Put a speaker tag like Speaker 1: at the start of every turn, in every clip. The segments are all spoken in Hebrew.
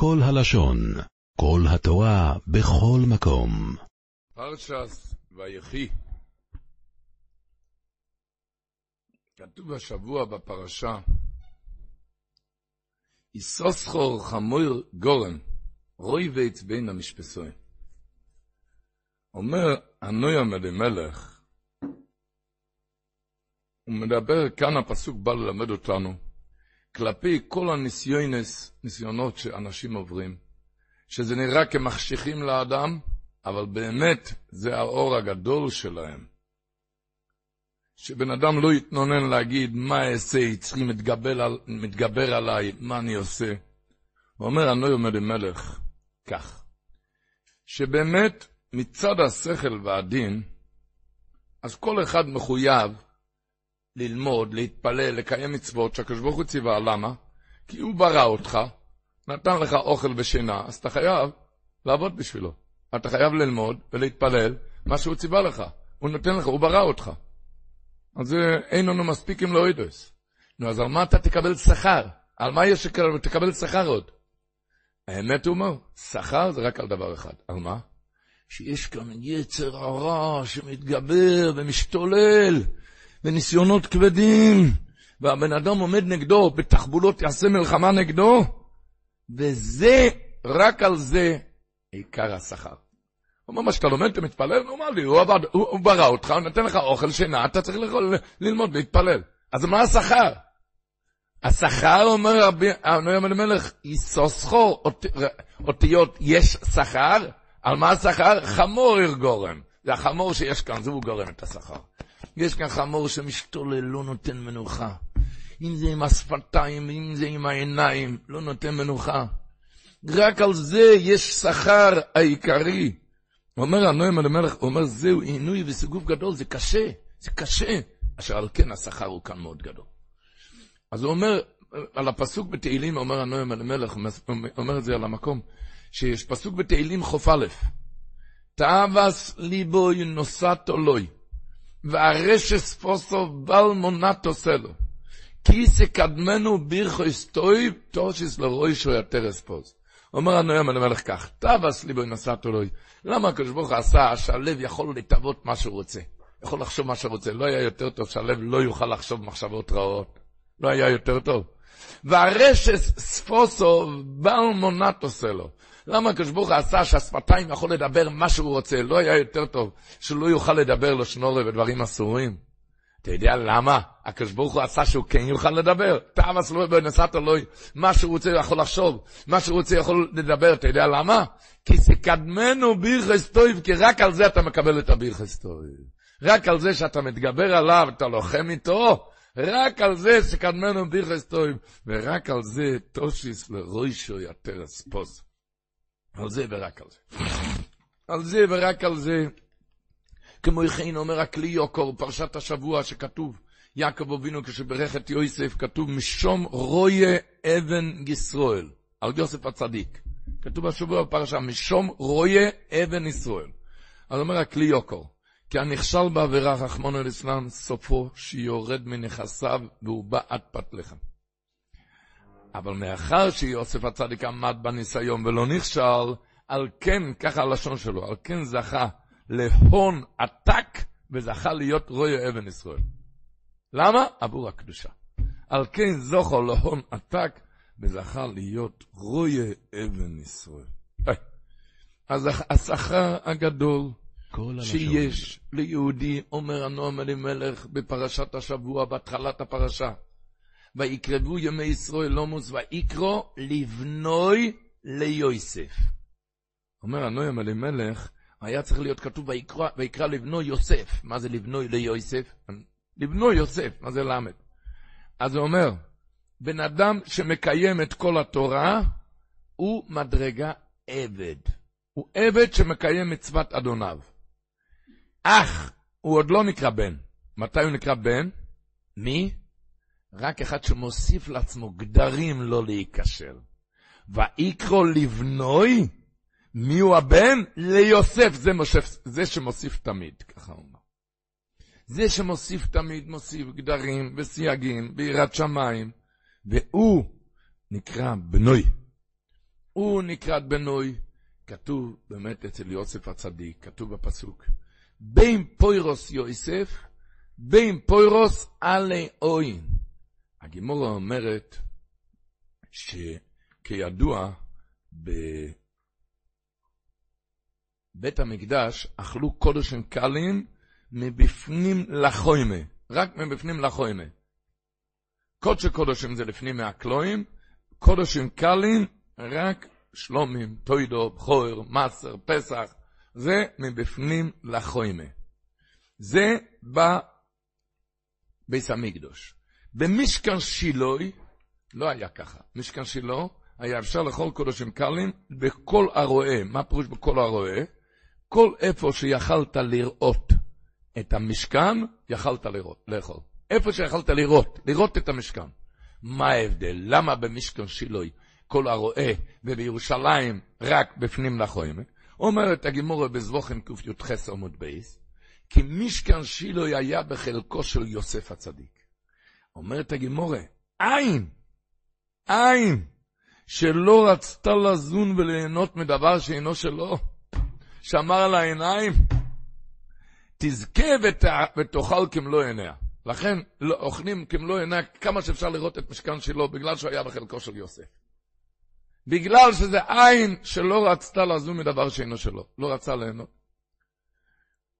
Speaker 1: כל הלשון, כל התורה, בכל מקום.
Speaker 2: פרשס ויחי. כתוב השבוע בפרשה, יסוסחור חמור גורן, רוי ויץ בין המשפסויים. אומר הנוים אלימלך, הוא מדבר, כאן הפסוק בא ללמד אותנו, כלפי כל הניסיונס, ניסיונות שאנשים עוברים, שזה נראה כמחשיכים לאדם, אבל באמת זה האור הגדול שלהם. שבן אדם לא יתנונן להגיד, מה אעשה, צריכים מתגבר, על, מתגבר עליי, מה אני עושה. הוא אומר, אני לא עומד עם מלך, כך, שבאמת מצד השכל והדין, אז כל אחד מחויב ללמוד, להתפלל, לקיים מצוות שהקדוש ברוך הוא ציווה, למה? כי הוא ברא אותך, נתן לך אוכל ושינה, אז אתה חייב לעבוד בשבילו. אתה חייב ללמוד ולהתפלל מה שהוא ציווה לך. הוא נותן לך, הוא ברא אותך. אז אין לנו מספיק עם לאוידוס. נו, אז על מה אתה תקבל שכר? על מה יש שתקבל שכר עוד? האמת הוא אומר, שכר זה רק על דבר אחד. על מה? שיש כאן יצר הרע שמתגבר ומשתולל, וניסיונות כבדים, והבן אדם עומד נגדו, בתחבולות יעשה מלחמה נגדו, וזה, רק על זה, עיקר השכר. הוא אומר, מה שאתה לומד, אתה מתפלל? הוא אמר לי, הוא, עבד, הוא, הוא ברא אותך, הוא נותן לך אוכל, שינה, אתה צריך לכל, ללמוד להתפלל. אז מה השכר? השכר, אומר רבי, הנוים אלימלך, יסוסחו אות, אותיות יש שכר, על מה השכר? חמור גורם. זה החמור שיש כאן, זה הוא גורם את השכר. יש כאן חמור שמשתולל, לא נותן מנוחה. אם זה עם השפתיים, אם זה עם העיניים, לא נותן מנוחה. רק על זה יש שכר העיקרי. אומר הנועם המלך, הוא אומר, זהו עינוי וסיגוף גדול, זה קשה, זה קשה. אשר על כן השכר הוא כאן מאוד גדול. אז הוא אומר, על הפסוק בתהילים, אומר הנועם המלך, אומר את זה על המקום, שיש פסוק בתהילים חוף א', תאווס ליבו נוסעת עולוי, והרשס פוסו בל מונטו סלו, כי סקדמנו בירכו אסטוי, תושיס לרוישו יתרס פוס. אומר הנועם המלך כך, תאווס ליבו נוסעת עולוי. למה הקדוש ברוך הוא עשה שהלב יכול לטוות מה שהוא רוצה? יכול לחשוב מה שהוא רוצה. לא היה יותר טוב שהלב לא יוכל לחשוב מחשבות רעות. לא היה יותר טוב. והרשס ספוסו בל מונט עושה לו. למה הקדוש ברוך הוא עשה שהשפתיים יכול לדבר מה שהוא רוצה? לא היה יותר טוב שהוא לא יוכל לדבר לשנורי ודברים אסורים? אתה יודע למה הקדוש ברוך הוא עשה שהוא כן יוכל לדבר? תאווס לא בנסת אלוהי, מה שהוא רוצה יכול לחשוב, מה שהוא רוצה יכול לדבר, אתה יודע למה? כי סקדמנו בירכס טויב, כי רק על זה אתה מקבל את הבירכס טויב. רק על זה שאתה מתגבר עליו, אתה לוחם איתו, רק על זה שקדמנו בירכס טויב, ורק על זה תושיס לרוישו יתרס פוס. על זה ורק על זה. על זה ורק על זה. כמו יכין אומר הכלי יוקור, פרשת השבוע שכתוב, יעקב אבינו כשברך את יוסף, כתוב משום רויה אבן ישרואל, על יוסף הצדיק. כתוב השבוע בפרשה, משום רויה אבן ישראל. אז אומר הכלי יוקור, כי הנכשל בעבירה, רחמונו ליצלן, סופו שיורד מנכסיו והוא בא עד פת לחם. אבל מאחר שיוסף הצדיק עמד בניסיון ולא נכשל, על כן, ככה הלשון שלו, על כן זכה להון עתק וזכה להיות רוי אבן ישראל. למה? עבור הקדושה. על כן זוכו להון עתק וזכה להיות רוי אבן ישראל. אז השכר הגדול שיש ליהודי, אומר הנועם אלימלך בפרשת השבוע, בהתחלת הפרשה, ויקרבו ימי ישראל לומוס ויקרו לבנוי ליוסף. אומר הנועם אלימלך, היה צריך להיות כתוב ויקרא, ויקרא לבנו יוסף. מה זה לבנוי ליוסף? לבנו יוסף, מה זה למד? אז הוא אומר, בן אדם שמקיים את כל התורה, הוא מדרגה עבד. הוא עבד שמקיים מצוות אדוניו. אך, הוא עוד לא נקרא בן. מתי הוא נקרא בן? מי? רק אחד שמוסיף לעצמו גדרים לא להיכשל. ויקרא לבנוי, מי הוא הבן? ליוסף, זה, מושף, זה שמוסיף תמיד, ככה הוא אומר. זה שמוסיף תמיד, מוסיף גדרים וסייגים ביראת שמיים, והוא נקרא בנוי. הוא נקרא בנוי. כתוב באמת אצל יוסף הצדיק, כתוב בפסוק, בין פוירוס יוסף, בין פוירוס עלי אוין. הגימורה אומרת שכידוע, בבית המקדש אכלו קודשים קלים מבפנים לחוימה, רק מבפנים לחוימה. קודשי קודשים זה לפנים מהקלואים, קודשים קלים רק שלומים, טוידו, בכור, מסר, פסח, זה מבפנים לחוימה. זה בביס המקדוש. במשכן שילוי, לא היה ככה. משכן שילו, היה אפשר לאכול קודשים קלים בכל הרועה. מה פירוש בכל הרועה? כל איפה שיכלת לראות את המשכן, יכלת לראות, לאכול. איפה שיכלת לראות, לראות את המשכן. מה ההבדל? למה במשכן שילוי כל הרועה ובירושלים רק בפנים לחוימה? אומרת הגימורה בזבוכם קי"ח עמוד בייס, כי משכן שילוי היה בחלקו של יוסף הצדיק. אומרת הגימורה, אין, אין, שלא רצתה לזון וליהנות מדבר שאינו שלו, שמר על העיניים, תזכה ותאכל כמלוא עיניה. לכן לא, אוכלים כמלוא עיניה כמה שאפשר לראות את משכן שלו, בגלל שהוא היה בחלקו של יוסף. בגלל שזה עין שלא רצתה לזון מדבר שאינו שלו, לא רצה ליהנות.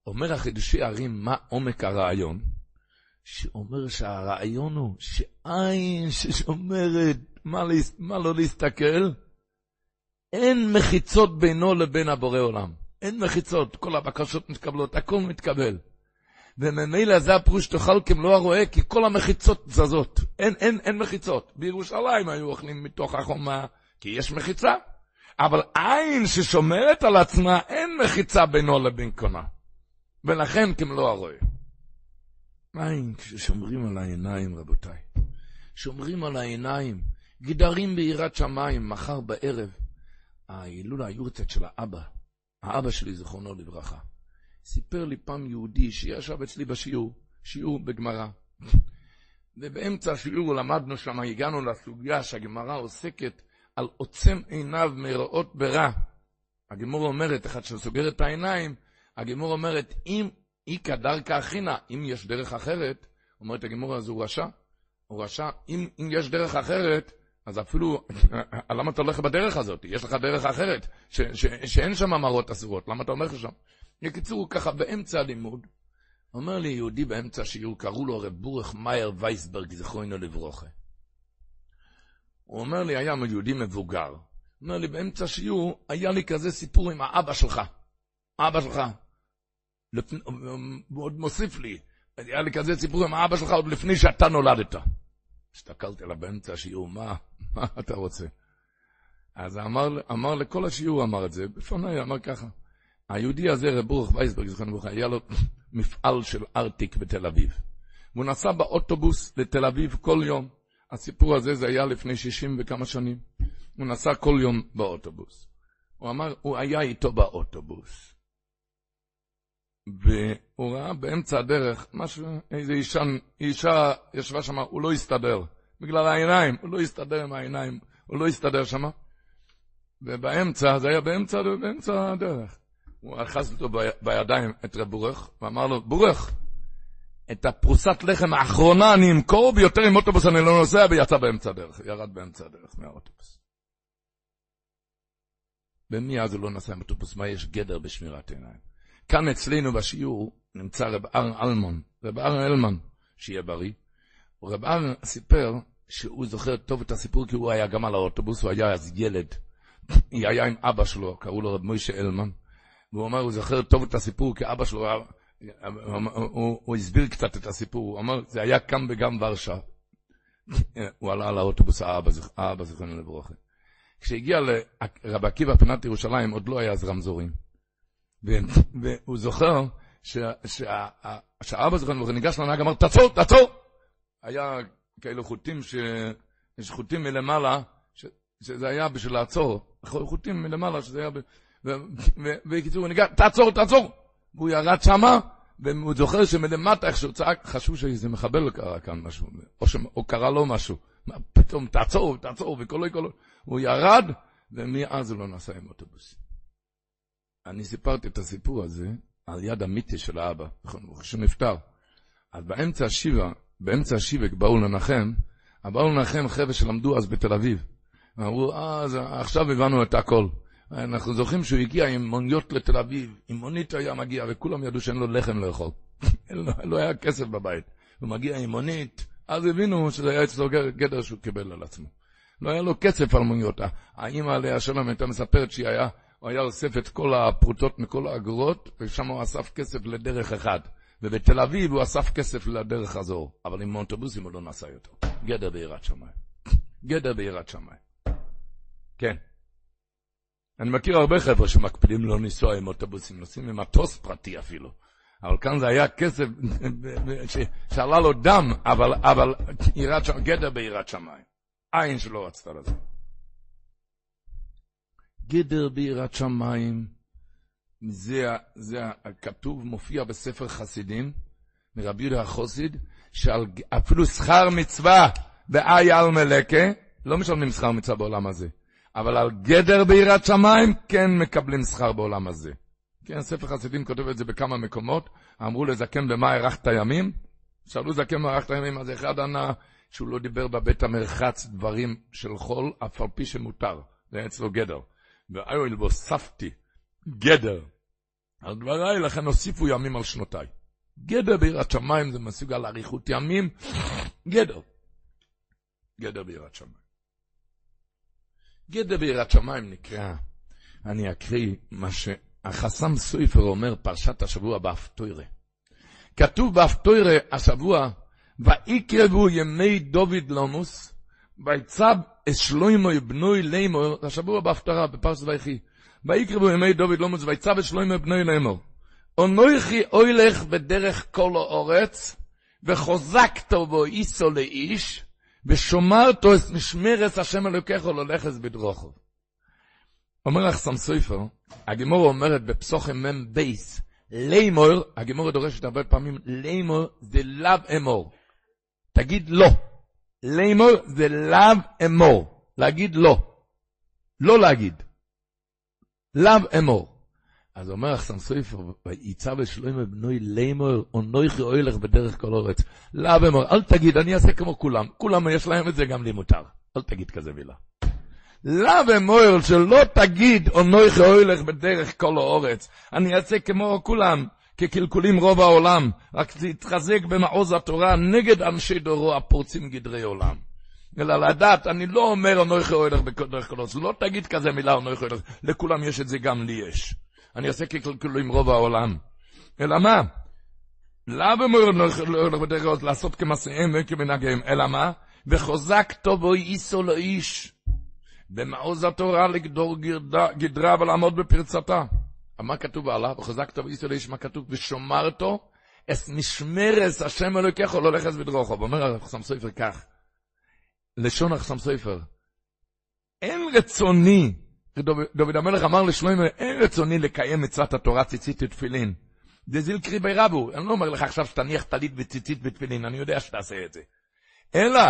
Speaker 2: אומר החידושי הרים, מה עומק הרעיון? שאומר שהרעיון הוא שעין ששומרת מה, מה לא להסתכל, אין מחיצות בינו לבין הבורא עולם. אין מחיצות, כל הבקשות מתקבלות, הכל מתקבל. וממילא זה הפרוש תאכל כמלוא הרועה, כי כל המחיצות זזות. אין, אין, אין מחיצות. בירושלים היו אוכלים מתוך החומה, כי יש מחיצה. אבל עין ששומרת על עצמה, אין מחיצה בינו לבין קונה. ולכן כמלוא הרועה. עין כששומרים על העיניים, רבותיי. שומרים על העיניים, גדרים ביראת שמיים, מחר בערב. ההילולה היורצת של האבא, האבא שלי, זיכרונו לברכה, סיפר לי פעם יהודי שישב אצלי בשיעור, שיעור בגמרא. ובאמצע השיעור למדנו שם, הגענו לסוגיה שהגמרא עוסקת על עוצם עיניו מראות ברע. הגמור אומרת, אחד שסוגר את העיניים, הגמור אומרת, אם איכא דרכא אחינא, אם יש דרך אחרת, אומרת הגמור הזו הוא רשע, הוא רשע, אם, אם יש דרך אחרת, אז אפילו, למה אתה הולך בדרך הזאת? יש לך דרך אחרת, ש, ש, שאין שם מראות אסורות, למה אתה הולך לשם? בקיצור, ככה באמצע הלימוד, אומר לי יהודי באמצע השיעור, קראו לו רב בורך מאייר וייסברג, זכרונו לברוכה. הוא אומר לי, היה יהודי מבוגר. אומר לי, באמצע השיעור, היה לי כזה סיפור עם האבא שלך. אבא שלך. הוא עוד מוסיף לי, היה לי כזה סיפור עם האבא שלך עוד לפני שאתה נולדת. הסתכלתי עליו באמצע השיעור, מה, מה אתה רוצה? אז אמר, אמר לכל השיעור, אמר את זה, בפניי, אמר ככה, היהודי הזה, רב ברוך וייסברג, זכרנו לברכה, היה לו מפעל של ארטיק בתל אביב. והוא נסע באוטובוס לתל אביב כל יום. הסיפור הזה, זה היה לפני שישים וכמה שנים. הוא נסע כל יום באוטובוס. הוא אמר, הוא היה איתו באוטובוס. והוא ראה באמצע הדרך משהו, איזה אישה, אישה ישבה שם, הוא לא הסתדר. בגלל העיניים, הוא לא הסתדר עם העיניים, הוא לא הסתדר שם. ובאמצע, זה היה באמצע, באמצע הדרך. הוא אחז אותו בידיים, את רב בורך, ואמר לו, בורך, את הפרוסת לחם האחרונה אני אמכור, ויותר עם אוטובוס אני לא נוסע, ויצא באמצע הדרך, ירד באמצע הדרך מהאוטובוס. ומי אז הוא לא נסע עם אוטובוס? מה יש גדר בשמירת עיניים? כאן אצלנו בשיעור נמצא רב ארן אלמון, רב ארן אלמן, שיהיה בריא. רב ארן סיפר שהוא זוכר טוב את הסיפור כי הוא היה גם על האוטובוס, הוא היה אז ילד. היא היה עם אבא שלו, קראו לו רב מוישה אלמן. והוא אמר, הוא זוכר טוב את הסיפור כי אבא שלו, הוא, הוא, הוא הסביר קצת את הסיפור, הוא אמר, זה היה כאן וגם ורשה. הוא עלה על האוטובוס, האבא זכרנו לברוכה. כשהגיע לרב עקיבא פינת ירושלים, עוד לא היה אז רמזורים. והוא זוכר שהאבא זוכר, הוא ניגש לנהג, אמר, תעצור, תעצור! היה כאלו חוטים, יש חוטים מלמעלה, שזה היה בשביל לעצור, חוטים מלמעלה, שזה היה, ובקיצור, הוא ניגש, תעצור, תעצור! והוא ירד שמה, והוא זוכר שמלמטה, איך שהוא צעק, חשבו שאיזה מחבל קרה כאן משהו, או, ש... או קרה לו משהו. פתאום, תעצור, תעצור, וקולו, קולו. הוא ירד, ומאז הוא לא נסע עם אוטובוס. אני סיפרתי את הסיפור הזה על יד המיטה של האבא, נכון, כשהוא נפטר. אז באמצע השיבה, באמצע השיבק באו לנחם, באו לנחם חבר'ה שלמדו אז בתל אביב. אמרו, אה, עכשיו הבנו את הכל. אנחנו זוכרים שהוא הגיע עם מוניות לתל אביב, עם מונית היה מגיע, וכולם ידעו שאין לו לחם לאכול. לא, לא היה כסף בבית. הוא מגיע עם מונית, אז הבינו שזה היה אצלו גדר שהוא קיבל על עצמו. לא היה לו כסף על מוניות. האמא עליה שלום הייתה מספרת שהיא היה, הוא היה אוסף את כל הפרוטות מכל האגרות, ושם הוא אסף כסף לדרך אחד. ובתל אביב הוא אסף כסף לדרך הזו, אבל עם אוטובוסים הוא לא נסע יותר. גדר ביראת שמיים. גדר ביראת שמיים. כן. אני מכיר הרבה חבר'ה שמקפידים לא לנסוע עם אוטובוסים, נוסעים עם מטוס פרטי אפילו. אבל כאן זה היה כסף שעלה לו דם, אבל, אבל גדר ביראת שמיים. עין שלא רצתה לזה. גדר ביראת שמיים, זה, זה הכתוב, מופיע בספר חסידים, מרבי יהודה החוסיד, שאפילו שכר מצווה באי על מלקה, לא משלמים שכר מצווה בעולם הזה. אבל על גדר ביראת שמיים כן מקבלים שכר בעולם הזה. כן, ספר חסידים כותב את זה בכמה מקומות, אמרו לזקן במה הארכת ימים? שאלו זקן במה הארכת ימים, אז אחד ענה שהוא לא דיבר בבית המרחץ דברים של חול, אף על פי שמותר, זה אצלו גדר. ואיול והוספתי גדר על דבריי, לכן הוסיפו ימים על שנותיי. גדר ביראת שמיים זה מסוג אריכות ימים, גדר. גדר ביראת שמיים. גדר ביראת שמיים נקרא, אני אקריא מה שהחסם סויפר אומר, פרשת השבוע באפטוירה. כתוב באפטוירה השבוע, ויקרבו ימי דוד לומוס, ויצב שלוימו בנוי לימור, השבוע בהפטרה, בפרשת ויחי. ויקרבו ימי דוד לומוס, ויצב שלוימו בנוי לימור. אונויכי אוילך בדרך כל האורץ, וחוזקתו בו איסו לאיש, ושומרתו את משמרת השם אלוקיך ללכת בדרוכו. אומר לך סמסויפר, הגמור אומרת בפסוחם מ' בייס, לימור, הגמור דורשת הרבה פעמים, לימור זה לאו אמור. תגיד לא. לימור זה לאו אמור. להגיד לא. לא להגיד. לאו אמור. אז אומר אחסם סופר, ויצא ושלוימה בנוי לימור, אונויכי אוילך בדרך כל אורץ. לאו אמור, אל תגיד, אני אעשה כמו כולם. כולם יש להם את זה, גם לי מותר. אל תגיד כזה מילה. לאו אמור, שלא תגיד, אונויכי אוילך בדרך כל האורץ. אני אעשה כמו כולם. כקלקולים רוב העולם, רק תתחזק במעוז התורה נגד אנשי דורו הפורצים גדרי עולם. אלא לדעת, אני לא אומר אנוכי אוהלך בדרך כלל, לא תגיד כזה מילה אנוכי אוהלך, לכולם יש את זה, גם לי יש. אני אעשה כקלקולים רוב העולם. אלא מה? לאו אנוכי אוהלך בדרך כלל, לעשות כמעשיהם וכמנהגיהם, אלא מה? וחוזק טובו איסו לאיש. במעוז התורה לגדור גדרה ולעמוד בפרצתה. מה כתוב עליו? וחזקת וישראל איש מה כתוב? ושומרתו אס משמרס השם אלוקיך לא לכס בדרוכו. ואומר החסם סופר כך, לשון החסם סופר, אין רצוני, דוד המלך אמר לשלוימה, אין רצוני לקיים מצוות התורה ציצית ותפילין. זה זיל קריבי רבו, אני לא אומר לך עכשיו שתניח טלית וציצית ותפילין, אני יודע שתעשה את זה. אלא,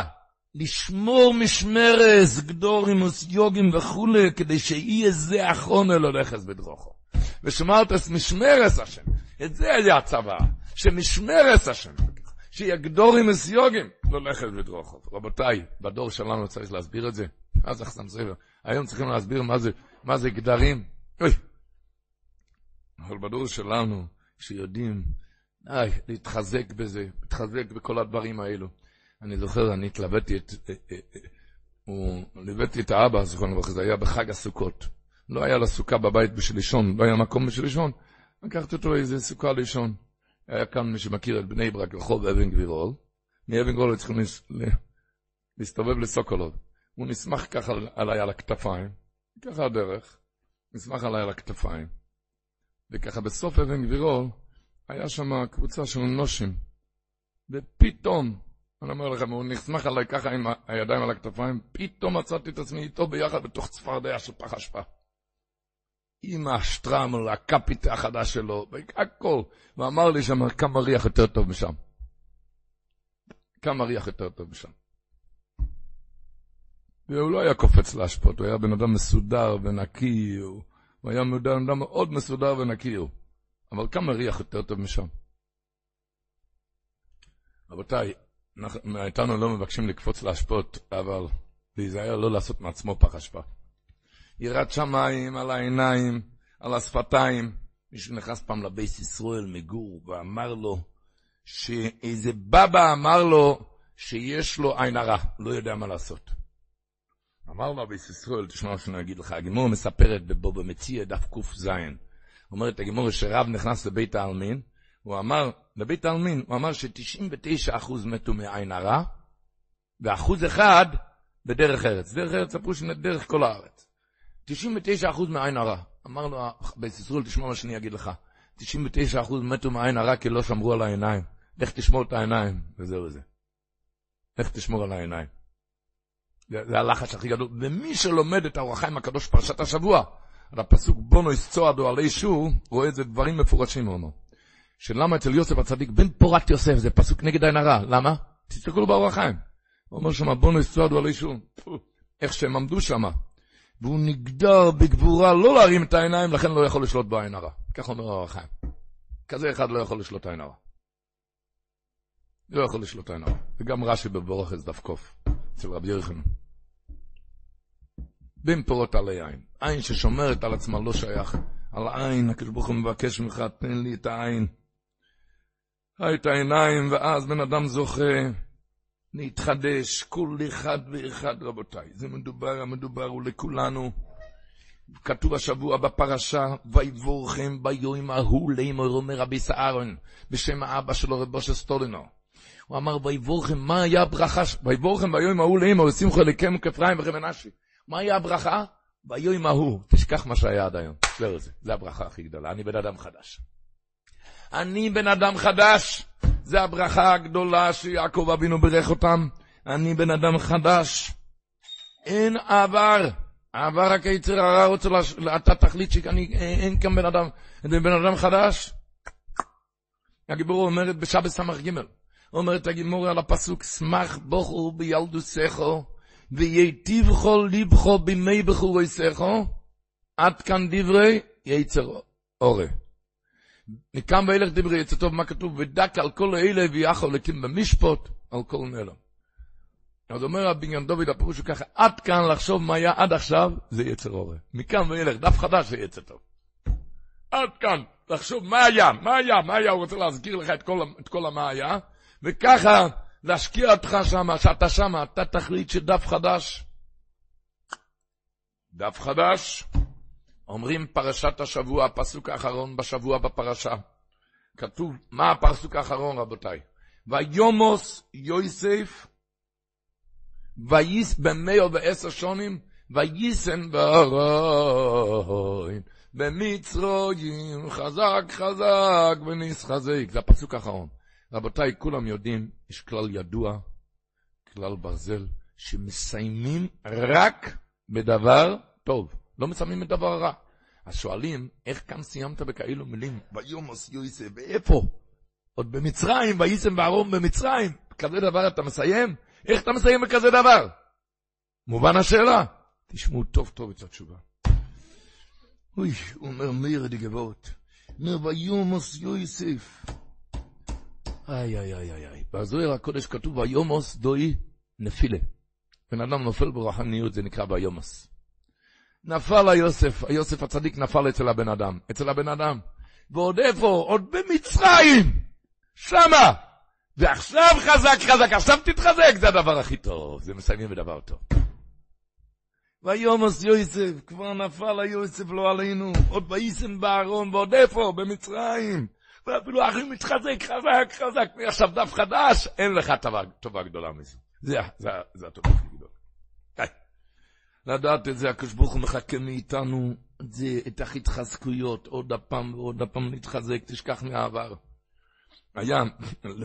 Speaker 2: לשמור משמרס, גדורימוס, יוגים וכולי, כדי שיהיה זה אחרון אל הולכס בדרוכו. ושמרת משמרס השם. את זה היה הצבא, שמשמרס השם. שיגדור עם הסיוגים, ללכת בדרוכוב. רבותיי, בדור שלנו צריך להסביר את זה. אז אחסם ספר. היום צריכים להסביר מה זה, מה זה גדרים. אוי. אבל בדור שלנו, שיודעים, איי, להתחזק בזה, להתחזק בכל הדברים האלו. אני זוכר, אני התלבטתי את, אה, אה, אה, הוא ליוויתי את האבא, זכרונו לברכה, זה היה בחג הסוכות. לא היה לה סוכה בבית בשביל לישון, לא היה מקום בשביל לישון. לקחתי אותו לאיזה סוכה לישון. היה כאן מי שמכיר את בני ברק, רחוב אבן גבירול. מאבן גבירול צריכים להסתובב לסוקולוב. הוא נסמך ככה עליי על הכתפיים, ככה הדרך, נסמך עליי על הכתפיים. וככה בסוף אבן גבירול, היה שם קבוצה של נושים. ופתאום, אני אומר לכם, הוא נסמך עליי ככה עם הידיים על הכתפיים, פתאום מצאתי את עצמי איתו ביחד בתוך צפרדע של פח אשפה. עם השטרמל, הקפיט החדש שלו, הכל. ואמר לי שם כמה ריח יותר טוב משם. כמה ריח יותר טוב משם. והוא לא היה קופץ להשפוט, הוא היה בן אדם מסודר ונקי, הוא היה בן אדם מאוד מסודר ונקי הוא. אבל כמה ריח יותר טוב משם. רבותיי, מאיתנו לא מבקשים לקפוץ להשפוט, אבל להיזהר לא לעשות מעצמו פח אשפה. יראת שמיים על העיניים, על השפתיים. מישהו נכנס פעם לבייס ישראל מגור ואמר לו, שאיזה בבא אמר לו שיש לו עין הרע, לא יודע מה לעשות. אמר לו הבייס ישראל, תשמע מה שאני אגיד לך, הגימור מספרת בבו במציע דף ק"ז. אומרת הגימור שרב נכנס לבית העלמין, הוא אמר, לבית העלמין, הוא אמר ש-99% מתו מעין הרע, ואחוז אחד בדרך ארץ. דרך ארץ הפירוש דרך כל הארץ. 99% מעין הרע. אמר לו בית ישראל, תשמע מה שאני אגיד לך. 99% מתו מעין הרע כי לא שמרו על העיניים. לך תשמור את העיניים, וזהו זה. לך תשמור על העיניים. זה, זה הלחץ הכי גדול. ומי שלומד את האור החיים הקדוש פרשת השבוע, על הפסוק בונו יסצועדו עלי שור, רואה את זה דברים מפורשים מאוד. שלמה אצל יוסף הצדיק, בן פורת יוסף, זה פסוק נגד עין הרע. למה? תסתכלו באור החיים. הוא אומר שם, בונו יסצועדו עלי שור. איך שהם עמדו שם. והוא נגדר בגבורה לא להרים את העיניים, לכן לא יכול לשלוט בעין הרע. כך אומר האור החיים. כזה אחד לא יכול לשלוט עין הרע. לא יכול לשלוט עין הרע. וגם רש"י בבורחס דף קוף, אצל רבי ירחם. בין עלי עין. עין ששומרת על עצמה לא שייך. על עין, הקדוש ברוך הוא מבקש ממך, תן לי את העין. את העיניים, ואז בן אדם זוכה להתחדש, כל אחד ואחד, רבותיי. זה מדובר, המדובר הוא לכולנו. כתוב השבוע בפרשה, ויבורכם ביום ההוא לאמור, אומר רבי סהרון, בשם האבא שלו רבו של סטולינו. הוא אמר, ויבורכם, מה היה הברכה, ויבורכם ביום ההוא לאמור, שמחו אליכם כפריים וכם מנשי. מה היה הברכה? ביום ההוא, תשכח מה שהיה עד היום. זהו זה, זה הברכה הכי גדולה, אני בן אדם חדש. אני בן אדם חדש, זה הברכה הגדולה שיעקב אבינו בירך אותם. אני בן אדם חדש. אין עבר. העבר רק היצר הרע רוצה, לש... אתה תחליט שאני, אין כאן בן אדם, בן אדם חדש. הגיבור אומרת בשבת ס"ג, אומרת הגימור על הפסוק, שמח בוכו בילדוסךו, וייטיבכו ליבכו בימי בחוריסךו, עד כאן דברי יצר אורה. מכאן ואילך דברי יצא טוב, מה כתוב? ודק על כל אלה ויחו לקים במשפוט על כל נלו. אז אומר הבניין דוד, הפירוש הוא ככה, עד כאן לחשוב מה היה עד עכשיו, זה יצר אורה. מכאן ואילך, דף חדש זה יצא טוב. עד כאן, לחשוב מה היה, מה היה, מה היה, הוא רוצה להזכיר לך את כל, את כל המה היה, וככה להשקיע אותך שמה, שאתה שמה, אתה תחליט שדף חדש. דף חדש. אומרים פרשת השבוע, הפסוק האחרון בשבוע בפרשה. כתוב, מה הפסוק האחרון רבותיי? ויומוס יויסף, וייס במאו ועשר שונים, וייסם בארוין, במצרויים, חזק חזק ונסחזק. זה הפסוק האחרון. רבותיי, כולם יודעים, יש כלל ידוע, כלל ברזל, שמסיימים רק בדבר טוב. לא מסיימים את דבר רע. אז שואלים, איך כאן סיימת בכאלו מילים? ויומוס יויסה, ואיפה? עוד במצרים, וייסם וארום במצרים. כזה דבר אתה מסיים? איך אתה מסיים בכזה דבר? מובן השאלה? תשמעו טוב טוב את התשובה. אוי, הוא אומר מאיר די גבוהות. אומר ויומוס יויסף. איי איי איי איי. בזוהר הקודש כתוב ויומוס דוי נפילה. בן אדם נופל ברוחניות זה נקרא ויומוס. נפל היוסף, היוסף הצדיק נפל אצל הבן אדם, אצל הבן אדם. ועוד איפה? עוד במצרים! שמה! ועכשיו חזק חזק, עכשיו תתחזק, זה הדבר הכי טוב, זה מסיימים בדבר טוב. ויומוס יוסף, כבר נפל היוסף לא עלינו, עוד וייסם בארון, ועוד איפה? במצרים. ואפילו אחי מתחזק חזק חזק, מעכשיו דף חדש, אין לך טובה, גדולה מזה. זה, זה, זה הטובה הכי. לדעת את זה, הקדוש ברוך הוא מחכה מאיתנו את זה, את ההתחזקויות, עוד הפעם ועוד הפעם להתחזק, תשכח מהעבר. היה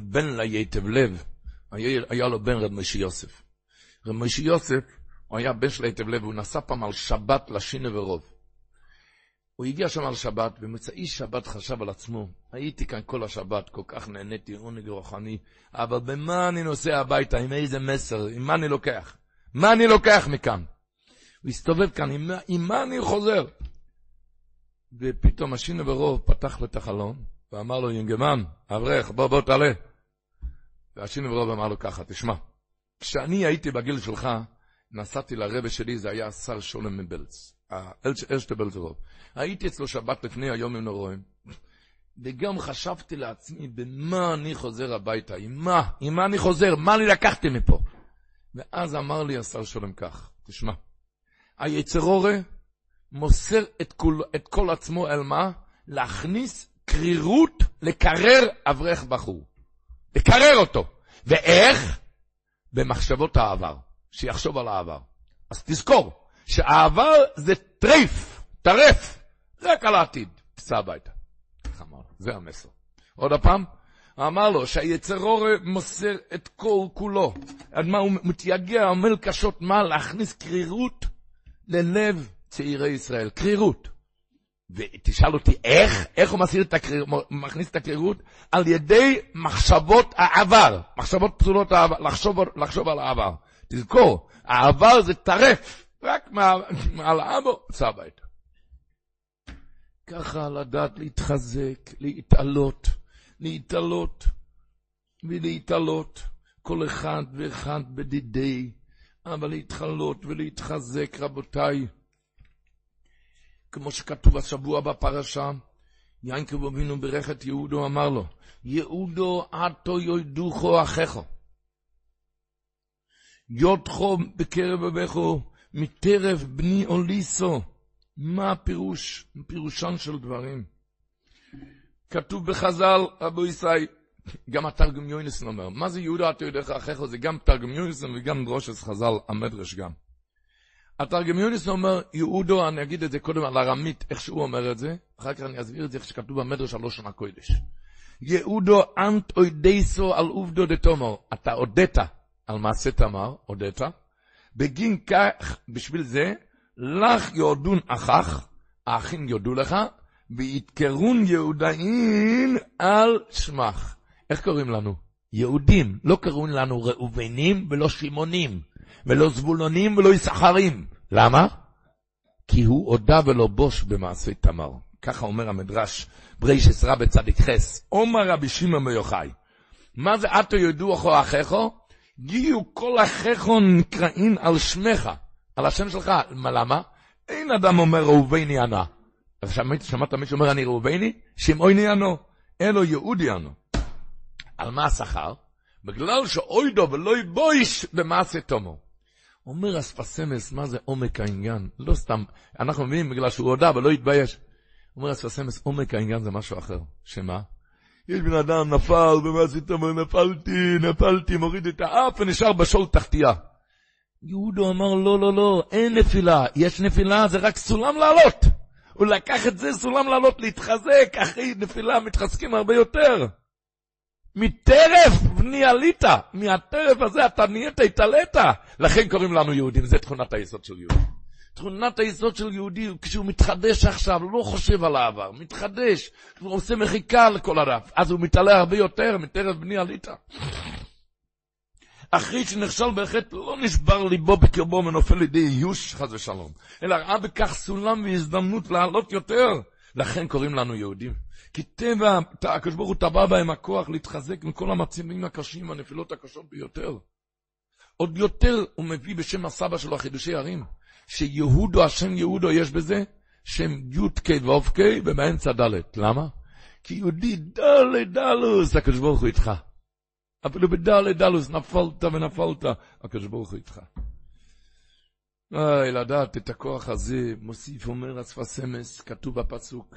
Speaker 2: בן ליתב לב, היה, היה לו בן רב משה יוסף. רב משה יוסף, הוא היה בן של היתב לב, הוא נסע פעם על שבת לשינה ורוב. הוא הגיע שם על שבת, במוצאי שבת חשב על עצמו, הייתי כאן כל השבת, כל כך נהניתי, עונג רוחני, אבל במה אני נוסע הביתה, עם איזה מסר, עם מה אני לוקח? מה אני לוקח מכאן? הוא הסתובב כאן, עם, עם מה אני חוזר? ופתאום השינו ברוב פתח לו את החלון, ואמר לו, ינגמן, אברך, בוא, בוא, תעלה. והשינו ברוב אמר לו ככה, תשמע, כשאני הייתי בגיל שלך, נסעתי לרבה שלי, זה היה השר שולם מבלץ, אלשטבלזרוב. הייתי אצלו שבת לפני היום עם נורואים, וגם חשבתי לעצמי, במה אני חוזר הביתה, עם מה, עם מה אני חוזר, מה אני לקחתי מפה? ואז אמר לי השר שולם כך, תשמע, היצרורה מוסר את כל, את כל עצמו אל מה? להכניס קרירות, לקרר אברך בחור. לקרר אותו. ואיך? במחשבות העבר. שיחשוב על העבר. אז תזכור, שהעבר זה טריף, טרף, רק על העתיד. תצא הביתה. איך אמר זה המסר. עוד הפעם, אמר לו שהיצרור מוסר את כל כולו. עד מה הוא מתייגע, עמל קשות מה? להכניס קרירות ללב צעירי ישראל. קרירות. ותשאל אותי איך, איך הוא מסיר את הקריר, מכניס את הקרירות? על ידי מחשבות העבר, מחשבות פסולות העבר, לחשוב, לחשוב על העבר. תזכור, העבר זה טרף, רק מעל האבו, סע הביתה. ככה לדעת להתחזק, להתעלות, להתעלות ולהתעלות, כל אחד ואחד בדידי, אבל להתחלות ולהתחזק, רבותיי. כמו שכתוב השבוע בפרשה, יינקב אבינו ברך את יהודו, אמר לו, יהודו עתו ידוכו אחיכו. יודכו בקרב אביכו, מטרף בני אוליסו. מה הפירוש? פירושן של דברים. כתוב בחז"ל, רבו ישראל, גם התרגום יוינסון אומר, מה זה יהודה אתה יודע אחיך? זה גם תרגום יוינסון וגם דרושס חז"ל, המדרש גם. התרגם יוניס אומר, יהודו, אני אגיד את זה קודם על ארמית, איך שהוא אומר את זה, אחר כך אני אסביר את זה איך שכתוב במדרש על לא שנה קודש. יהודו אנט אוידייסו על עובדו דתומר, אתה הודית על מעשה תמר, הודית, בגין כך, בשביל זה, לך יודון אחך, האחים יודו לך, ויתקרון יהודאים על שמך. איך קוראים לנו? יהודים, לא קוראים לנו ראובנים ולא שמעונים. ולא זבולונים ולא יששכרים. למה? כי הוא הודה ולא בוש במעשה תמר. ככה אומר המדרש, ברישס רבי צדיק חס, עומר רבי שמעון מיוחאי. מה זה עתו ידעו אחו אחיכו? גיו כל אחיכו נקראים על שמך, על השם שלך. מה למה? אין אדם אומר ראובני ענה. שמעת מישהו אומר אני ראובני? שמעוני ענו. אלו יהודי ענו. על מה השכר? בגלל שאוידו ולא יבויש במעשה תומו. אומר אספסמס, מה זה עומק העניין? לא סתם, אנחנו מבינים בגלל שהוא הודה ולא התבייש. אומר אספסמס, עומק העניין זה משהו אחר. שמה? יש בן אדם נפל, ומה עשית? אומר, נפלתי, נפלתי, מוריד את האף ונשאר בשול תחתייה. יהודו אמר, לא, לא, לא, אין נפילה. יש נפילה, זה רק סולם לעלות. הוא לקח את זה, סולם לעלות, להתחזק, אחרי נפילה מתחזקים הרבה יותר. מטרף בני עלית, מהטרף הזה אתה נהיית, התעלית. לכן קוראים לנו יהודים, זה תכונת היסוד של יהודי. תכונת היסוד של יהודי, כשהוא מתחדש עכשיו, לא חושב על העבר, מתחדש, הוא עושה מחיקה לכל הדף, אז הוא מתעלה הרבה יותר מטרף בני עלית. אחרי שנכשל בחטא, לא נשבר ליבו בקרבו ונופל לידי איוש, חס ושלום, אלא ראה בכך סולם והזדמנות לעלות יותר. לכן קוראים לנו יהודים. כי טבע, הקדוש ברוך הוא טבע בהם הכוח להתחזק מכל המצבים הקשים, הנפילות הקשות ביותר. עוד יותר הוא מביא בשם הסבא שלו חידושי ערים, שיהודו, השם יהודו יש בזה, שם י"ק ו"ק ובאמצע ד'. למה? כי יהודי ד' דלוס, הקדוש ברוך הוא איתך. אפילו בד' דלוס נפלת ונפלת, הקדוש ברוך הוא איתך. אוי, לדעת את הכוח הזה, מוסיף אומר אספסמס, כתוב בפסוק,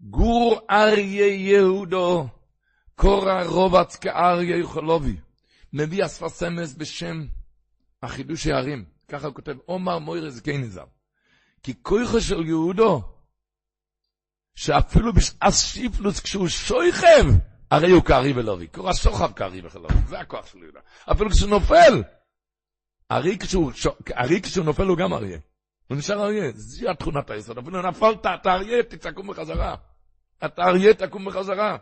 Speaker 2: גור אריה יהודו, קורא רובץ כאריה יוכלובי. מביא אספסמס בשם החידוש הערים. ככה הוא כותב, עומר מוירס גייניזר. כי כויכו של יהודו, שאפילו בשעת שיפלוס כשהוא שויכב, הרי הוא כארי ולובי. קורא שוכב כארי ולובי, זה הכוח של יהודה. אפילו כשהוא נופל, ארי כשהוא, ארי כשהוא נופל הוא גם אריה. הוא נשאר אריה, זו התכונת היסוד. אפילו נפלת, אתה אריה, תקום בחזרה. אתה אריה, תקום בחזרה.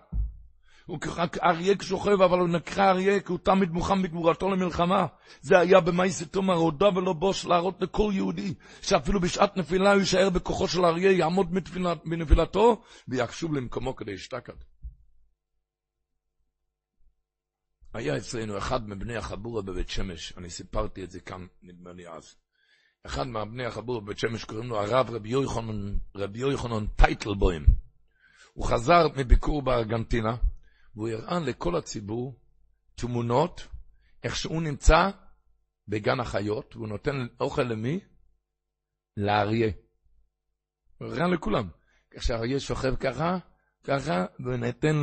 Speaker 2: הוא אריה כשוכב, אבל הוא נקרא אריה כי הוא תמיד מוכן בגבורתו למלחמה. זה היה במאיסי תומר, הודה ולא בוש להראות לכל יהודי, שאפילו בשעת נפילה הוא יישאר בכוחו של אריה, יעמוד בנפילתו, ויקשוב למקומו כדי ישתקד. היה אצלנו אחד מבני החבורה בבית שמש, אני סיפרתי את זה כאן, נדמה לי אז. אחד מהבני החבורה בבית שמש קוראים לו הרב רבי יוחנן, רבי יוחנן טייטלבוים. הוא חזר מביקור בארגנטינה, והוא הראה לכל הציבור תמונות, איך שהוא נמצא בגן החיות, והוא נותן אוכל למי? לאריה. הוא הראה לכולם. איך שהאריה שוכב ככה, ככה, ונותן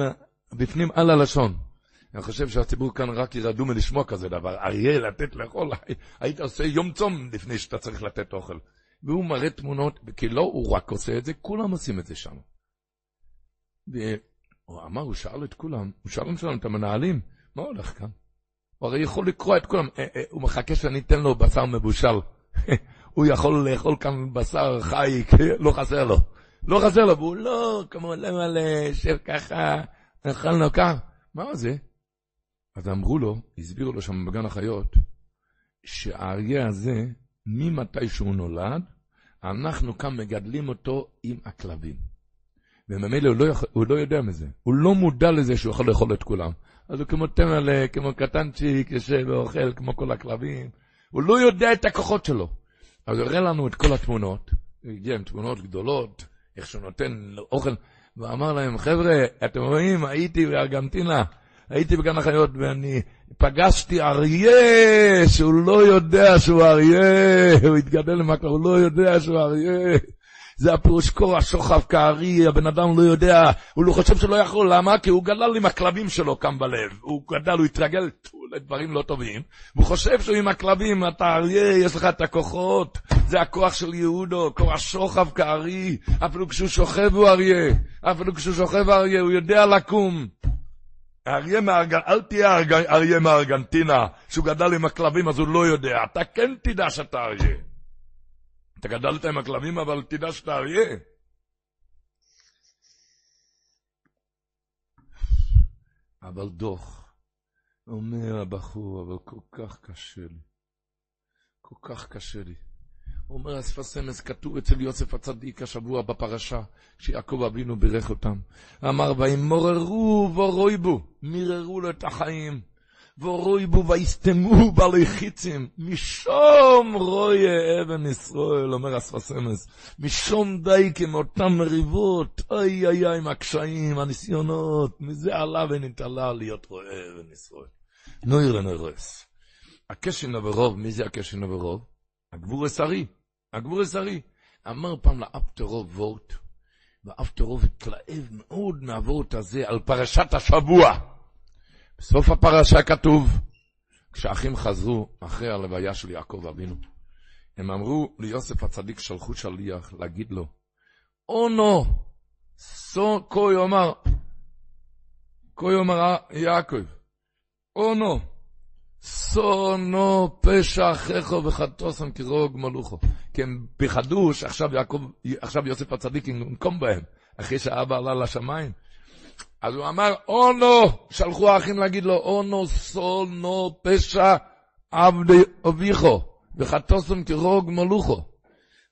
Speaker 2: בפנים על הלשון. אני חושב שהציבור כאן רק ירעדו מלשמוע כזה דבר. אריה לתת לאכול, היית עושה יום צום לפני שאתה צריך לתת אוכל. והוא מראה תמונות, כי לא הוא רק עושה את זה, כולם עושים את זה שם. והוא אמר, הוא שאל את כולם, הוא שאל שלנו את המנהלים, מה הולך כאן? הוא הרי יכול לקרוא את כולם, אה, אה, הוא מחכה שאני אתן לו בשר מבושל. הוא יכול לאכול כאן בשר חי, לא חסר לו. לא חסר לו, והוא לא, כמו למלא, שב ככה, אכלנו כך. מה זה? אז אמרו לו, הסבירו לו שם בגן החיות, שהאריה הזה, ממתי שהוא נולד, אנחנו כאן מגדלים אותו עם הכלבים. וממילא הוא, לא הוא לא יודע מזה, הוא לא מודע לזה שהוא יכול לאכול את כולם. אז הוא כמו תמלה, כמו קטנצ'יק, יושב ואוכל כמו כל הכלבים. הוא לא יודע את הכוחות שלו. אז הוא הראה לנו את כל התמונות, הוא הגיע עם תמונות גדולות, איך שהוא נותן אוכל, ואמר להם, חבר'ה, אתם רואים, הייתי בארגנטינה, הייתי בגן החיות ואני פגשתי אריה שהוא לא יודע שהוא אריה, הוא התגדל למקום, הוא לא יודע שהוא אריה. זה הפירוש קורע שוכב כארי, הבן אדם לא יודע, הוא לא חושב שלא יכול, למה? כי הוא גדל עם הכלבים שלו כאן בלב, הוא גדל, הוא התרגל לדברים לא טובים, והוא חושב שהוא עם הכלבים, אתה אריה, יש לך את הכוחות, זה הכוח של יהודו, קורע שוכב כארי, אפילו כשהוא שוכב הוא אריה, אפילו כשהוא שוכב אריה, הוא יודע לקום. אריה מארגנטינה, אל תהיה אריה מארגנטינה, שהוא גדל עם הכלבים אז הוא לא יודע, אתה כן תדע שאתה אריה. אתה גדלת עם הכלבים אבל תדע שאתה אריה. אבל דוח, אומר הבחור, אבל כל כך קשה לי. כל כך קשה לי. אומר אספס אמס, כתוב אצל יוסף הצדיק השבוע בפרשה, שיעקב אבינו בירך אותם. אמר, וימוררו ורויבו, מיררו לו את החיים. ורויבו ויסתמו בעלי חיצים, משום רויה אבן ישראל, אומר אספס אמס, משום די כמאותן מריבות, אוי אוי אוי, עם הקשיים, הניסיונות, מזה עלה ונתעלה להיות רואה אבן ישראל. נויר נרס. הקשן הברוב, מי זה הקשן הברוב? הגבור הסרי. הגבור הזרי. אמר פעם לאפטרוב וורט, ואפטרוב התלהב מאוד מהוורט הזה על פרשת השבוע. בסוף הפרשה כתוב, כשאחים חזרו אחרי הלוויה של יעקב אבינו, הם אמרו ליוסף הצדיק, שלחו שליח להגיד לו, אונו, סו, כה יאמר, כה יאמר יעקב, אונו, סונו פשע אחיכו וחטוסם כרוג מלוכו. כי הם פחדו שעכשיו יעקב, עכשיו יוסף הצדיק ינקום בהם, אחרי שהאבא עלה לשמיים. אז הוא אמר, אונו, שלחו האחים להגיד לו, אונו סונו פשע עבדי אביכו, וחטוסם כרוג מלוכו.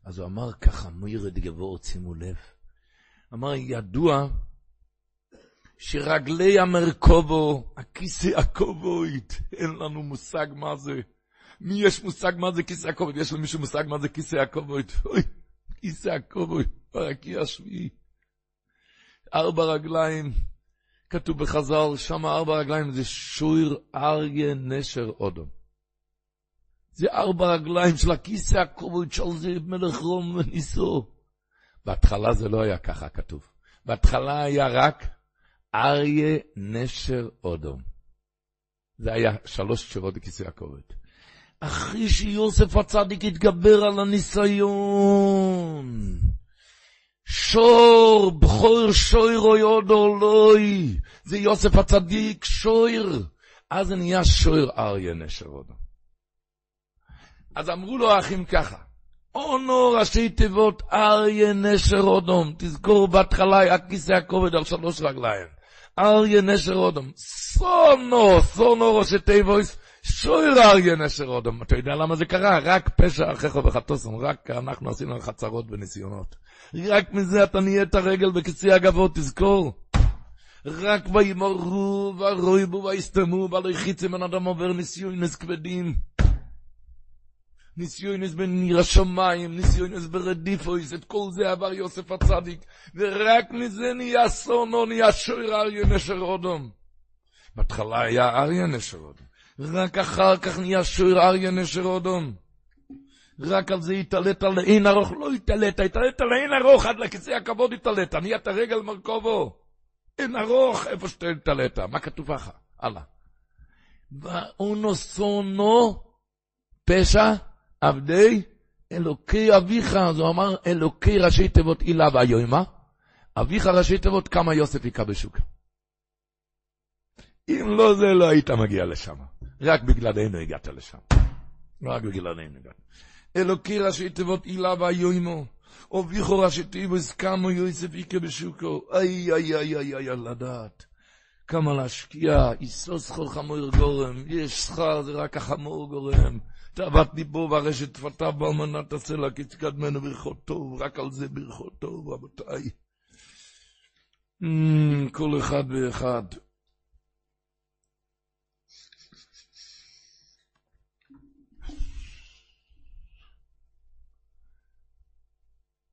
Speaker 2: אז הוא אמר ככה, מירד גבור, שימו לב. אמר, ידוע שרגלי המרכובו, הכיסא הכובוית, אין לנו מושג מה זה. מי יש מושג מה זה כיסא הכובוית? יש למישהו מושג מה זה כיסא הכובוית? אוי, כיסא הכובוית, ברקיע השביעי. ארבע רגליים, כתוב בחז"ל, שם ארבע רגליים זה שור אריה נשר אודום. זה ארבע רגליים של הכיסא הכובוית של זה מלך רום וניסו. בהתחלה זה לא היה ככה כתוב. בהתחלה היה רק אריה נשר אודום. זה היה שלוש תשובות בכיסא הכובד. אחרי שיוסף הצדיק התגבר על הניסיון, שור, בכור שוירו יודו לוי, זה יוסף הצדיק, שויר. אז זה נהיה שויר אריה נשר אודום. אז אמרו לו האחים ככה, אונו ראשי תיבות אריה נשר אודום, תזכור בהתחלה היה כיסא הכובד על שלוש רגליים. אריה נשר אודום. סונו, סונו ראשי תיבויס, שויר אריה נשר אודום. אתה יודע למה זה קרה? רק פשע אחיך וחטוסם, רק אנחנו עשינו חצרות וניסיונות. רק מזה אתה נהיית רגל בכיסי הגבות, תזכור. רק וימרו ורויבו ויסתמו ולא יחיצם בן אדם עובר ניסיונס כבדים. ניסיונס בניר השמיים, ניסיונס ברדיפויס, את כל זה עבר יוסף הצדיק, ורק מזה נהיה סונו, נהיה שוער אריה נשר אודום. בהתחלה היה אריה נשר אודום, רק אחר כך נהיה שוער אריה נשר אודום. רק על זה התעלת על אין ארוך, לא התעלת, התעלת על אין ארוך, עד לכיסא הכבוד התעלת, נהיית רגל מרכובו. אין ארוך, איפה שאתה התעלת, מה כתוב לך? הלאה. ואונו סונו פשע עבדי אלוקי אביך, אז הוא אמר אלוקי ראשי תיבות אילה והיומה, אביך ראשי תיבות כמה יוסף היכה בשוק. אם לא זה, לא היית מגיע לשם. רק בגללנו הגעת לשם. רק בגללנו הגעת. אלוקי ראשי תיבות אילה והיומו, אביך ראשי תיבות כמה יוסף היכה בשוקו. איי, איי, איי, איי, איי, לדעת. כמה להשקיע, יסוס כל חמור גורם, יש שכר, זה רק החמור גורם. תאוות ליבו והרשת שפתיו באמנת הסלע, כי תקדמנו ברכות טוב, רק על זה ברכות טוב, רבותיי. כל אחד ואחד.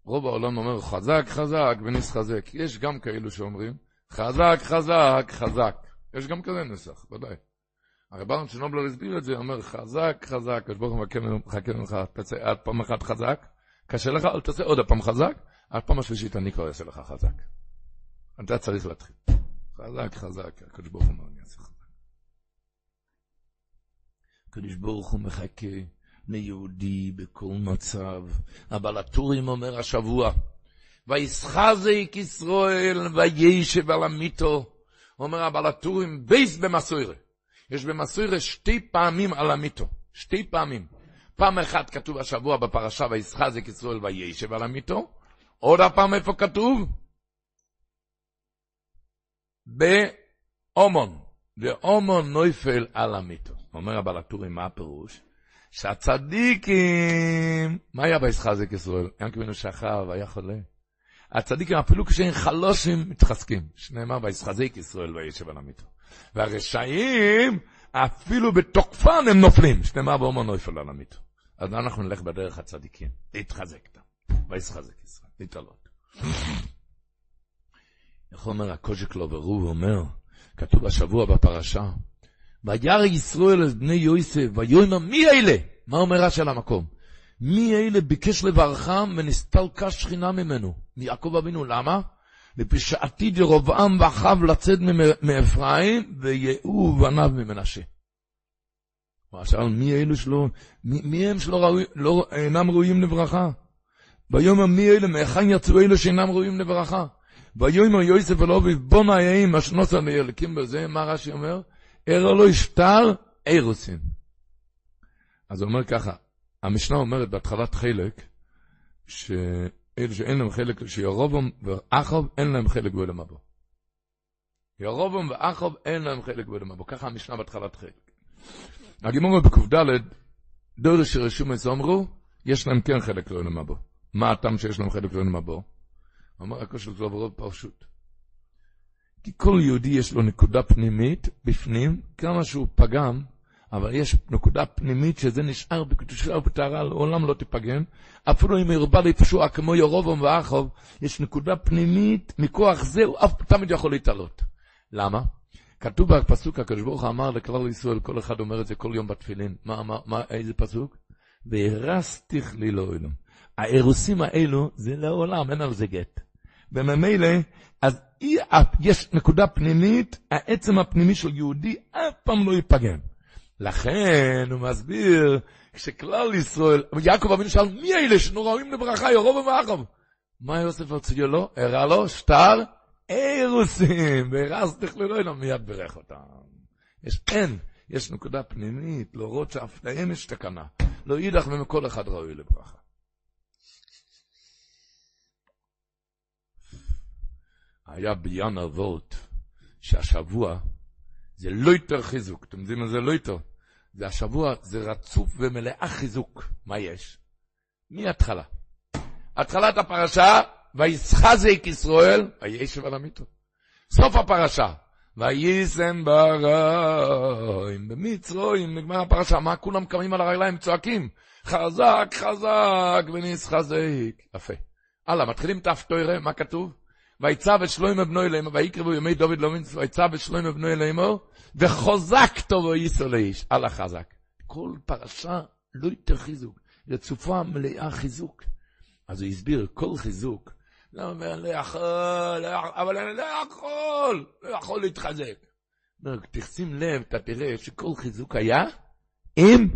Speaker 2: רוב העולם אומר חזק חזק ונסחזק. יש גם כאלו שאומרים חזק חזק חזק. יש גם כזה נסח, ודאי. הרי ברם שנובלר הסביר את זה, אומר חזק, חזק, הקדוש ברוך הוא מחכה ממך, תעשה עד פעם אחת חזק, קשה לך, אל תעשה עוד פעם חזק, עד פעם השלישית אני כבר אעשה לך חזק. אתה צריך להתחיל. חזק, חזק, הקדוש ברוך הוא אומר, אני אעשה חזק. הקדוש ברוך הוא מחכה ליהודי בכל מצב. אבל הטורים אומר השבוע, ויסחזק ישראל וישב על המיתו. אומר הבעל הטורים, בייס במסוירה. יש במסוירה שתי פעמים על המיתו, שתי פעמים. פעם אחת כתוב השבוע בפרשה וישחזק ישראל וישב על המיתו, עוד הפעם איפה כתוב? באומון, ואומון נויפל על המיתו. אומר הבעל הטורים, מה הפירוש? שהצדיקים, מה היה וישחזק ישראל? ים כבינו שכב, והיה חולה. הצדיקים אפילו כשהם חלושים מתחזקים, שנאמר וישחזק ישראל וישב על המיתו. והרשעים, אפילו בתוקפן הם נופלים, שנאמר באומו נויפל על המיתו. אז אנחנו נלך בדרך הצדיקים, להתחזק, וישחזק ישראל, להתעלות. איך אומר הקוז'ק לו ברוב אומר, כתוב השבוע בפרשה, וירא ישראל את בני יוסף, ויאמר מי אלה? מה אומר רש"י על המקום? מי אלה ביקש לברכם ונסתלקה שכינה ממנו? מיעקב אבינו, למה? מפני שעתיד ואחיו לצאת מאפרים, ויהוא בניו ממנשה. שאל, מי אלו שלא, מי, מי הם שלא ראוי, לא, אינם ראויים לברכה? ויאמר מי אלה, מהיכן יצאו אלו שאינם ראויים לברכה? ויאמר יוסף אל אביב, בוא נאיים אשנוסה ליליקים בזה, מה רש"י אומר? ארא לא ישתר, אירוסין. אז הוא אומר ככה, המשנה אומרת בהתחלת חלק, שאלה שאין להם חלק, שירובום ואחוב אין להם חלק בעולם הבא. ירובום ואחוב אין להם חלק בעולם הבא. ככה המשנה בהתחלת חלק. הגימור בק"ד, דור שרשום את אמרו, יש להם כן חלק לעולם הבא. מה הטעם שיש להם חלק לעולם הבא? אומר הקושל זה ברוב פרשות. כי כל יהודי יש לו נקודה פנימית בפנים, כמה שהוא פגם, אבל יש נקודה פנימית שזה נשאר בקדושה ובטהרה, לעולם לא תיפגם. אפילו אם ירבה לפשוע כמו ירובום ואחוב, יש נקודה פנימית, מכוח זה הוא אף תמיד יכול להתעלות. למה? כתוב בפסוק, הקדוש ברוך הוא אמר לכלל ישראל, כל אחד אומר את זה כל יום בתפילין. מה, מה, מה, איזה פסוק? והרסתיך לי לעולם. האירוסים האלו זה לעולם, אין על זה גט. וממילא, אז יש נקודה פנימית, העצם הפנימי של יהודי אף פעם לא ייפגם. לכן הוא מסביר, כשכלל ישראל, יעקב אבינו שאל, מי אלה שנוראים לברכה, ירוב ומאחב? מה יוסף הציע לו? הראה לו שטר אירוסים, והרס תכללו אלו, מיד ברך אותם. יש, אין, יש נקודה פנימית, להורות שאף להם יש תקנה. לא יידח ומכל אחד ראוי לברכה. היה ביאן אבות, שהשבוע זה לא יותר חיזוק. אתם יודעים מה זה לא יותר? זה השבוע, זה רצוף ומלאה חיזוק. מה יש? מההתחלה. התחלת הפרשה, וישחזק ישראל, וישב על המיטו. סוף הפרשה, ויישם ברעים, במצרים, נגמר הפרשה, מה כולם קמים על הרגליים, צועקים, חזק, חזק, ונסחזק. יפה. הלאה, מתחילים האפטוירה, מה כתוב? ויצא בשלוים בנו אלימו, ויקרבו ימי דוד לא מינץ, ויצא בשלוים בנו אלימו, וחוזק טוב וייסו לאיש, הלאה חזק. כל פרשה לא יותר חיזוק, רצופה מלאה חיזוק. אז הוא הסביר, כל חיזוק, לא אומר, לא יכול, לא אבל אני לא יכול, לא יכול להתחזק. תשים לב, אתה תראה שכל חיזוק היה עם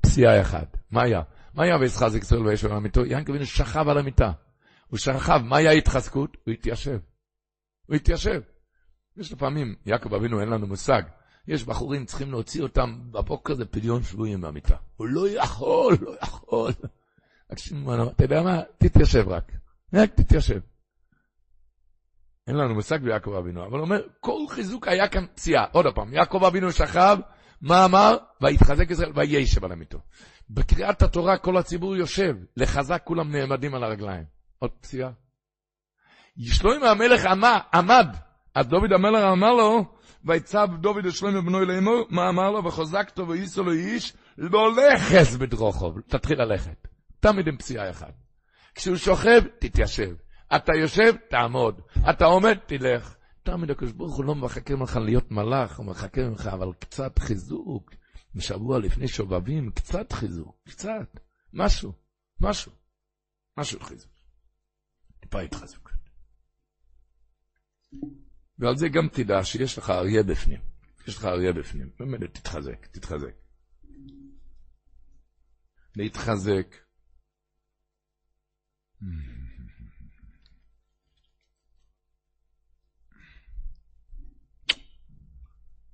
Speaker 2: פסיעה אחת. מה היה? מה היה וישחזק ישראל וישב על המיטו? אבינו שכב על המיטה. הוא שכב, מה היה ההתחזקות? הוא התיישב. הוא התיישב. יש לפעמים, יעקב אבינו אין לנו מושג, יש בחורים צריכים להוציא אותם בבוקר זה פדיון שבויים מהמיטה. הוא לא יכול, לא יכול. אתה יודע מה? תתיישב רק. רק תתיישב. אין לנו מושג ביעקב אבינו, אבל אומר, כל חיזוק היה כאן פציעה. עוד פעם, יעקב אבינו שכב, מה אמר? ויתחזק ישראל, וישב על המיטו. בקריאת התורה כל הציבור יושב, לחזק כולם נעמדים על הרגליים. עוד פציעה. שלוים המלך עמד, אז דוד המלך אמר לו, ויצב דוד לשלוים בנו אלימו, מה אמר לו? וחוזקתו וייסו לו איש, לא לכס בדרוכוב, תתחיל ללכת. תמיד עם פציעה אחת. כשהוא שוכב, תתיישב. אתה יושב, תעמוד. אתה עומד, תלך. תמיד הקדוש ברוך הוא לא מחכה ממך להיות מלאך, הוא מחכה ממך, אבל קצת חיזוק. בשבוע לפני שובבים, קצת חיזוק, קצת. משהו, משהו. משהו חיזוק. טיפה התחזקות. ועל זה גם תדע שיש לך אריה בפנים. יש לך אריה בפנים. באמת, תתחזק, תתחזק. להתחזק.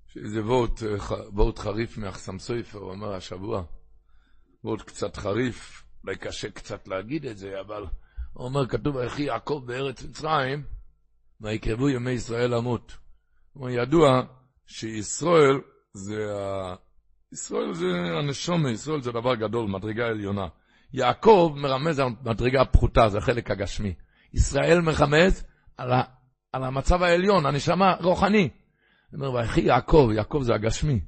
Speaker 2: שזה וורט, וורט חריף מאחסם סופר, הוא אמר השבוע, וורט קצת חריף, אולי קשה קצת להגיד את זה, אבל הוא אומר, כתוב, ויחי יעקב בארץ מצרים, ויקרבו ימי ישראל למות. הוא ידוע שישראל זה ה... ישראל זה הנשומה, ישראל זה דבר גדול, מדרגה עליונה. יעקב מרמז על מדרגה פחותה, זה החלק הגשמי. ישראל מרמז על, ה... על המצב העליון, הנשמה רוחני. הוא אומר, ויחי יעקב, יעקב זה הגשמי.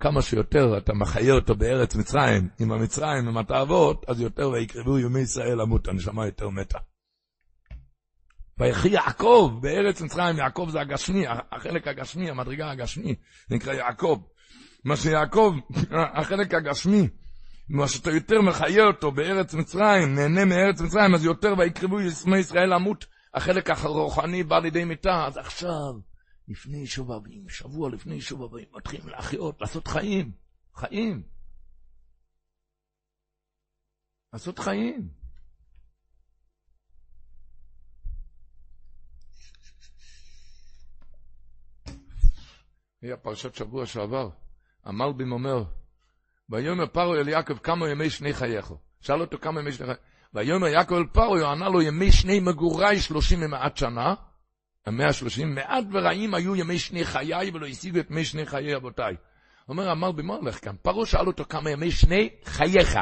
Speaker 2: כמה שיותר אתה מחיה אותו בארץ מצרים, עם המצרים, עם התאוות, אז יותר ויקרבו ימי ישראל למות, הנשמה יותר מתה. ויחי יעקב בארץ מצרים, יעקב זה הגשמי, החלק הגשמי, המדרגה הגשמי, נקרא יעקב. מה שיעקב, החלק הגשמי, מה שאתה יותר מחיה אותו בארץ מצרים, נהנה מארץ מצרים, אז יותר ויקרבו ימי ישראל למות, החלק הרוחני בא לידי מיתה, אז עכשיו, לפני שובבים, שבוע לפני שובבים, מתחילים להחיות, לעשות חיים, חיים. לעשות חיים. היה פרשת שבוע שעבר, המלבים אומר, ויאמר פרעה אל יעקב כמה ימי שני חייך. שאל אותו כמה ימי שני חייך. ויאמר יעקב אל פרעה, ענה לו ימי שני מגורי שלושים ומעט שנה, המאה השלושים, מעט ורעים היו ימי שני חיי ולא השיגו את ימי שני חיי אבותיי. אומר המלבי, מה הולך כאן? פרעה שאל אותו כמה ימי שני חייך.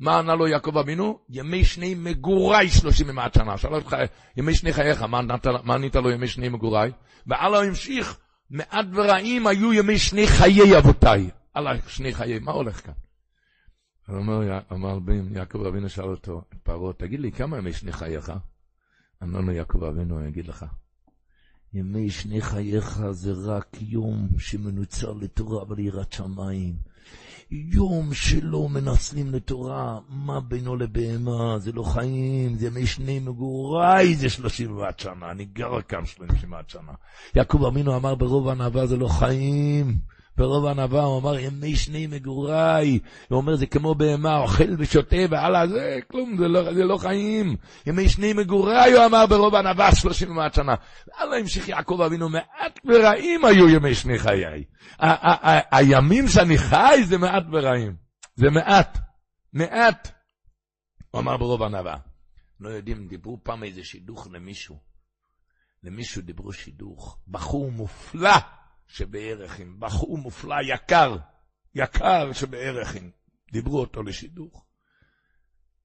Speaker 2: מה ענה לו יעקב אבינו? ימי שני מגורי שלושים ומעט שנה. שאל אותך, ימי שני חייך, מה ענית לו ימי שני מגורי? והלאה המשיך, מעט ורעים היו ימי שני חיי אבותיי. הלאה, שני חיי, מה הולך כאן? אומר, אמר בן, יעקב אבינו שאל אותו, פרעה, תגיד לי, כמה ימי שני חייך? אמר לו יעקב אבינו, אני אגיד לך. ימי שני חייך זה רק יום שמנוצר לתורה וליראת שמיים. יום שלא מנצלים לתורה, מה בינו לבהמה, זה לא חיים, זה ימי שני מגוריי, זה שלושים ואט שנה, אני גר כאן שלושים ואט שנה. יעקב אמינו אמר ברוב הענווה זה לא חיים. ברוב הענווה הוא אמר, ימי שני מגוריי. הוא אומר, זה כמו בהמה, אוכל ושותה והלאה, זה כלום, זה לא, זה לא חיים. ימי שני מגוריי, הוא אמר ברוב הענווה, שלושים ומעט שנה. הלאה המשיך יעקב אבינו, מעט ורעים היו ימי שני חיי. הימים שאני חי זה מעט ורעים. זה מעט. מעט. הוא אמר ברוב הענווה. לא יודעים, דיברו פעם איזה שידוך למישהו, למישהו דיברו שידוך, בחור מופלא שבערכים, בחור מופלא יקר, יקר שבערכים, דיברו אותו לשידוך.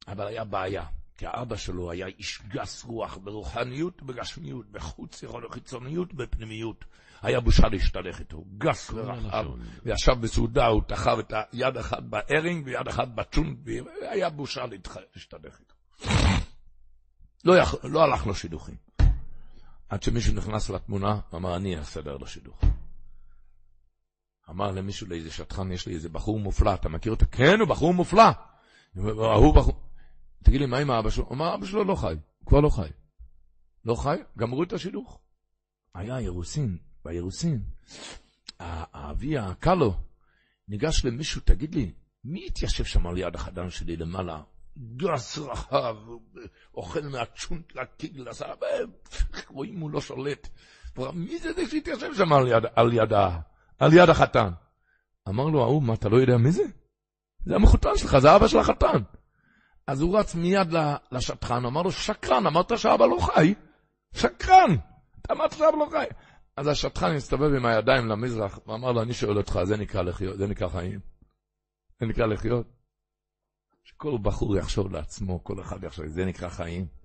Speaker 2: אבל היה בעיה, כי האבא שלו היה איש גס רוח ברוחניות, בגשמיות, בחוץ, יכול חיצוניות, בפנימיות. היה בושה להשתלך איתו, גס ורחב, וישב בסעודה, הוא תחב את היד אחת בארינג ויד אחת בצ'ונט, והיה בושה להשתלך איתו. לא, יכ... לא הלך לו שידוכים. עד שמישהו נכנס לתמונה, אמר, אני אסדר לו שידוך. אמר למישהו, לאיזה שטחן, יש לי איזה בחור מופלא, אתה מכיר אותו? כן, הוא בחור מופלא. הוא בחור... תגיד לי, מה עם האבא שלו? אמר, אבא שלו לא חי, הוא כבר לא חי. לא חי? גמרו את השידוך. היה אירוסין, באירוסין, האבי הקלו ניגש למישהו, תגיד לי, מי התיישב שם על יד החדן שלי למעלה? גס רחב, אוכל מהצ'ונט לקיגל, רואים הוא לא שולט. מי זה זה שהתיישב שם על יד, על יד, על יד החתן? אמר לו ההוא, מה, אתה לא יודע מי זה? זה המחותן שלך, זה אבא של החתן. אז הוא רץ מיד לשטחן, אמר לו, שקרן, אמרת שאבא לא חי? שקרן, אתה אמרת שאבא לא חי. אז השטן הסתובב עם הידיים למזרח, ואמר לו, אני שואל אותך, זה נקרא לחיות, זה נקרא חיים? זה נקרא לחיות? שכל בחור יחשוב לעצמו, כל אחד יחשוב, זה נקרא חיים?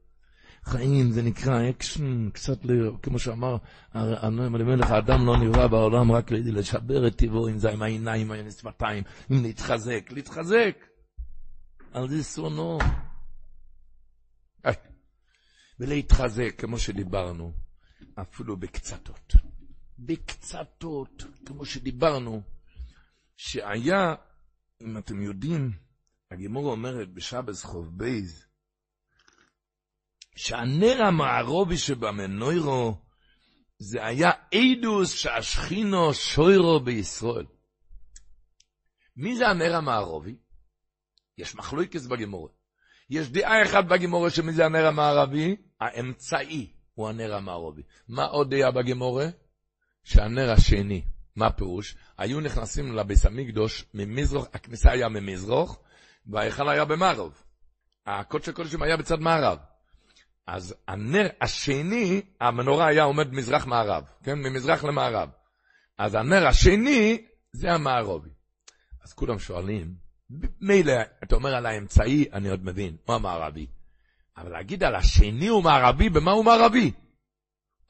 Speaker 2: חיים זה נקרא אקשן, קצת ל... כמו שאמר הנועם אלימלך, האדם לא נברא בעולם רק לשבר את טבעו, אם זה עם העיניים, עם השפתיים, אם להתחזק, להתחזק. על זה שונאו. ולהתחזק, כמו שדיברנו, אפילו בקצתות. בקצתות, כמו שדיברנו, שהיה, אם אתם יודעים, הגימור אומרת בשבס חוב בייז, שהנר המערובי שבמנוירו, זה היה אידוס שהשכינו שוירו בישראל. מי זה הנר המערובי? יש מחלוקס בגימורה. יש דעה אחת בגימורה שמי זה הנר המערבי? האמצעי הוא הנר המערבי. מה עוד דעה בגימורה? שהנר השני, מה הפירוש? היו נכנסים לביס המקדוש ממזרוח, הכניסה היה ממזרוח, וההיכל היה במערב. הקודש הקודשים היה בצד מערב. אז הנר השני, המנורה היה עומד מזרח-מערב, כן? ממזרח למערב. אז הנר השני זה המערבי. אז כולם שואלים, מילא, אתה אומר על האמצעי, אני עוד מבין, הוא המערבי. אבל להגיד על השני הוא מערבי, במה הוא מערבי?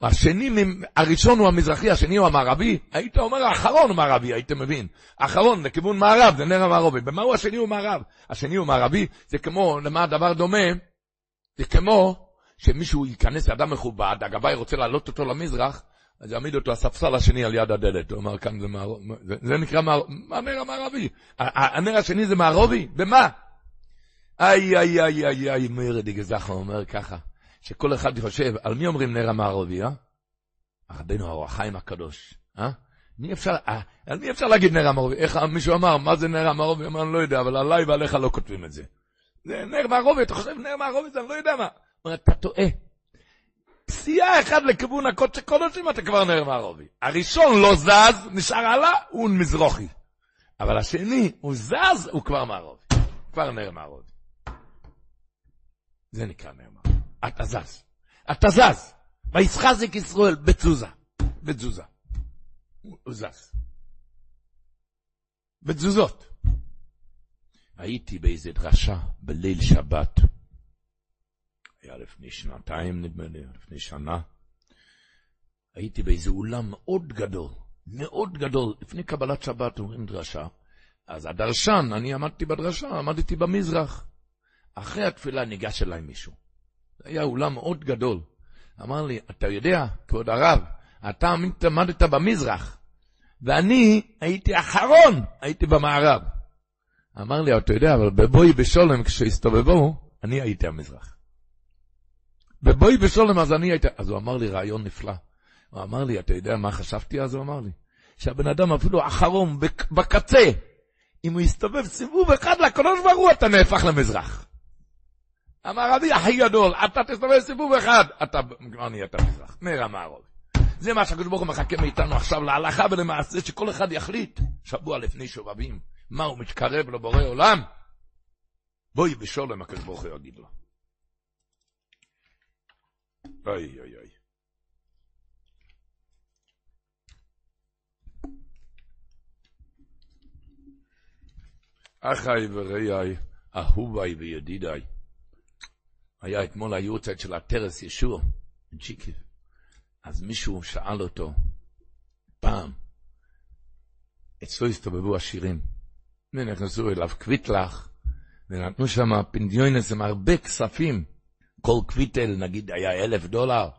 Speaker 2: השני, הראשון הוא המזרחי, השני הוא המערבי, היית אומר האחרון הוא מערבי, היית מבין. האחרון לכיוון מערב, זה נר המערבי. במה הוא השני הוא מערב? השני הוא מערבי, זה כמו, למה הדבר דומה? זה כמו שמישהו ייכנס לאדם מכובד, הגבאי רוצה להעלות אותו למזרח, אז יעמיד אותו הספסל השני על יד הדלת. הוא אמר, כאן זה, מער... זה, זה נקרא מער... הנר המערבי. הנר השני זה מערובי? במה? איי, איי, איי, איי, איי, מאיר דיגזחו אומר ככה, שכל אחד חושב, על מי אומרים נר המערובי, אה? רבנו האור החיים הקדוש, אה? מי אפשר, אה, על מי אפשר להגיד נר המערובי? איך מישהו אמר, מה זה נר המערובי? אמר, אני לא יודע, אבל עליי ועליך לא כותבים את זה. זה נר מערובי, אתה חושב נר מערובי זה, אני לא יודע מה. אומר, אתה טועה. פסיעה אחת לכיוון הקודש קודשים, אתה כבר נר מערבי. הראשון לא זז, נשאר הלאה, הוא מזרוחי. אבל השני, הוא זז, הוא כבר מערבי. כבר נר מערבי. זה נקרא נר מערבי. אתה זז. אתה זז. וישחזק ישראל בתזוזה. בתזוזה. הוא זז. בתזוזות. הייתי באיזה דרשה בליל שבת. היה לפני שנתיים נדמה לי, לפני שנה. הייתי באיזה אולם מאוד גדול, מאוד גדול, לפני קבלת שבת אומרים דרשה. אז הדרשן, אני עמדתי בדרשה, עמדתי במזרח. אחרי התפילה ניגש אליי מישהו. זה היה אולם מאוד גדול. אמר לי, אתה יודע, כבוד הרב, אתה עמדת במזרח, ואני הייתי אחרון, הייתי במערב. אמר לי, אתה יודע, אבל בבואי בשולם, כשהסתובבו, אני הייתי המזרח. ובואי בשולם, אז אני הייתי... אז הוא אמר לי רעיון נפלא. הוא אמר לי, אתה יודע מה חשבתי אז? הוא אמר לי, שהבן אדם אפילו אחרון, בקצה, אם הוא יסתובב סיבוב אחד לקדוש ברוך הוא, אתה נהפך למזרח. אמר רבי הכי גדול, אתה תסתובב סיבוב אחד, אתה כבר נהיית מזרח. נר המערוב. זה מה שהקדוש ברוך הוא מחכה מאיתנו עכשיו להלכה ולמעשה, שכל אחד יחליט, שבוע לפני שובבים, מה הוא מתקרב לבורא עולם? בואי בשולם, הקדוש ברוך הוא יגיד לו. Ay, ay, ay. אחיי וראיי, אהוביי וידידיי. היה אתמול היורצייט של הטרס ישוע, ג'יקי. אז מישהו שאל אותו, פעם, אצלו הסתובבו השירים. ונכנסו אליו קוויטלך, ונתנו שם פנדיונס עם הרבה כספים. כל קוויטל, נגיד, היה אלף דולר.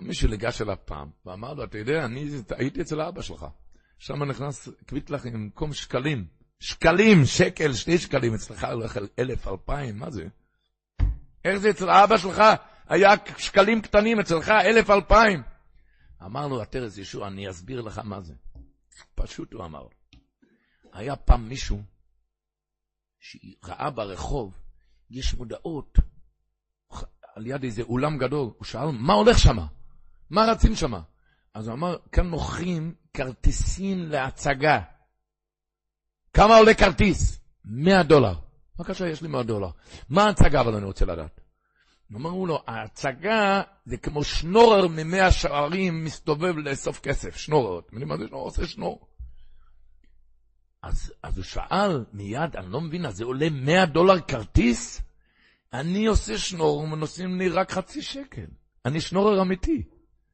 Speaker 2: מישהו ניגש אליו פעם, ואמר לו, אתה יודע, אני הייתי אצל אבא שלך. שם נכנס קוויטלח עם במקום שקלים. שקלים, שקל, שני שקלים, אצלך הולך אלף, אלפיים, מה זה? איך זה אצל אבא שלך? היה שקלים קטנים, אצלך אלף, אלפיים. אמר לו הטרס ישוע, אני אסביר לך מה זה. פשוט הוא אמר. היה פעם מישהו שראה ברחוב, יש מודעות על יד איזה אולם גדול. הוא שאל, מה הולך שם? מה רצים שם? אז הוא אמר, כאן מוכרים כרטיסים להצגה. כמה עולה כרטיס? 100 דולר. בבקשה, יש לי 100 דולר. מה ההצגה, אבל אני רוצה לדעת. אמרו לו, ההצגה זה כמו שנורר ממאה שערים מסתובב לאסוף כסף, שנורר. אתם יודעים מה זה שנורר? עושה שנור. אז, אז הוא שאל מיד, אני לא מבין, אז זה עולה 100 דולר כרטיס? אני עושה שנור ונוסעים לי רק חצי שקל. אני שנורר אמיתי.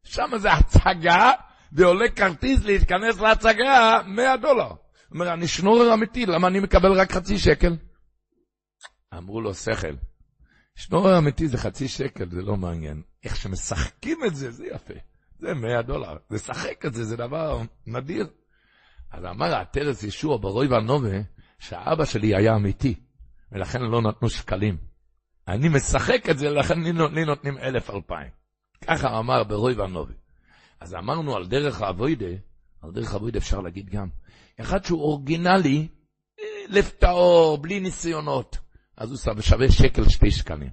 Speaker 2: שם זה הצגה, ועולה כרטיס להתכנס להצגה 100 דולר. הוא אומר, אני שנורר אמיתי, למה אני מקבל רק חצי שקל? אמרו לו, שכל. שנורר אמיתי זה חצי שקל, זה לא מעניין. איך שמשחקים את זה, זה יפה. זה 100 דולר. לשחק את זה, זה דבר נדיר. אז אמר הטרס ישוע ברוי והנובה, שהאבא שלי היה אמיתי, ולכן לא נתנו שקלים. אני משחק את זה, לכן לי, נותנים אלף אלפיים. ככה אמר ברוי והנובה. אז אמרנו על דרך האבוידה, על דרך האבוידה אפשר להגיד גם, אחד שהוא אורגינלי, אה, לב טהור, בלי ניסיונות, אז הוא שווה שקל שתי שקלים.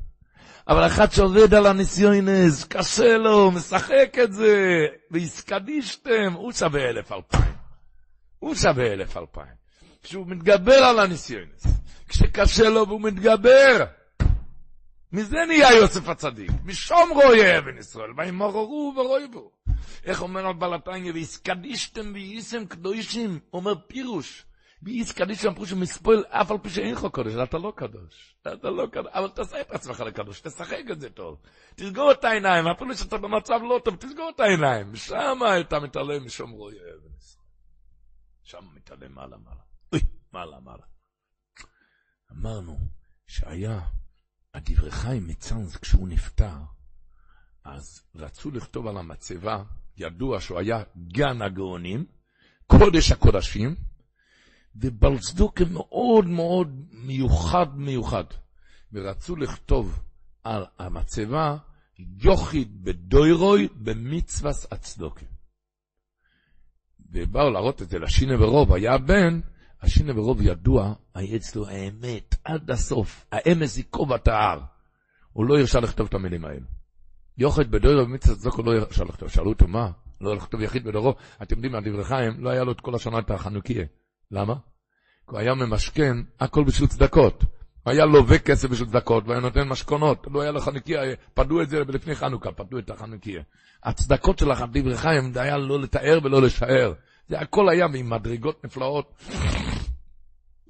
Speaker 2: אבל אחד שעובד על הניסיונס, קשה לו, משחק את זה, והסקדישתם, הוא שווה אלף אלפיים. הוא שווה אלף אלפיים. כשהוא מתגבר על הניסיונס, כשקשה לו והוא מתגבר, מזה נהיה יוסף הצדיק, משום רואה אבן ישראל, וימררו ורויבו. איך אומר על בלתניה, והסקדישתם וייסם קדושים, אומר פירוש, ואיס קדישם מספול, אף על פי שאין לך קודש, אתה לא קדוש, אתה לא קדוש, אבל תעשה את עצמך לקדוש, תשחק את זה טוב, תסגור את העיניים, אפילו שאתה במצב לא טוב, תסגור את העיניים, שם אתה מתעלם משום רואה אבן ישראל. שם מתעלם מעלה מעלה. אוי, מעלה מעלה. אמרנו שהיה הדברי חיים מצאנז כשהוא נפטר, אז רצו לכתוב על המצבה, ידוע שהוא היה גן הגאונים, קודש הקודשים, ובלצדוקה מאוד מאוד מיוחד מיוחד. ורצו לכתוב על המצבה יוחיד בדוירוי במצווס הצדוקה. ובאו להראות את זה לשינה ורוב, היה בן, השינה ורוב ידוע, היה אצלו האמת עד הסוף, האמס ייקוב את ההר. הוא לא הרשה לכתוב את המילים האלה. יוחד בדורו במצווה צדוק הוא לא הרשה לכתוב. שאלו אותו מה? לא לכתוב יחיד בדורו. אתם יודעים, על דברי חיים, לא היה לו את כל השנה את החנוכיה. למה? כי הוא היה ממשכן הכל בשביל צדקות. היה לווה כסף בשביל צדקות, והיה נותן משכונות. לא היה לו חנוכיה, פדו את זה לפני חנוכה, פדו את החנוכיה. הצדקות של דברי חיים, זה היה לא לתאר ולא לשער. זה הכל היה עם מדרגות נפלאות.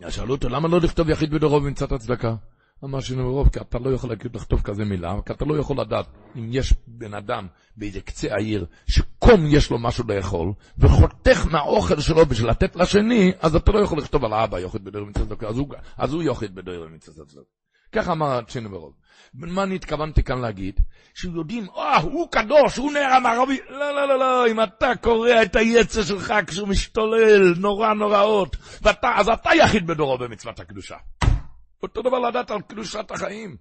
Speaker 2: אז שאלו אותו, למה לא לכתוב יחיד בדורו במצוות הצדקה? אמר ברוב, כי אתה לא יכול לכתוב כזה מילה, כי אתה לא יכול לדעת אם יש בן אדם באיזה קצה העיר, שקום יש לו משהו לאכול, וחותך מהאוכל שלו בשביל לתת לשני, אז אתה לא יכול לכתוב על האבא יוחיד בדורו במצוות הצדקה, אז, אז הוא יוחיד בדורו במצוות הצדקה. ככה אמר ברוב. מה אני התכוונתי כאן להגיד? שיודעים, אה, הוא קדוש, הוא נער המערבי. לא, לא, לא, לא, אם אתה קורע את היצר שלך כשהוא משתולל, נורא נוראות, ואתה, אז אתה יחיד בדורו במצוות הקדושה. אותו דבר לדעת על קדושת החיים.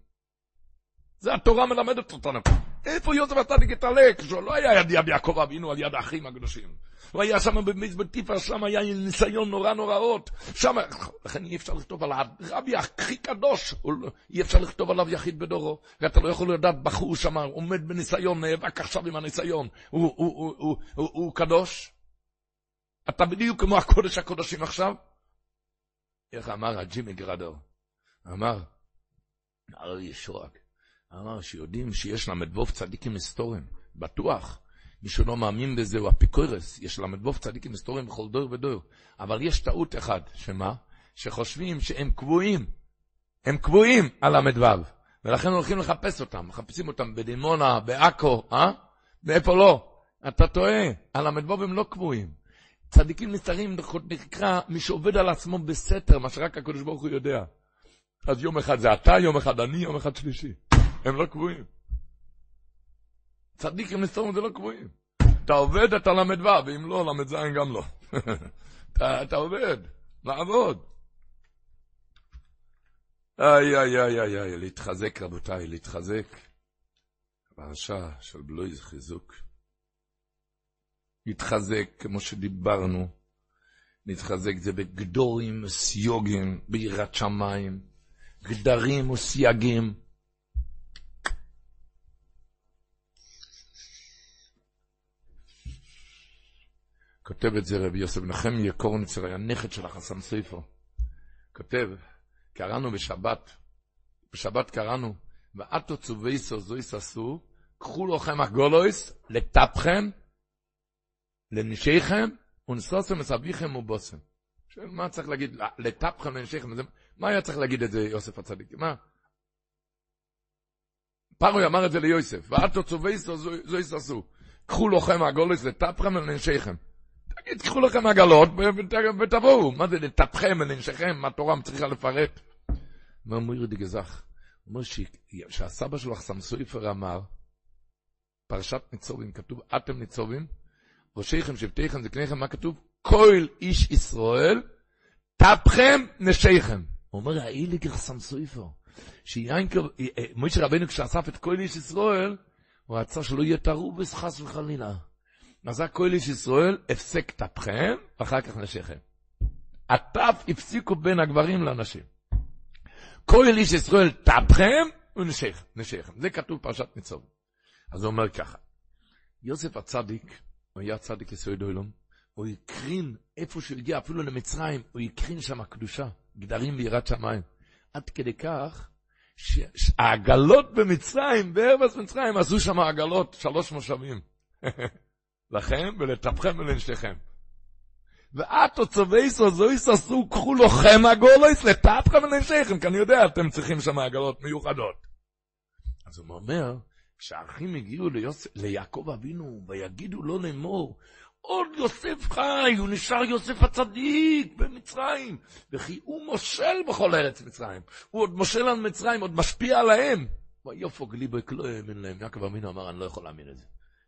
Speaker 2: זה התורה מלמדת אותנו. איפה יוסף הצדיק התעלה? כשהוא לא היה יד יעקב אבינו על יד האחים הקדושים. הוא היה שם במזבט טיפה, שם היה ניסיון נורא נוראות. שם, לכן אי אפשר לכתוב על הרבי הכי קדוש, לא- אי אפשר לכתוב עליו יחיד בדורו. ואתה לא יכול לדעת, בחור שם עומד בניסיון, נאבק עכשיו עם הניסיון. הוא, הוא, הוא, הוא, קדוש? אתה בדיוק כמו הקודש הקודשים עכשיו? איך אמר הג'ימי גרדור? אמר, הרב ישורק, אמר שיודעים שיש ל"ו צדיקים היסטוריים, בטוח. מי שלא מאמין בזה הוא אפיקורס, יש ל"ו צדיקים היסטוריים בכל דור ודור. אבל יש טעות אחת, שמה? שחושבים שהם קבועים, הם קבועים על ל"ו, ולכן הולכים לחפש אותם, מחפשים אותם בדימונה, בעכו, אה? ואיפה לא? אתה טועה, הל"ו הם לא קבועים. צדיקים נסתרים נקרא מי שעובד על עצמו בסתר, מה שרק הקדוש ברוך הוא יודע. אז יום אחד זה אתה, יום אחד אני, יום אחד שלישי. הם לא קבועים. צדיקים נסתרים זה לא קבועים. אתה עובד, אתה ל"ו, ואם לא, ל"ז גם לא. אתה, אתה עובד, לעבוד. איי, איי, איי, איי, איי, להתחזק, רבותיי, להתחזק. פרשה של בלוי חיזוק. להתחזק, כמו שדיברנו, להתחזק זה בגדורים וסיוגים, ביראת שמיים, גדרים וסייגים. כותב את זה רבי יוסף נחמיה קורניצר, היה נכד של החסם סופר. כותב, קראנו בשבת, בשבת קראנו, ואתו צובייסו זויס עשו, קחו לכם הגולויס, לטפכם, לנשיכם, ונסוסם מסביכם ובוסם. שואל, מה צריך להגיד, לטפכם, לנשיכם, מה היה צריך להגיד את זה יוסף הצדיק? מה? פרוי אמר את זה ליוסף, ואתו צובייסו זויס עשו, קחו לכם הגולויס, לטפכם ולנשיכם. תגיד, קחו לכם עגלות ותבואו. מה זה לטפכם ולנשיכם? מה התורה צריכה לפרט? אומר מוירי דגזך, אומר שהסבא שלו, חסם סויפר, אמר, פרשת ניצובים, כתוב, אתם ניצובים, ראשיכם, שבטיכם, זקניכם, מה כתוב? כל איש ישראל, טפכם, נשיכם. אומר, האילי כחסם סויפר, שיינקר, מוישה רבנו כשאסף את כל איש ישראל, הוא רצה שלא יהיה תרובס חס וחלילה. אז כל איש ישראל, הפסק טפכם, ואחר כך נשיכם. הטף הפסיקו בין הגברים לנשים. כל איש ישראל טפכם ונשיכם. זה כתוב פרשת ניצוב. אז הוא אומר ככה, יוסף הצדיק, הוא היה צדיק יסוד עולם, הוא הקרין איפה שהוא הגיע, אפילו למצרים, הוא הקרין שם קדושה, גדרים ויראת שמיים. עד כדי כך, שהעגלות במצרים, בארבס מצרים, עשו שם עגלות שלוש מושבים. לכם ולטפכם ולנשתכם. ואתו צובייסו זויס עשו, קחו לוחם הגולויס לטפכם ולנשתכם, כי אני יודע, אתם צריכים שם עגלות מיוחדות. אז הוא אומר, כשהאחים הגיעו ליוס... ליעקב אבינו, ויגידו לו לאמור, עוד יוסף חי, הוא נשאר יוסף הצדיק במצרים, וכי הוא מושל בכל ארץ מצרים. הוא עוד מושל על מצרים, עוד משפיע עליהם. ויופוג ליבו לא האמין להם. יעקב אבינו אמר, אני לא יכול להאמין לזה.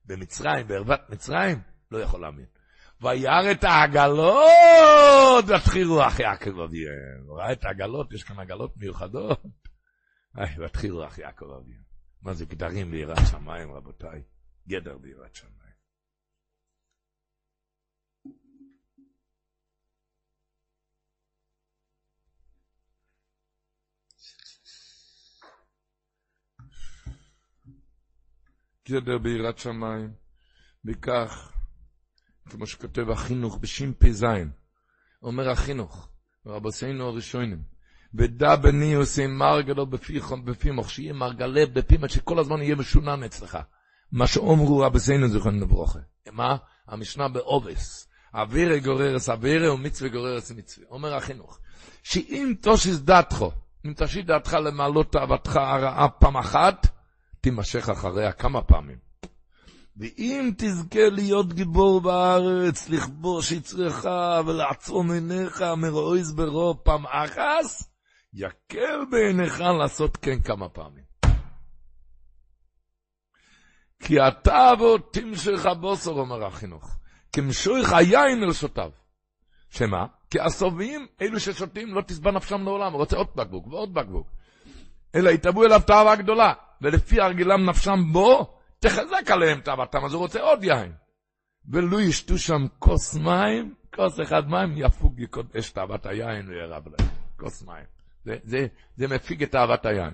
Speaker 2: במצרים, בערוות מצרים, לא יכול להאמין. וירא את העגלות, ותחילו אחי יעקב אבינו. הוא ראה את העגלות, יש כאן עגלות מיוחדות. איי, ותחילו אחי יעקב אבינו. מה זה גדרים ביראת שמיים, רבותיי? גדר ביראת שמיים. גדר ביראת שמיים, וכך, כמו שכותב החינוך בשפ"ז, אומר החינוך, רבוסינו הראשונים, ודע בני עושה מר גדול בפימוך, שיהיה מרגלה בפימת, שכל הזמן יהיה משונן אצלך. מה שאומרו רבסינו זיכרון לברוכה. מה? המשנה בעובס. אבירי גוררס אבירי ומצווה גוררס מצווה. אומר החינוך, שאם תושיס דעתך, אם תשיט דעתך למעלות תאוותך הרעה פעם אחת, תימשך אחריה כמה פעמים. ואם תזכה להיות גיבור בארץ, לכבוש יצרך ולעצום עיניך מרואיז ברוב פעם אחס, יקל בעיניך לעשות כן כמה פעמים. כי אתה בו תמשך הבוסר, אומר החינוך, כמשויך היין אל שותיו. שמה? כי הסובים, אלו ששותים, לא תשבע נפשם לעולם, הוא רוצה עוד בקבוק ועוד בקבוק. אלא יתאבו אליו תאווה גדולה, ולפי הרגלם נפשם בו, תחזק עליהם תאוותם, אז הוא רוצה עוד יין. ולו ישתו שם כוס מים, כוס אחד מים, יפוג יקודש תאוות היין וירב להם. כוס מים. זה, זה, זה מפיג את תאוות היין.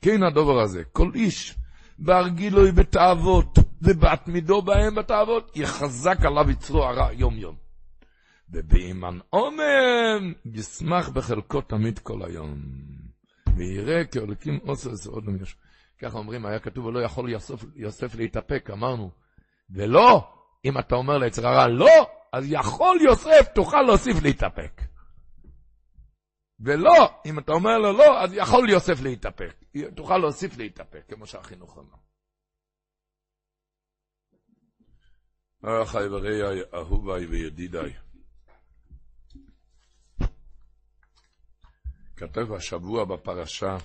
Speaker 2: כן הדובר הזה, כל איש בהרגילוי בתאוות ובהתמידו בהם בתאוות, יחזק עליו יצרו הרע יום יום. ובאימן אומן, ישמח בחלקו תמיד כל היום. ויראה כאלוקים עושה עוד יש. ככה אומרים, היה כתוב, ולא יכול יוסף, יוסף להתאפק, אמרנו. ולא, אם אתה אומר ליצר הרע לא, אז יכול יוסף, תוכל להוסיף להתאפק. ולא, אם אתה אומר לו לא, אז יכול יוסף להתאפק. תוכל להוסיף להתאפק, כמו שהחינוך אומר. אחי ורעי, אהוביי וידידיי. כתב השבוע בפרשה,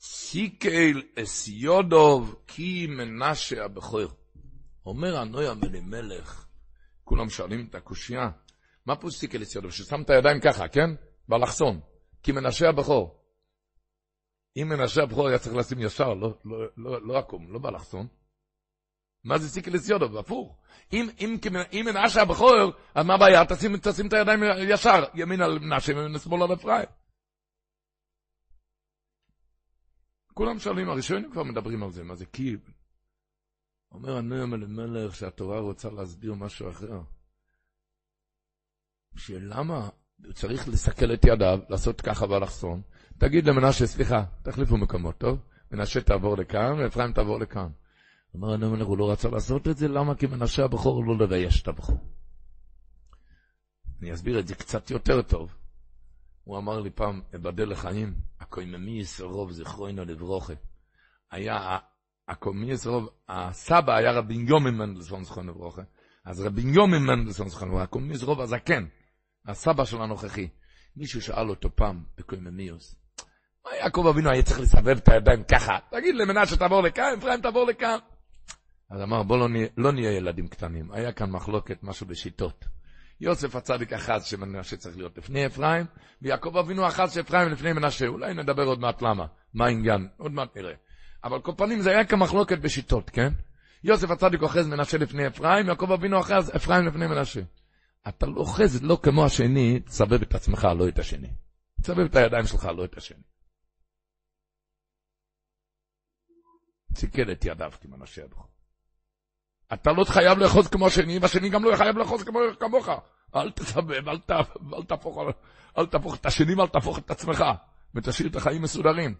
Speaker 2: סיקל אס יודוב כי מנשה הבכור. אומר הנוי המלך, כולם שואלים את הקושייה, מה פה סיקל אס יודוב? ששם את הידיים ככה, כן? באלכסון. כי מנשה הבכור. אם מנשה הבכור היה צריך לשים ישר, לא, לא, לא, לא עקום, לא באלכסון. מה זה סיקל אס יודוב? הפוך. אם, אם, אם מנשה הבכור, אז מה הבעיה? תשים, תשים את הידיים ישר, ימין על מנשה ושמאל על אפרים. כולם שואלים, הראשונים כבר מדברים על זה, מה זה קיב? אומר הנועם אלימלך שהתורה רוצה להסביר משהו אחר. שלמה הוא צריך לסכל את ידיו, לעשות ככה באלכסון? תגיד למנשה, סליחה, תחליפו מקומות, טוב? מנשה תעבור לכאן, ואפרים תעבור לכאן. אומר הנועם אלימלך, הוא לא רצה לעשות את זה, למה? כי מנשה הבכור לא לבייש את הבכור. אני אסביר את זה קצת יותר טוב. הוא אמר לי פעם, אבדל לחיים, הקויממיס רוב זכרוינו לברוכה. היה, הקויממיס רוב, הסבא היה רבי יומי מנדלסון זכרוינו לברוכה. אז רבי יומי מנדלסון זכרוינו לברוכה, הקויממיס רוב הזקן, הסבא של הנוכחי. מישהו שאל אותו פעם בקויממיוס, מה יעקב אבינו היה צריך לסבב את הידיים ככה? תגיד למנשה תעבור לכאן, אפרים תעבור לכאן. אז אמר, בוא לא נהיה, לא נהיה ילדים קטנים. היה כאן מחלוקת, משהו בשיטות. יוסף הצדיק אחז שמנשה צריך להיות לפני אפרים, ויעקב אבינו אחז שאפרים לפני מנשה. אולי נדבר עוד מעט למה, מה העניין, עוד מעט נראה. אבל כל פנים זה היה כמחלוקת בשיטות, כן? יוסף הצדיק אוחז מנשה לפני אפרים, יעקב אבינו אחז אפרים לפני מנשה. אתה לא אוחז לא כמו השני, תסבב את עצמך, לא את השני. תסבב את הידיים שלך, לא את השני. ציכל את ידיו כמנשה הבכור. אתה לא חייב לאחוז כמו השני, והשני גם לא חייב לאחוז כמוך. אל תסבב, אל, אל, תהפוך, אל תהפוך את השני ואל תהפוך את עצמך, ותשאיר את החיים מסודרים.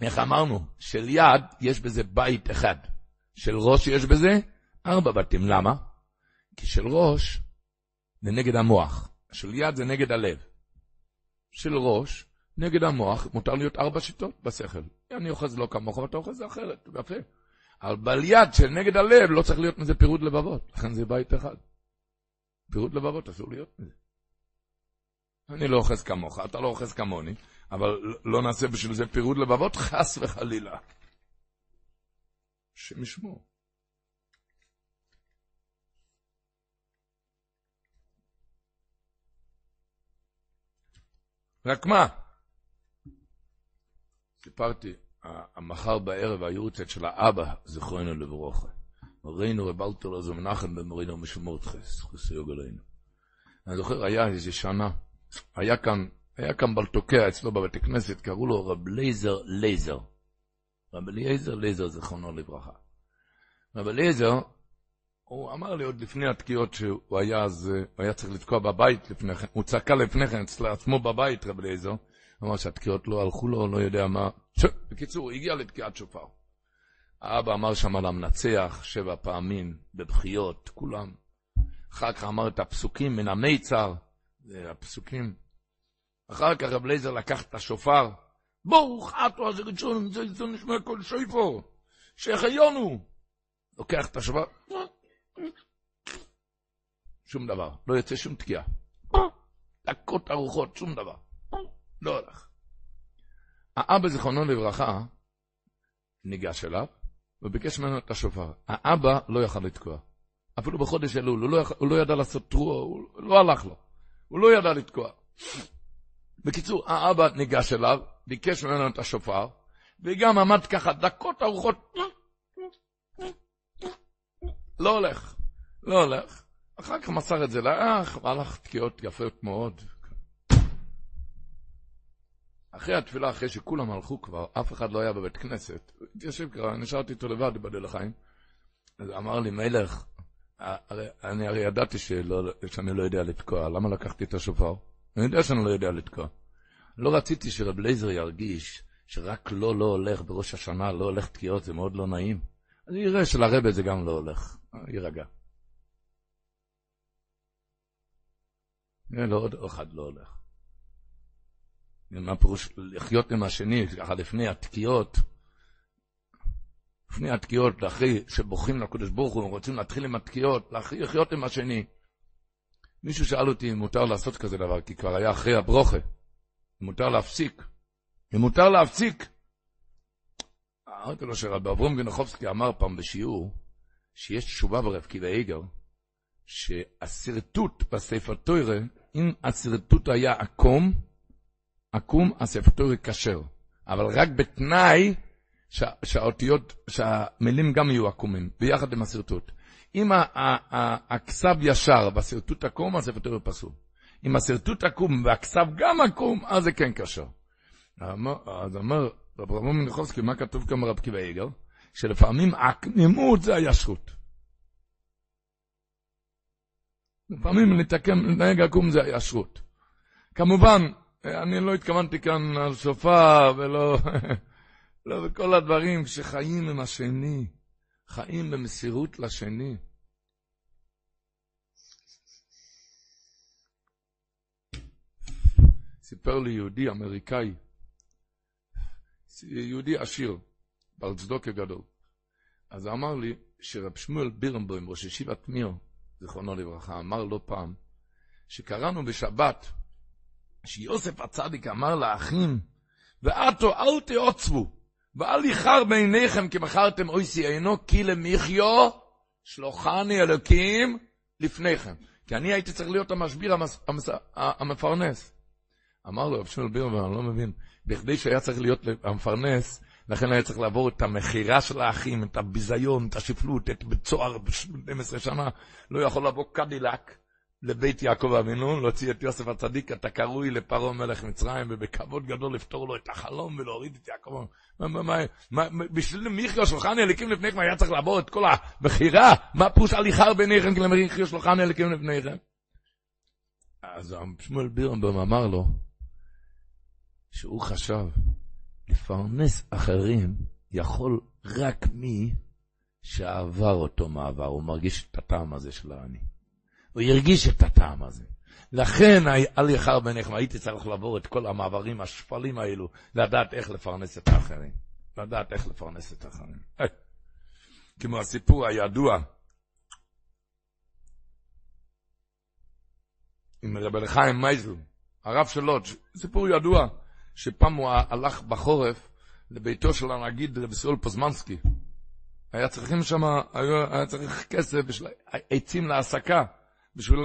Speaker 2: איך אמרנו? של יד יש בזה בית אחד, של ראש יש בזה ארבע בתים. למה? כי של ראש זה נגד המוח, של יד זה נגד הלב. של ראש, נגד המוח, מותר להיות ארבע שיטות בשכל. אני אוחז לא כמוך ואתה אוחז אחרת, יפה. אבל בליד של נגד הלב לא צריך להיות מזה פירוד לבבות, לכן זה בית אחד. פירוד לבבות אסור להיות מזה. אני לא אוחז כמוך, אתה לא אוחז כמוני, אבל לא נעשה בשביל זה פירוד לבבות, חס וחלילה. השם ישמור. רק מה? סיפרתי, המחר בערב היורצת של האבא, זכרנו לברוכה. מורינו רב אלתר מנחם במורינו משמורת חס, חסי יוגלנו. אני זוכר, היה איזה שנה, היה כאן, היה כאן בלטוקע אצלו בבית הכנסת, קראו לו רב לייזר לייזר. רב אליעזר לייזר, זכרונו לברכה. רב אליעזר, הוא אמר לי עוד לפני התקיעות שהוא היה אז, הוא היה צריך לתקוע בבית לפני כן, הוא צעקה לפני כן אצל עצמו בבית, רב אליעזר, אמר שהתקיעות לא הלכו לו, לא יודע מה. ש... בקיצור, הוא הגיע לתקיעת שופר. האבא אמר שם על המנצח שבע פעמים, בבכיות, כולם. אחר כך אמר את הפסוקים מן המיצר, זה הפסוקים. אחר כך רב לייזר לקח את השופר, ברוך אתו אז ראשון, זה נשמע כל שויפו, שהחיונו. לוקח את השופר, שום דבר, לא יוצא שום תקיעה. דקות ארוחות, שום דבר. לא הולך. האבא, זיכרונו לברכה, ניגש אליו, וביקש ממנו את השופר. האבא לא יכל לתקוע. אפילו בחודש אלול, הוא, לא הוא לא ידע לעשות טרוע, הוא לא הלך לו. הוא לא ידע לתקוע. בקיצור, האבא ניגש אליו, ביקש ממנו את השופר, וגם עמד ככה דקות ארוחות. לא הולך, לא הולך. אחר כך מסר את זה לאח, והלך תקיעות יפות מאוד. אחרי התפילה, אחרי שכולם הלכו כבר, אף אחד לא היה בבית כנסת, התיישב כבר, נשארתי איתו לבד, ייבדל לחיים. אז אמר לי, מלך, הרי, אני הרי ידעתי שלא, שאני לא יודע לתקוע, למה לקחתי את השופר? אני יודע שאני לא יודע לתקוע. לא רציתי שרב לייזר ירגיש שרק לא לא הולך בראש השנה, לא הולך תקיעות, זה מאוד לא נעים. אז יראה שלרבה זה גם לא הולך, יירגע. לא, עוד אחד לא הולך. מה פירוש לחיות עם השני, ככה לפני התקיעות, לפני התקיעות, אחרי שבוכים לקדוש ברוך הוא, רוצים להתחיל עם התקיעות, לחיות עם השני. מישהו שאל אותי אם מותר לעשות כזה דבר, כי כבר היה אחרי הברוכה. אם מותר להפסיק. אם מותר להפסיק. אמרתי לו שרבי אברום גנחובסקי אמר פעם בשיעור, שיש תשובה ברב קיבא איגר, שהשרטוט בספר תוירה, אם השרטוט היה עקום, עקום, הספר תוירה כשר. אבל רק בתנאי שה, שהאותיות, שהמילים גם יהיו עקומים, ביחד עם השרטוט. אם הכסב ישר והשרטוט עקום, אז תוירה פסול. אם השרטוט עקום והכסב גם עקום, אז זה כן כשר. אז אומר רב רמון מנחובסקי, מה כתוב כאן ברב קיבא איגר? שלפעמים עקמימות זה הישרות. לפעמים לתקן, לנהג עקום זה הישרות. כמובן, אני לא התכוונתי כאן על סופה ולא לא בכל הדברים, כשחיים עם השני, חיים במסירות לשני. סיפר לי יהודי אמריקאי, יהודי עשיר, בעל צדוקה גדול. אז אמר לי שרב שמואל בירנבוים, ראש ישיבת מיר, זיכרונו לברכה, אמר לא פעם, שקראנו בשבת, שיוסף הצדיק אמר לאחים, ועתו אל תעוצבו, ואל יחר בעיניכם כי מכרתם אויסי עינו, כי למחיו שלוחני אלוקים לפניכם. כי אני הייתי צריך להיות המשביר המס, המס, המפרנס. אמר לו רב שמואל בירנבוים, אני לא מבין, בכדי שהיה צריך להיות המפרנס, לכן היה צריך לעבור את המכירה של האחים, את הביזיון, את השפלות, את בית סוהר 12 שנה. לא יכול לבוא קדילק לבית יעקב אבינו, להוציא את יוסף הצדיק, אתה קרוי לפרעה מלך מצרים, ובכבוד גדול לפתור לו את החלום ולהוריד את יעקב. בשביל מיכיו שלוחני אליקים לפניכם היה צריך לעבור את כל המכירה? מה פירוש הליכר ביניכם כי למיכיו שלוחני אליקים לפניכם? אז שמואל בירנבום אמר לו, שהוא חשב, לפרנס אחרים יכול רק מי שעבר אותו מעבר, הוא מרגיש את הטעם הזה של העני. הוא הרגיש את הטעם הזה. לכן אל יחר ביניכם, הייתי צריך לעבור את כל המעברים השפלים האלו, לדעת איך לפרנס את האחרים. לדעת איך לפרנס את האחרים. כמו הסיפור הידוע עם רב אלחיים מייזל, הרב של לודג', סיפור ידוע. שפעם הוא הלך בחורף לביתו של הנגיד רבי סול פוזמנסקי. היה צריכים שם, היה צריך כסף בשביל עצים להעסקה. בשביל,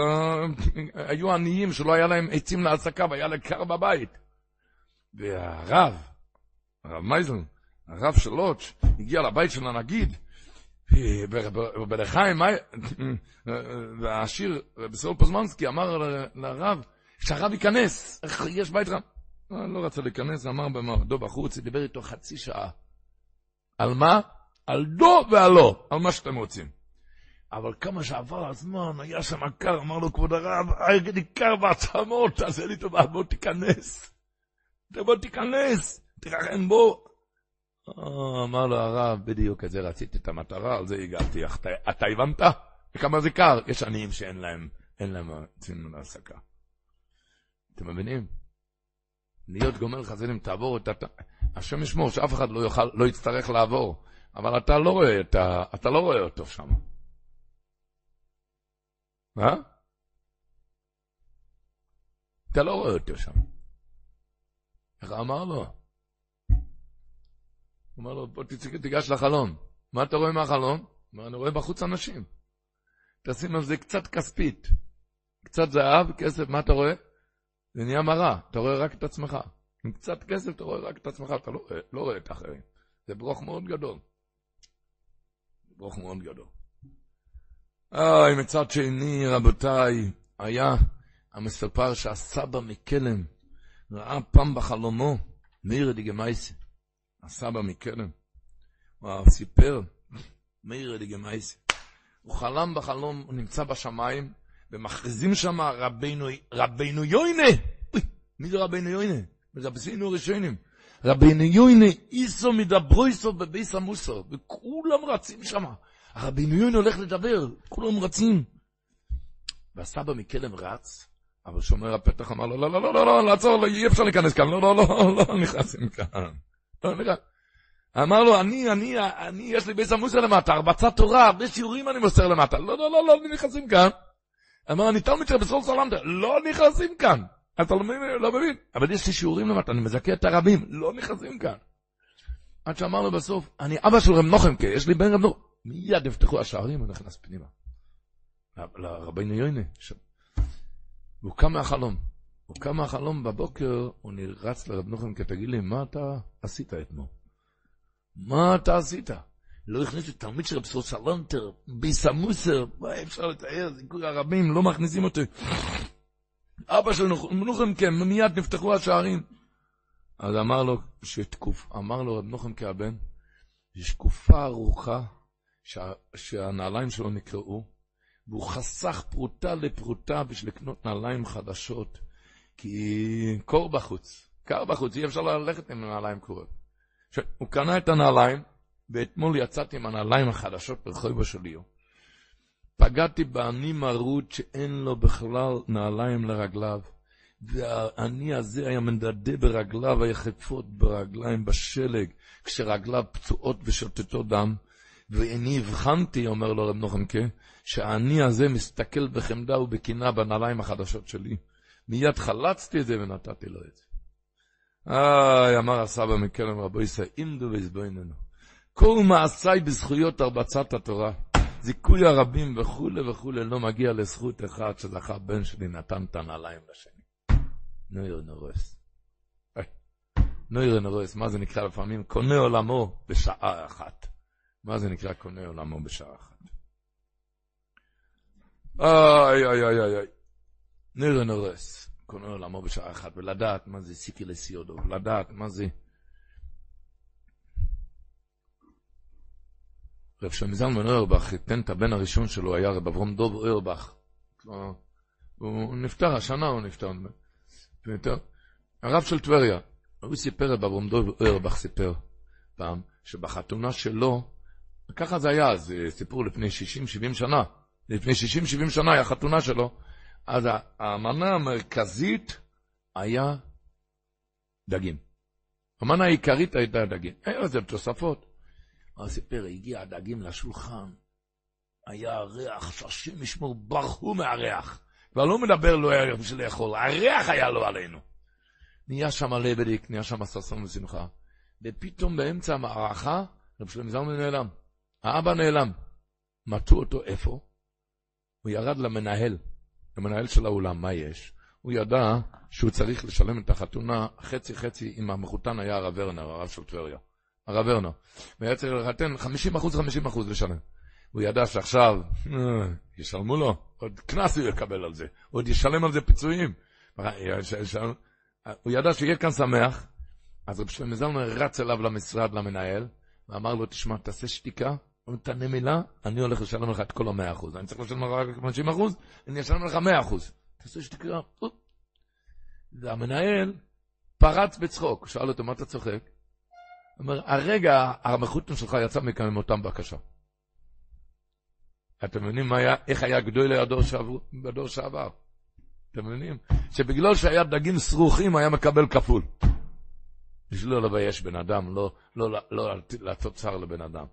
Speaker 2: היו עניים שלא היה להם עצים להעסקה והיה להם קר בבית. והרב, הרב מייזל, הרב של לוטש, הגיע לבית של הנגיד, ובלחיים, והעשיר, רבי סול פוזמנסקי, אמר לרב, שהרב ייכנס, יש בית רב. אה, לא רצה להיכנס, אמר במועדו בחוץ, דיבר איתו חצי שעה. על מה? על דו ועל לא, על מה שאתם רוצים. אבל כמה שעבר הזמן, היה שם קר, אמר לו, כבוד הרב, לי קר בעצמות, תעשה לי טובה, בוא תיכנס. בוא תיכנס, תרחם בו. אה, אמר לו הרב, בדיוק, את זה רציתי את המטרה, על זה הגעתי. אתה, אתה הבנת? וכמה זה קר? יש עניים שאין להם, אין להם ציון להעסקה. אתם מבינים? להיות גומל חסדים, תעבור את ה... השם ישמור שאף אחד לא יוכל, לא יצטרך לעבור, אבל אתה לא רואה, את ה... אתה לא רואה אותו שם. מה? אתה לא רואה אותו שם. איך אמר לו? הוא אמר לו, בוא תיגש לחלון. מה אתה רואה מהחלון? אומר, אני רואה בחוץ אנשים. תשים על זה קצת כספית, קצת זהב, כסף, מה אתה רואה? זה נהיה מראה, אתה רואה רק את עצמך. עם קצת כסף אתה רואה רק את עצמך, אתה לא, לא רואה את האחרים. זה ברוך מאוד גדול. ברוך מאוד גדול. אוי, מצד שני, רבותיי, היה המספר שהסבא מקלם ראה פעם בחלומו, מאיר דיגמייסי. הסבא מקלם. הוא סיפר, מאיר דיגמייסי. הוא חלם בחלום, הוא נמצא בשמיים, ומכריזים שם רבינו, רבינו יוינה. מי זה רבינו יוינה? מדבסינו ראשונים. רבינו יוינה, איסו מדברו איסו בביס המוסו, וכולם רצים שם. הרבינו יונה הולך לדבר, כולם רצים. והסבא מקלם רץ, אבל שומר הפתח אמר לו, לא, לא, לא, לא, לא, לעצור, לא, אי אפשר להיכנס כאן, לא, לא, לא, לא נכנסים כאן. לא נכנס. אמר לו, אני, אני, אני, יש לי בית המוסר למטה, הרבצת תורה, הרבה שיעורים אני מוסר למטה. לא, לא, לא, לא נכנסים כאן. אמר, אני תלמיד של רב ישראל סלנטר, לא נכנסים כאן. אתה לא מבין, לא מבין. אבל יש לי שיעורים למטה, אני מזכה את הרבים, לא נכנסים כאן. עד שאמר לו בסוף, אני אבא של רב נוחמקה, יש לי בן רב נוחמקה. מיד יפתחו השערים, הוא נכנס פנימה. לרבינו יונה. והוא קם מהחלום. הוא קם מהחלום בבוקר, הוא רץ לרב נוחמקה, תגיד לי, מה אתה עשית אתמול? מה אתה עשית? לא הכניסו תלמיד של רב סלנטר, בית המוסר, מה אפשר לתאר, זיכוי הרבים, לא מכניסים אותי. אבא של נוחם כן, מיד נפתחו השערים. אז אמר לו, שתקוף, אמר לו רב נוחם כהבן, יש תקופה ארוכה שה, שהנעליים שלו נקרעו, והוא חסך פרוטה לפרוטה בשביל לקנות נעליים חדשות, כי קור בחוץ, קר בחוץ, אי אפשר ללכת עם נעליים קרועות. הוא קנה את הנעליים, ואתמול יצאתי עם הנעליים החדשות ברחוב השליו. פגעתי בעני מרות שאין לו בכלל נעליים לרגליו, והעני הזה היה מנדדה ברגליו היחפות ברגליים בשלג, כשרגליו פצועות ושותתו דם. ואני הבחנתי, אומר לו רב נוחמקה, שהעני הזה מסתכל בחמדה ובקינה בנעליים החדשות שלי. מיד חלצתי את זה ונתתי לו את זה. איי, אמר הסבא מקלם רבו ישראל, אינדו ויזבויננו. כל מעשיי בזכויות הרבצת התורה. זיכוי הרבים וכולי וכולי לא מגיע לזכות אחת שזכה בן שלי נתן את הנעליים לשני. נויר נורס. נויר נורס, מה זה נקרא לפעמים? קונה עולמו בשעה אחת. מה זה נקרא קונה עולמו בשעה אחת? איי איי איי איי. נויר נורס. קונה עולמו בשעה אחת, ולדעת מה זה סיקי לסיודו, ולדעת מה זה... רב שלמה זלמן אוירבך חיתן את הבן הראשון שלו, היה רב אברום דוב אוירבך. הוא נפטר, השנה הוא נפטר. הרב של טבריה, הוא סיפר, רב אברום דוב אוירבך סיפר פעם, שבחתונה שלו, ככה זה היה, זה סיפור לפני 60-70 שנה, לפני 60-70 שנה היה חתונה שלו, אז המנה המרכזית היה דגים. המנה העיקרית הייתה דגים. היה לזה תוספות. הוא סיפר, הגיע הדגים לשולחן, היה ריח שהשם ישמור, ברחו מהריח. כבר לא מדבר לא היה בשביל לאכול, הריח היה לו עלינו. נהיה שם לבדיק, נהיה שם ששון ושמחה. ופתאום באמצע המערכה, רב שלמה זלמן נעלם. האבא נעלם. מצאו אותו איפה? הוא ירד למנהל, למנהל של האולם, מה יש? הוא ידע שהוא צריך לשלם את החתונה חצי חצי אם המחותן היה הרב ורנר, הרב של טבריה. הרב ורנר. והיה צריך לחתן 50 אחוז, 50 אחוז לשלם. הוא ידע שעכשיו, אה, ישלמו לו, עוד קנס הוא יקבל על זה, עוד ישלם על זה פיצויים. הוא ידע שיהיה כאן שמח, אז רב שלמה זלמן רץ אליו למשרד, למנהל, ואמר לו, תשמע, תעשה שתיקה, תענה מילה, אני הולך לשלם לך את כל המאה אחוז. אני צריך לשלם לך רק 50 אחוז, אני אשלם לך מאה אחוז. תעשה שתיקה. והמנהל פרץ בצחוק, שאל אותו, מה אתה צוחק? אומר, הרגע המחותן שלך יצא מכאן עם אותם בקשה. אתם מבינים היה, איך היה גדול הדור שעבר, בדור שעבר? אתם מבינים? שבגלל שהיה דגים סרוחים היה מקבל כפול. בשביל לא לבייש בן אדם, לא, לא, לא, לא לעשות צער לבן אדם.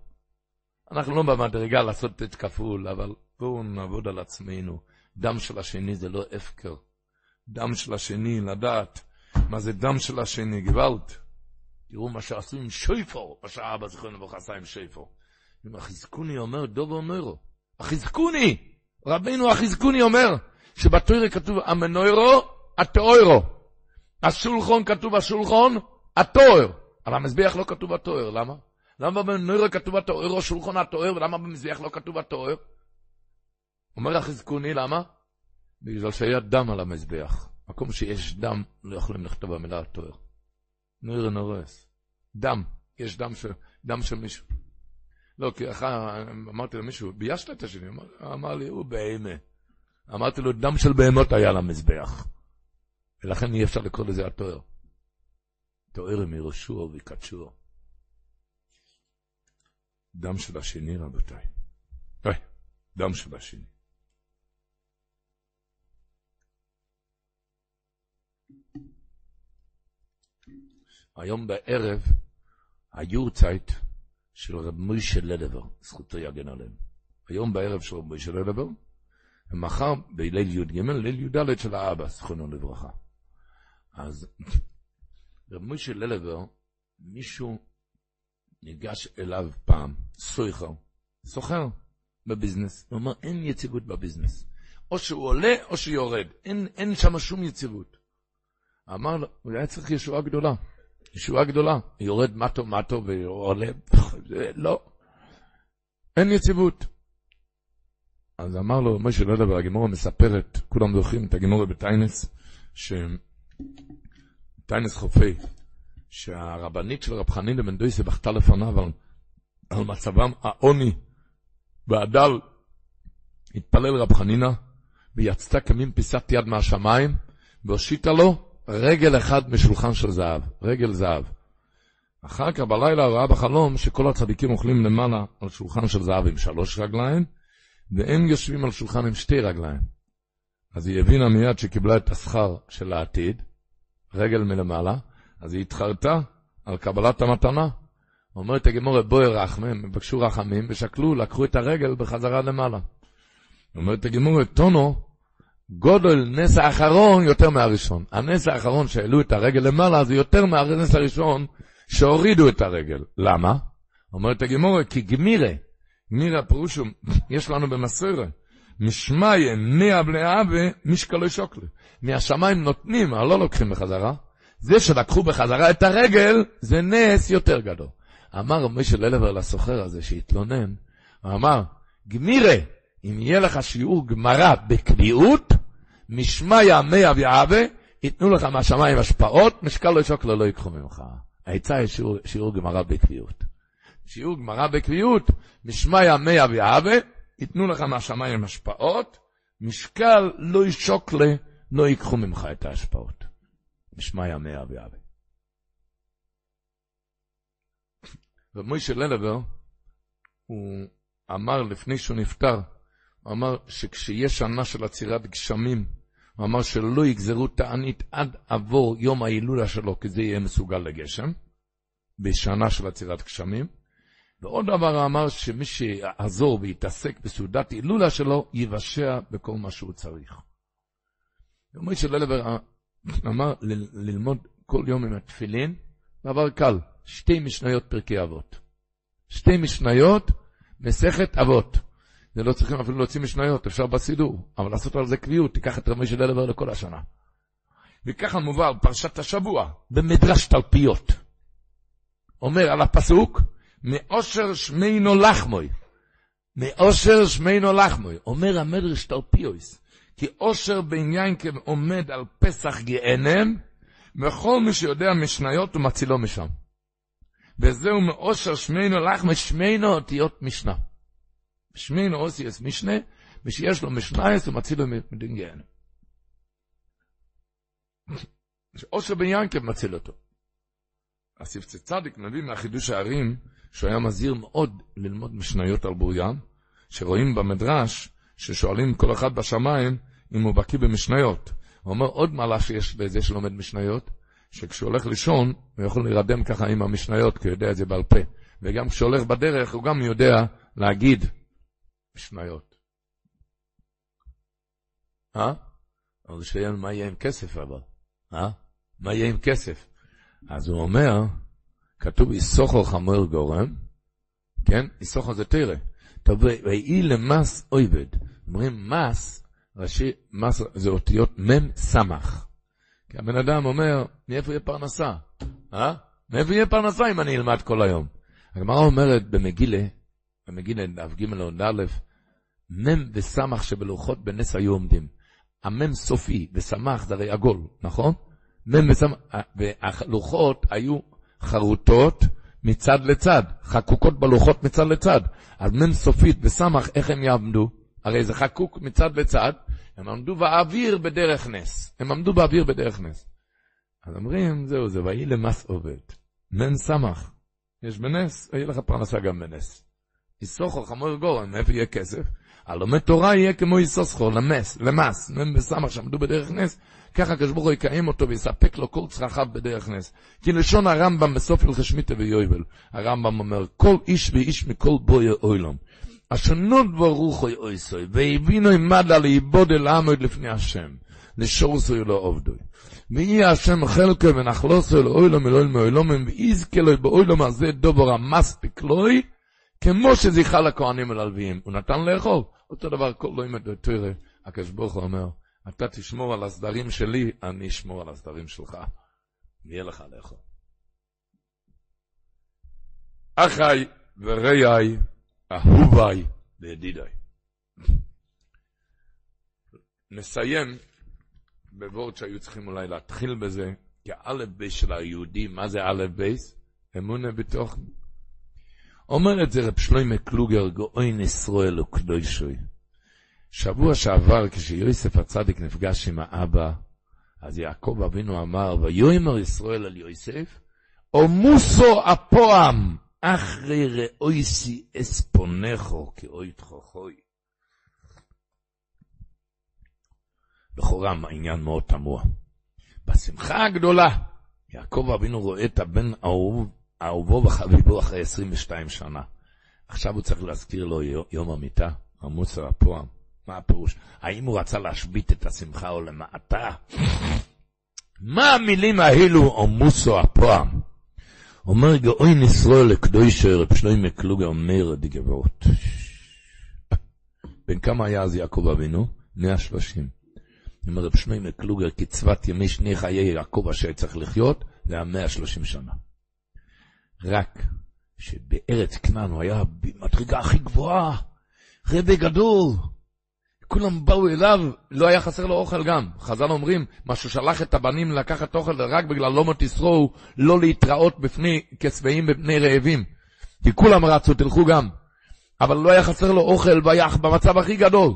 Speaker 2: אנחנו לא במדרגה לעשות את כפול, אבל בואו נעבוד על עצמנו. דם של השני זה לא הפקר. דם של השני, לדעת מה זה דם של השני, גוואלד. תראו מה שעשו עם שויפור, מה שהאבא זכרנו לברכה עשה עם שויפור. אם החזקוני אומר דובו נוירו, החזקוני, רבינו החזקוני אומר, שבתוירה כתוב המנוירו, התאוירו. השולחון כתוב השולחון, התואר. על המזבח לא כתוב התואר, למה? למה במנוירו כתוב התואר, שולחון התואר, ולמה במזבח לא כתוב התואר? אומר החזקוני, למה? בגלל שהיה דם על המזבח. מקום שיש דם, לא יכולים לכתוב במילה התואר. נויר נורס. דם, יש דם של, דם של מישהו. לא, כי אחר, אמרתי למישהו, ביישת את השני? אמר, אמר לי, הוא בהמה. אמרתי לו, דם של בהמות היה למזבח. ולכן אי אפשר לקרוא לזה התואר. תואר מראשו ויקדשו. דם של השני, רבותיי. אוי, דם של השני. היום בערב, היורצייט של רב מוישה לדבר, זכותו יגן עליהם. היום בערב של רב מוישה לדבר, ומחר בליל י"ג, ליל י"ד של האבא, זכרונו לברכה. אז רב מוישה לדבר, מישהו ניגש אליו פעם, סויכר, סוחר בביזנס, הוא אומר, אין יציבות בביזנס. או שהוא עולה או שהוא יורד, אין, אין שם שום יציבות. אמר לו, הוא היה צריך ישועה גדולה, ישועה גדולה, יורד מטו מטו ועולה, לא, אין יציבות. אז אמר לו, משה לא יודע, הגימורה מספרת, כולם זוכרים את הגימורה בטיינס, ש... טיינס חופי, שהרבנית של רב חנין בן דויסה בכתה לפניו על, על מצבם העוני והדל. התפלל רב חנינה, ויצתה כמין פיסת יד מהשמיים, והושיטה לו רגל אחד משולחן של זהב, רגל זהב. אחר כך בלילה ראה בחלום שכל הצדיקים אוכלים למעלה על שולחן של זהב עם שלוש רגליים, והם יושבים על שולחן עם שתי רגליים. אז היא הבינה מיד שקיבלה את השכר של העתיד, רגל מלמעלה, אז היא התחרתה על קבלת המתנה. אומרת הגמורת בואי רחמם, הם בקשו רחמים, ושקלו, לקחו את הרגל בחזרה למעלה. אומרת הגמורת, טונו, גודל נס האחרון יותר מהראשון. הנס האחרון שהעלו את הרגל למעלה זה יותר מהנס הראשון שהורידו את הרגל. למה? אומרת הגמורת, כי גמירה, גמירה פירושו, יש לנו במסורת, משמעיה מאה בני אבה משקלו. מהשמיים נותנים, אבל לא לוקחים בחזרה. זה שלקחו בחזרה את הרגל, זה נס יותר גדול. אמר משה ללבר לסוחר הזה שהתלונן, אמר, גמירה, אם יהיה לך שיעור גמרא בקביעות, משמיא מאה ואבה, ייתנו לך מהשמיים השפעות, משקל לא שוקל לא ייקחו ממך. העצה היא שיעור, שיעור גמרא בקביעות. שיעור גמרא בקביעות, משמיא מאה ואבה, ייתנו לך מהשמיים השפעות, משקל לא ישוקלה, לא ייקחו ממך את ההשפעות. משמיא מאה ואבה. ומוישה ללבר, הוא אמר לפני שהוא נפטר, הוא אמר שכשיש שנה של עצירת גשמים, הוא אמר שלא יגזרו תענית עד עבור יום ההילולה שלו, כי זה יהיה מסוגל לגשם, בשנה של עצירת גשמים. ועוד דבר אמר שמי שיעזור ויתעסק בסעודת הילולה שלו, יבשע בכל מה שהוא צריך. ומוישה ללבר אמר ללמוד כל יום עם התפילין, דבר קל. שתי משניות פרקי אבות. שתי משניות, מסכת אבות. זה לא צריכים אפילו להוציא משניות, אפשר בסידור, אבל לעשות על זה קביעות, תיקח את רמי של אלבר לכל השנה. וככה מובא פרשת השבוע, במדרש תלפיות. אומר על הפסוק, מאושר שמינו לחמוי. מאושר שמינו לחמוי. אומר המדרש תלפיוס, כי אושר בעניין עומד על פסח גאנם, וכל מי שיודע משניות הוא מצילו משם. וזהו מאושר שמינו לך משמינו אותיות משנה. שמינו אוסיאס משנה, ושיש לו משנייס הוא מציל לו מדין גיהנם. אושר בן ינקב מציל אותו. הספצי צדיק מביא מהחידוש הערים, שהוא היה מזהיר מאוד ללמוד משניות על בוריין, שרואים במדרש, ששואלים כל אחד בשמיים אם הוא בקיא במשניות. הוא אומר עוד מעלה שיש בזה שלומד משניות, שכשהוא הולך לישון, הוא יכול להירדם ככה עם המשניות, כי הוא יודע את זה בעל פה. וגם כשהוא הולך בדרך, הוא גם יודע להגיד משניות. אה? אבל שאין מה יהיה עם כסף אבל. אה? מה יהיה עם כסף? אז הוא אומר, כתוב איסוכו חמור גורם, כן? איסוכו זה תרא. טוב, ויהי למס אויבד. אומרים מס, ראשי, מס זה אותיות מ' סמך. כי הבן אדם אומר, מאיפה יהיה פרנסה? אה? מאיפה יהיה פרנסה אם אני אלמד כל היום? הגמרא אומרת במגילה, במגילה דף ג' לעוד א', מ' וסמך שבלוחות בנס היו עומדים. המ' סופי וסמך זה הרי עגול, נכון? מ' וסמך, והלוחות היו חרוטות מצד לצד, חקוקות בלוחות מצד לצד. אז מ' סופית וסמך, איך הם יעמדו? הרי זה חקוק מצד לצד, הם עמדו באוויר בדרך נס. הם עמדו באוויר בדרך נס. אז אומרים, זהו, זה ויהי למס עובד. מן סמך. יש בנס, יהיה לך פרנסה גם בנס. יסוכו חמור גורם, מאיפה יהיה כסף? הלומד תורה יהיה כמו יסוסכו, למס, למס, מ"ם בסמך שעמדו בדרך נס, ככה הקדוש ברוך הוא יקיים אותו ויספק לו כל צרכיו בדרך נס. כי לשון הרמב"ם בסוף הלכי שמיטה ויובל, הרמב"ם אומר, כל איש ואיש מכל בוי אוילום. השונות ברוך הוא אויסוי, והבינו עמדה לאיבוד אל עמוד לפני השם, לשורסוי לא עובדוי. ויהי השם חלקו ונחלוסו לאוילום אלוהים מאוילומים, ויזכה לו באוילום הזה דובר המספיק לוי, כמו שזיכה לכהנים וללוויים. הוא נתן לאכול. אותו דבר כל לא ימד תראה, הקדוש ברוך הוא אומר, אתה תשמור על הסדרים שלי, אני אשמור על הסדרים שלך. יהיה לך לאכול. אחי ורעי, אהוביי וידידיי. נסיים בוורט שהיו צריכים אולי להתחיל בזה, כי א' בייס של היהודי, מה זה א' בייס? אמונה בתוך... אומר את זה רב שלוימה קלוגר, גאוין ישראל וקדושו. שבוע שעבר, כשיוסף הצדיק נפגש עם האבא, אז יעקב אבינו אמר, ויאמר ישראל אל יוסף, אמותה הפעם, אחרי ראותי את פניך כי עודך חי. לכאורה העניין מאוד תמוה. בשמחה הגדולה, יעקב אבינו רואה את הבן אהוב, אהובו וחביבו אחרי 22 שנה. עכשיו הוא צריך להזכיר לו יום המיטה, המוסר הפועם. מה הפירוש? האם הוא רצה להשבית את השמחה או למעטה? מה המילים האלו או מוסו הפועם? אומר גאוי ישראל לקדושה רב שלוימי קלוגה אומר דגבות. בן כמה היה אז יעקב אבינו? 130. אומר רב שלוימי קלוגר, קצבת ימי שני חיי יעקב אשר צריך לחיות, זה היה 130 שנה. רק שבארץ כנען הוא היה במדרגה הכי גבוהה, רבי גדול, כולם באו אליו, לא היה חסר לו אוכל גם. חז"ל אומרים, מה ששלח את הבנים לקחת אוכל רק בגלל לא מותיסרו, לא להתראות בפני כשבעים בפני רעבים. כי כולם רצו, תלכו גם. אבל לא היה חסר לו אוכל והיה במצב הכי גדול.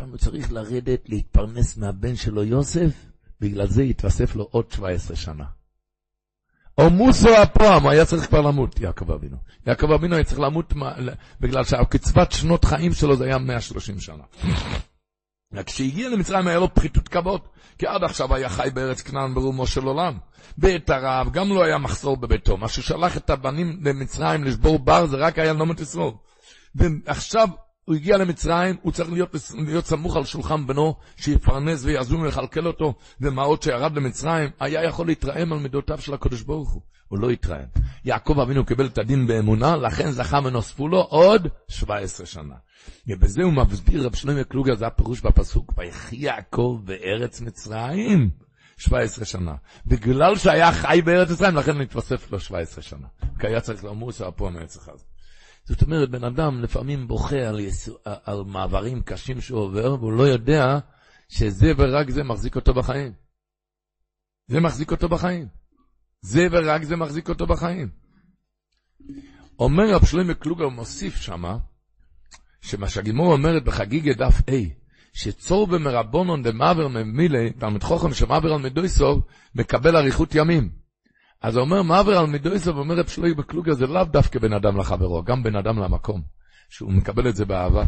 Speaker 2: הוא צריך לרדת, להתפרנס מהבן שלו יוסף, בגלל זה התווסף לו עוד 17 שנה. או מוסו הפועם, היה צריך כבר למות, יעקב אבינו. יעקב אבינו היה צריך למות בגלל שהקצבת שנות חיים שלו זה היה 130 שנה. כשהגיע למצרים היה לו פחיתות כבוד, כי עד עכשיו היה חי בארץ כנען ברומו של עולם. בעת הרעב גם לא היה מחסור בביתו, מה ששלח את הבנים למצרים לשבור בר זה רק היה נומת ישראל. ועכשיו הוא הגיע למצרים, הוא צריך להיות, להיות סמוך על שולחן בנו, שיפרנס ויזום ויכלכל אותו, ומה עוד שירד למצרים, היה יכול להתרעם על מידותיו של הקדוש ברוך הוא. הוא לא התרעם. יעקב אבינו קיבל את הדין באמונה, לכן זכה ונוספו לו עוד 17 שנה. ובזה הוא מסביר רב שלמה קלוגר, זה הפירוש בפסוק, ויחי יעקב בארץ מצרים. 17 שנה. בגלל שהיה חי בארץ מצרים, לכן נתווסף לו 17 שנה. כי היה צריך לומר שהפועל מהרצח הזה. זאת אומרת, בן אדם לפעמים בוכה על, יסו, על מעברים קשים שהוא עובר, והוא לא יודע שזה ורק זה מחזיק אותו בחיים. זה מחזיק אותו בחיים. זה ורק זה מחזיק אותו בחיים. אומר רב שלמה קלוגר, מוסיף שמה, שמה שהגימור אומרת בחגיגה דף A, שצור במרבונון דמעבר ממילי, תלמיד חוכם שמעבר על מדויסוב, מקבל אריכות ימים. אז הוא אומר, מעבר על מידויסוב, אומר רב שלוי בקלוגר, זה לאו דווקא בין אדם לחברו, גם בין אדם למקום, שהוא מקבל את זה באהבה.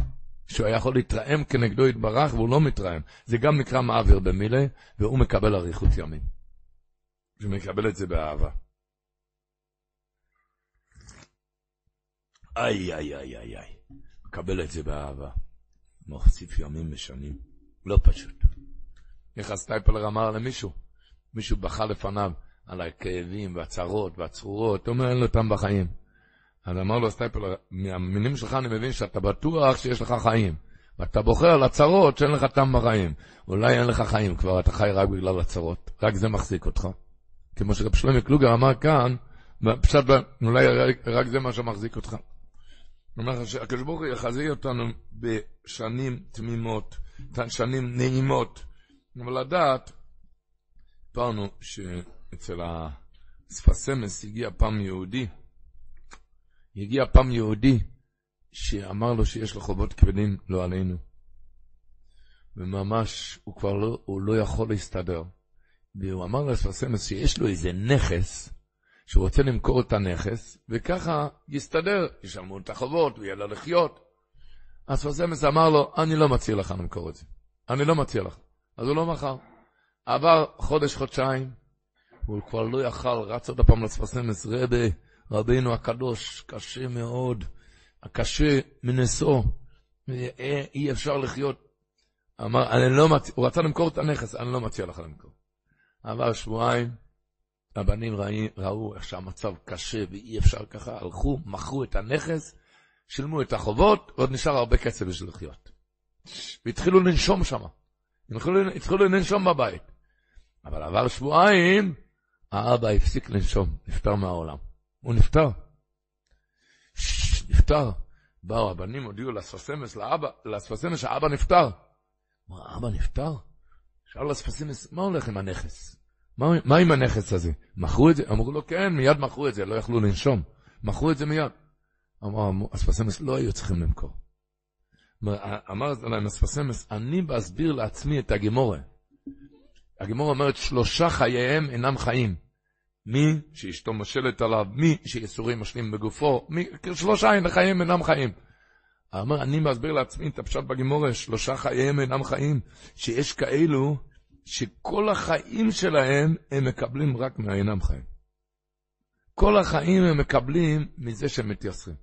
Speaker 2: שהוא היה יכול להתרעם כנגדו יתברך, והוא לא מתרעם. זה גם נקרא מעביר במילה, והוא מקבל אריכות ימים. הוא מקבל את זה באהבה. איי, איי, איי, איי, איי. מקבל את זה באהבה. מוסיף ימים ושנים. לא פשוט. איך סטייפלר אמר למישהו, מישהו בכה לפניו, על הכאבים והצרות והצרורות, אומר, אין לו טעם בחיים. אז אמר לו סטייפלר, מהמינים שלך אני מבין שאתה בטוח שיש לך חיים. ואתה בוחר על הצרות שאין לך טעם בחיים. אולי אין לך חיים כבר, אתה חי רק בגלל הצרות. רק זה מחזיק אותך. כמו שרב שלומי קלוגר אמר כאן, פשט, אולי רק זה מה שמחזיק אותך. אומר שהקדוש ברוך הוא יחזיר אותנו בשנים תמימות, שנים נעימות. אבל לדעת, סיפרנו אצל הספסמס הגיע פעם יהודי, הגיע פעם יהודי שאמר לו שיש לו חובות כבדים, לא עלינו. וממש, הוא כבר לא, הוא לא יכול להסתדר. והוא אמר לספסמס שיש לו איזה נכס, שהוא רוצה למכור את הנכס, וככה יסתדר, ישלמו את החובות, הוא יהיה לו לחיות. אספסמס אמר לו, אני לא מציע לך למכור את זה. אני לא מציע לך. אז הוא לא מכר. עבר חודש, חודשיים, הוא כבר לא יכל, רץ עוד פעם לאספסמס, רבי, רבינו הקדוש, קשה מאוד, קשה מנשוא, אי אפשר לחיות. אמר, אני לא מציע, הוא רצה למכור את הנכס, אני לא מציע לך למכור. עבר שבועיים, הבנים ראי, ראו איך שהמצב קשה ואי אפשר ככה, הלכו, מכרו את הנכס, שילמו את החובות, ועוד נשאר הרבה כסף בשביל לחיות. והתחילו לנשום שם. התחילו, התחילו לנשום בבית. אבל עבר שבועיים, האבא הפסיק לנשום, נפטר מהעולם. הוא נפטר. נפטר. באו הבנים, הודיעו לספסמס, לאבא, לספסמס שהאבא נפטר. אמר, האבא נפטר? שאל לספסמס, מה הולך עם הנכס? מה, מה עם הנכס הזה? מכרו את זה? אמרו לו, כן, מיד מכרו את זה, לא יכלו לנשום. מכרו את זה מיד. אמר אספסמס, לא היו צריכים למכור. אמר להם אספסמס, אני באסביר לעצמי את הגימורה. הגימורה אומרת, שלושה חייהם אינם חיים. מי שאשתו מושלת עליו, מי שיסורים משלים בגופו, מי, שלושה אין חיים אינם חיים. אמר, אני מסביר לעצמי את הפשט בגימורה, שלושה חייהם אינם חיים, שיש כאלו שכל החיים שלהם הם מקבלים רק מהאינם חיים. כל החיים הם מקבלים מזה שהם מתייסרים.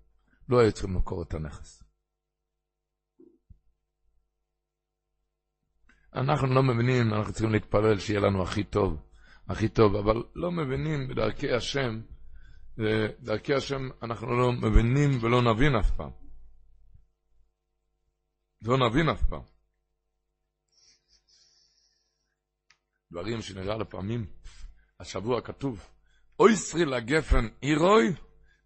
Speaker 2: לא היו צריכים למכור את הנכס. אנחנו לא מבינים, אנחנו צריכים להתפלל שיהיה לנו הכי טוב. הכי טוב, אבל לא מבינים בדרכי השם, דרכי השם אנחנו לא מבינים ולא נבין אף פעם. לא נבין אף פעם. דברים שנראה לפעמים, השבוע כתוב, אוי סרי לגפן אירוי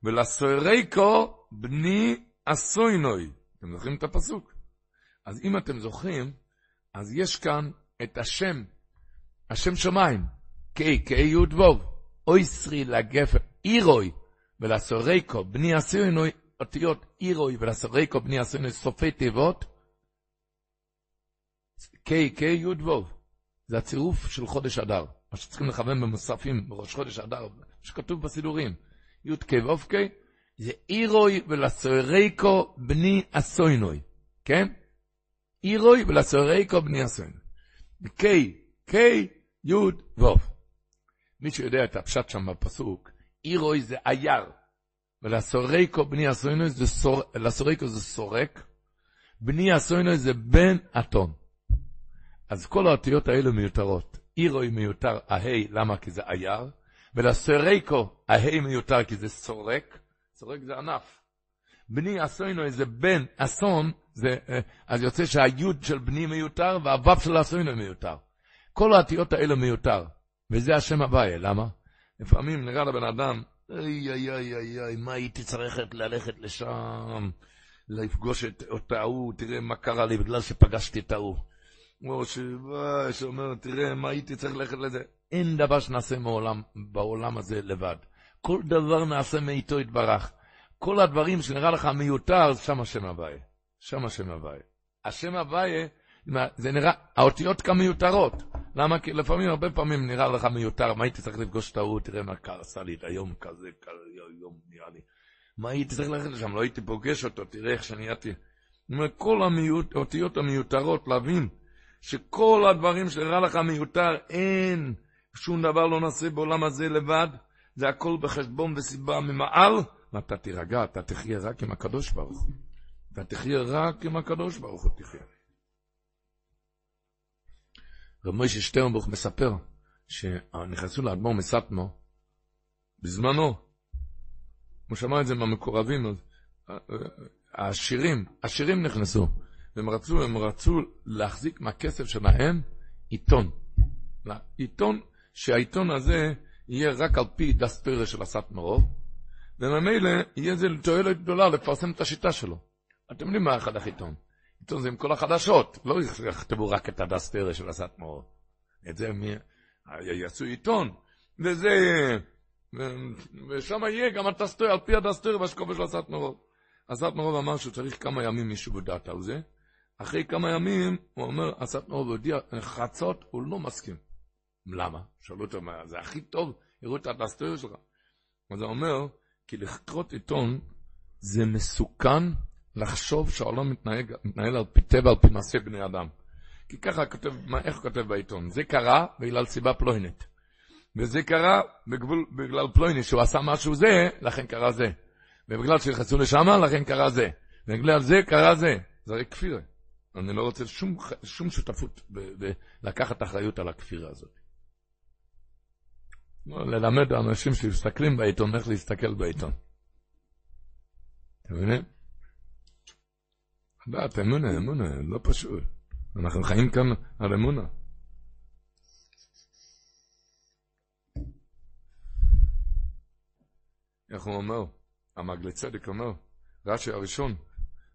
Speaker 2: ולסויריקו בני אסוינוי. אתם זוכרים את הפסוק? אז אם אתם זוכרים, אז יש כאן את השם, השם שמיים. קיי, קיי יוד ווב, אוי סרי לגפן, אירוי, ולסורקו, בני עשינו אותיות אירוי, ולסורקו, בני עשינו סופי תיבות, קיי, קיי יוד ווב, זה הצירוף של חודש אדר, מה שצריכים לכוון במוספים בראש חודש אדר, שכתוב בסידורים, ווב קיי, זה אירוי ולסורקו בני עשוינוי, כן? אירוי ולסורקו בני עשוינוי. קיי, קיי, יוד ווב. מי שיודע את הפשט שם בפסוק, אירוי זה אייר, ולסורקו בני הסוינוי זה, סור, זה סורק, בני הסוינוי זה בן אתון. אז כל האותיות האלה מיותרות. אירוי מיותר, ההי, למה? כי זה אייר, ולסורקו, ההי מיותר כי זה סורק, סורק זה ענף. בני אסוינוי זה בן אסון, זה, אה, אז יוצא שהיוד של בני מיותר והוו של אסוינוי מיותר. כל האותיות האלה מיותר. וזה השם הוויה, למה? לפעמים נראה לבן אדם, איי איי איי איי איי, מה הייתי צריך ללכת לשם, לפגוש את אותה ההוא, תראה מה קרה לי בגלל שפגשתי את ההוא. או שאומר, תראה, מה הייתי צריך ללכת לזה? אין דבר שנעשה מעולם, בעולם הזה לבד. כל דבר נעשה מאיתו יתברך. כל הדברים שנראה לך מיותר, שם השם הוויה. שם השם הוויה. השם הוויה, זה נראה, האותיות כמיותרות. למה? כי לפעמים, הרבה פעמים נראה לך מיותר, מה הייתי צריך לפגוש את ההוא, תראה מה עשה לי את היום כזה, היום נראה לי. מה הייתי צריך ללכת לשם, לא הייתי פוגש אותו, תראה איך שנהייתי. כל האותיות המיותרות, להבין שכל הדברים שנראה לך מיותר, אין, שום דבר לא נעשה בעולם הזה לבד, זה הכל בחשבון וסיבה ממעל, ואתה תירגע, אתה תחיה רק עם הקדוש ברוך הוא. אתה תחיה רק עם הקדוש ברוך הוא תחיה. רב מוישה שטרנבוך מספר שנכנסו לאדמו"ר מסטמו בזמנו, הוא שמע את זה מהמקורבים, אז העשירים, עשירים נכנסו, והם רצו, הם רצו להחזיק מהכסף שלהם עיתון. עיתון, שהעיתון הזה יהיה רק על פי דסטוירה של הסטמרוב, וממילא יהיה זה לתועלת גדולה לפרסם את השיטה שלו. אתם יודעים מה אחד החיתון? עיתון זה עם כל החדשות, לא יכתבו רק את הדסטרה של הסטמרו. את זה מי... יעשו עיתון, וזה... ושם יהיה גם הדסטרה, על פי הדסטרה והשקופה של הסטמרו. הסטמרו אמר שהוא צריך כמה ימים מישהו בדעת על זה. אחרי כמה ימים, הוא אומר, הסטמרו הודיע, חצות, הוא לא מסכים. למה? שאלו אותו, זה הכי טוב, יראו את הדסטרה שלך. אז הוא אומר, כי לכרות עיתון זה מסוכן לחשוב שהעולם מתנהג, מתנהל על פי טבע, על פי מעשה בני אדם. כי ככה כותב, מה, איך כותב בעיתון? זה קרה בגלל סיבה פלוינית. וזה קרה בגבול, בגלל פלויני, שהוא עשה משהו זה, לכן קרה זה. ובגלל שנכנסו לשם, לכן קרה זה. ובגלל זה קרה זה. זה הרי כפירה. אני לא רוצה שום, שום שותפות לקחת אחריות על הכפירה הזאת. ללמד אנשים שמסתכלים בעיתון איך להסתכל בעיתון. אתם מבינים? לדעת, אמונה, אמונה, לא פשוט. אנחנו חיים כאן על אמונה. איך הוא אומר? המגלי צדק אומר, רש"י הראשון,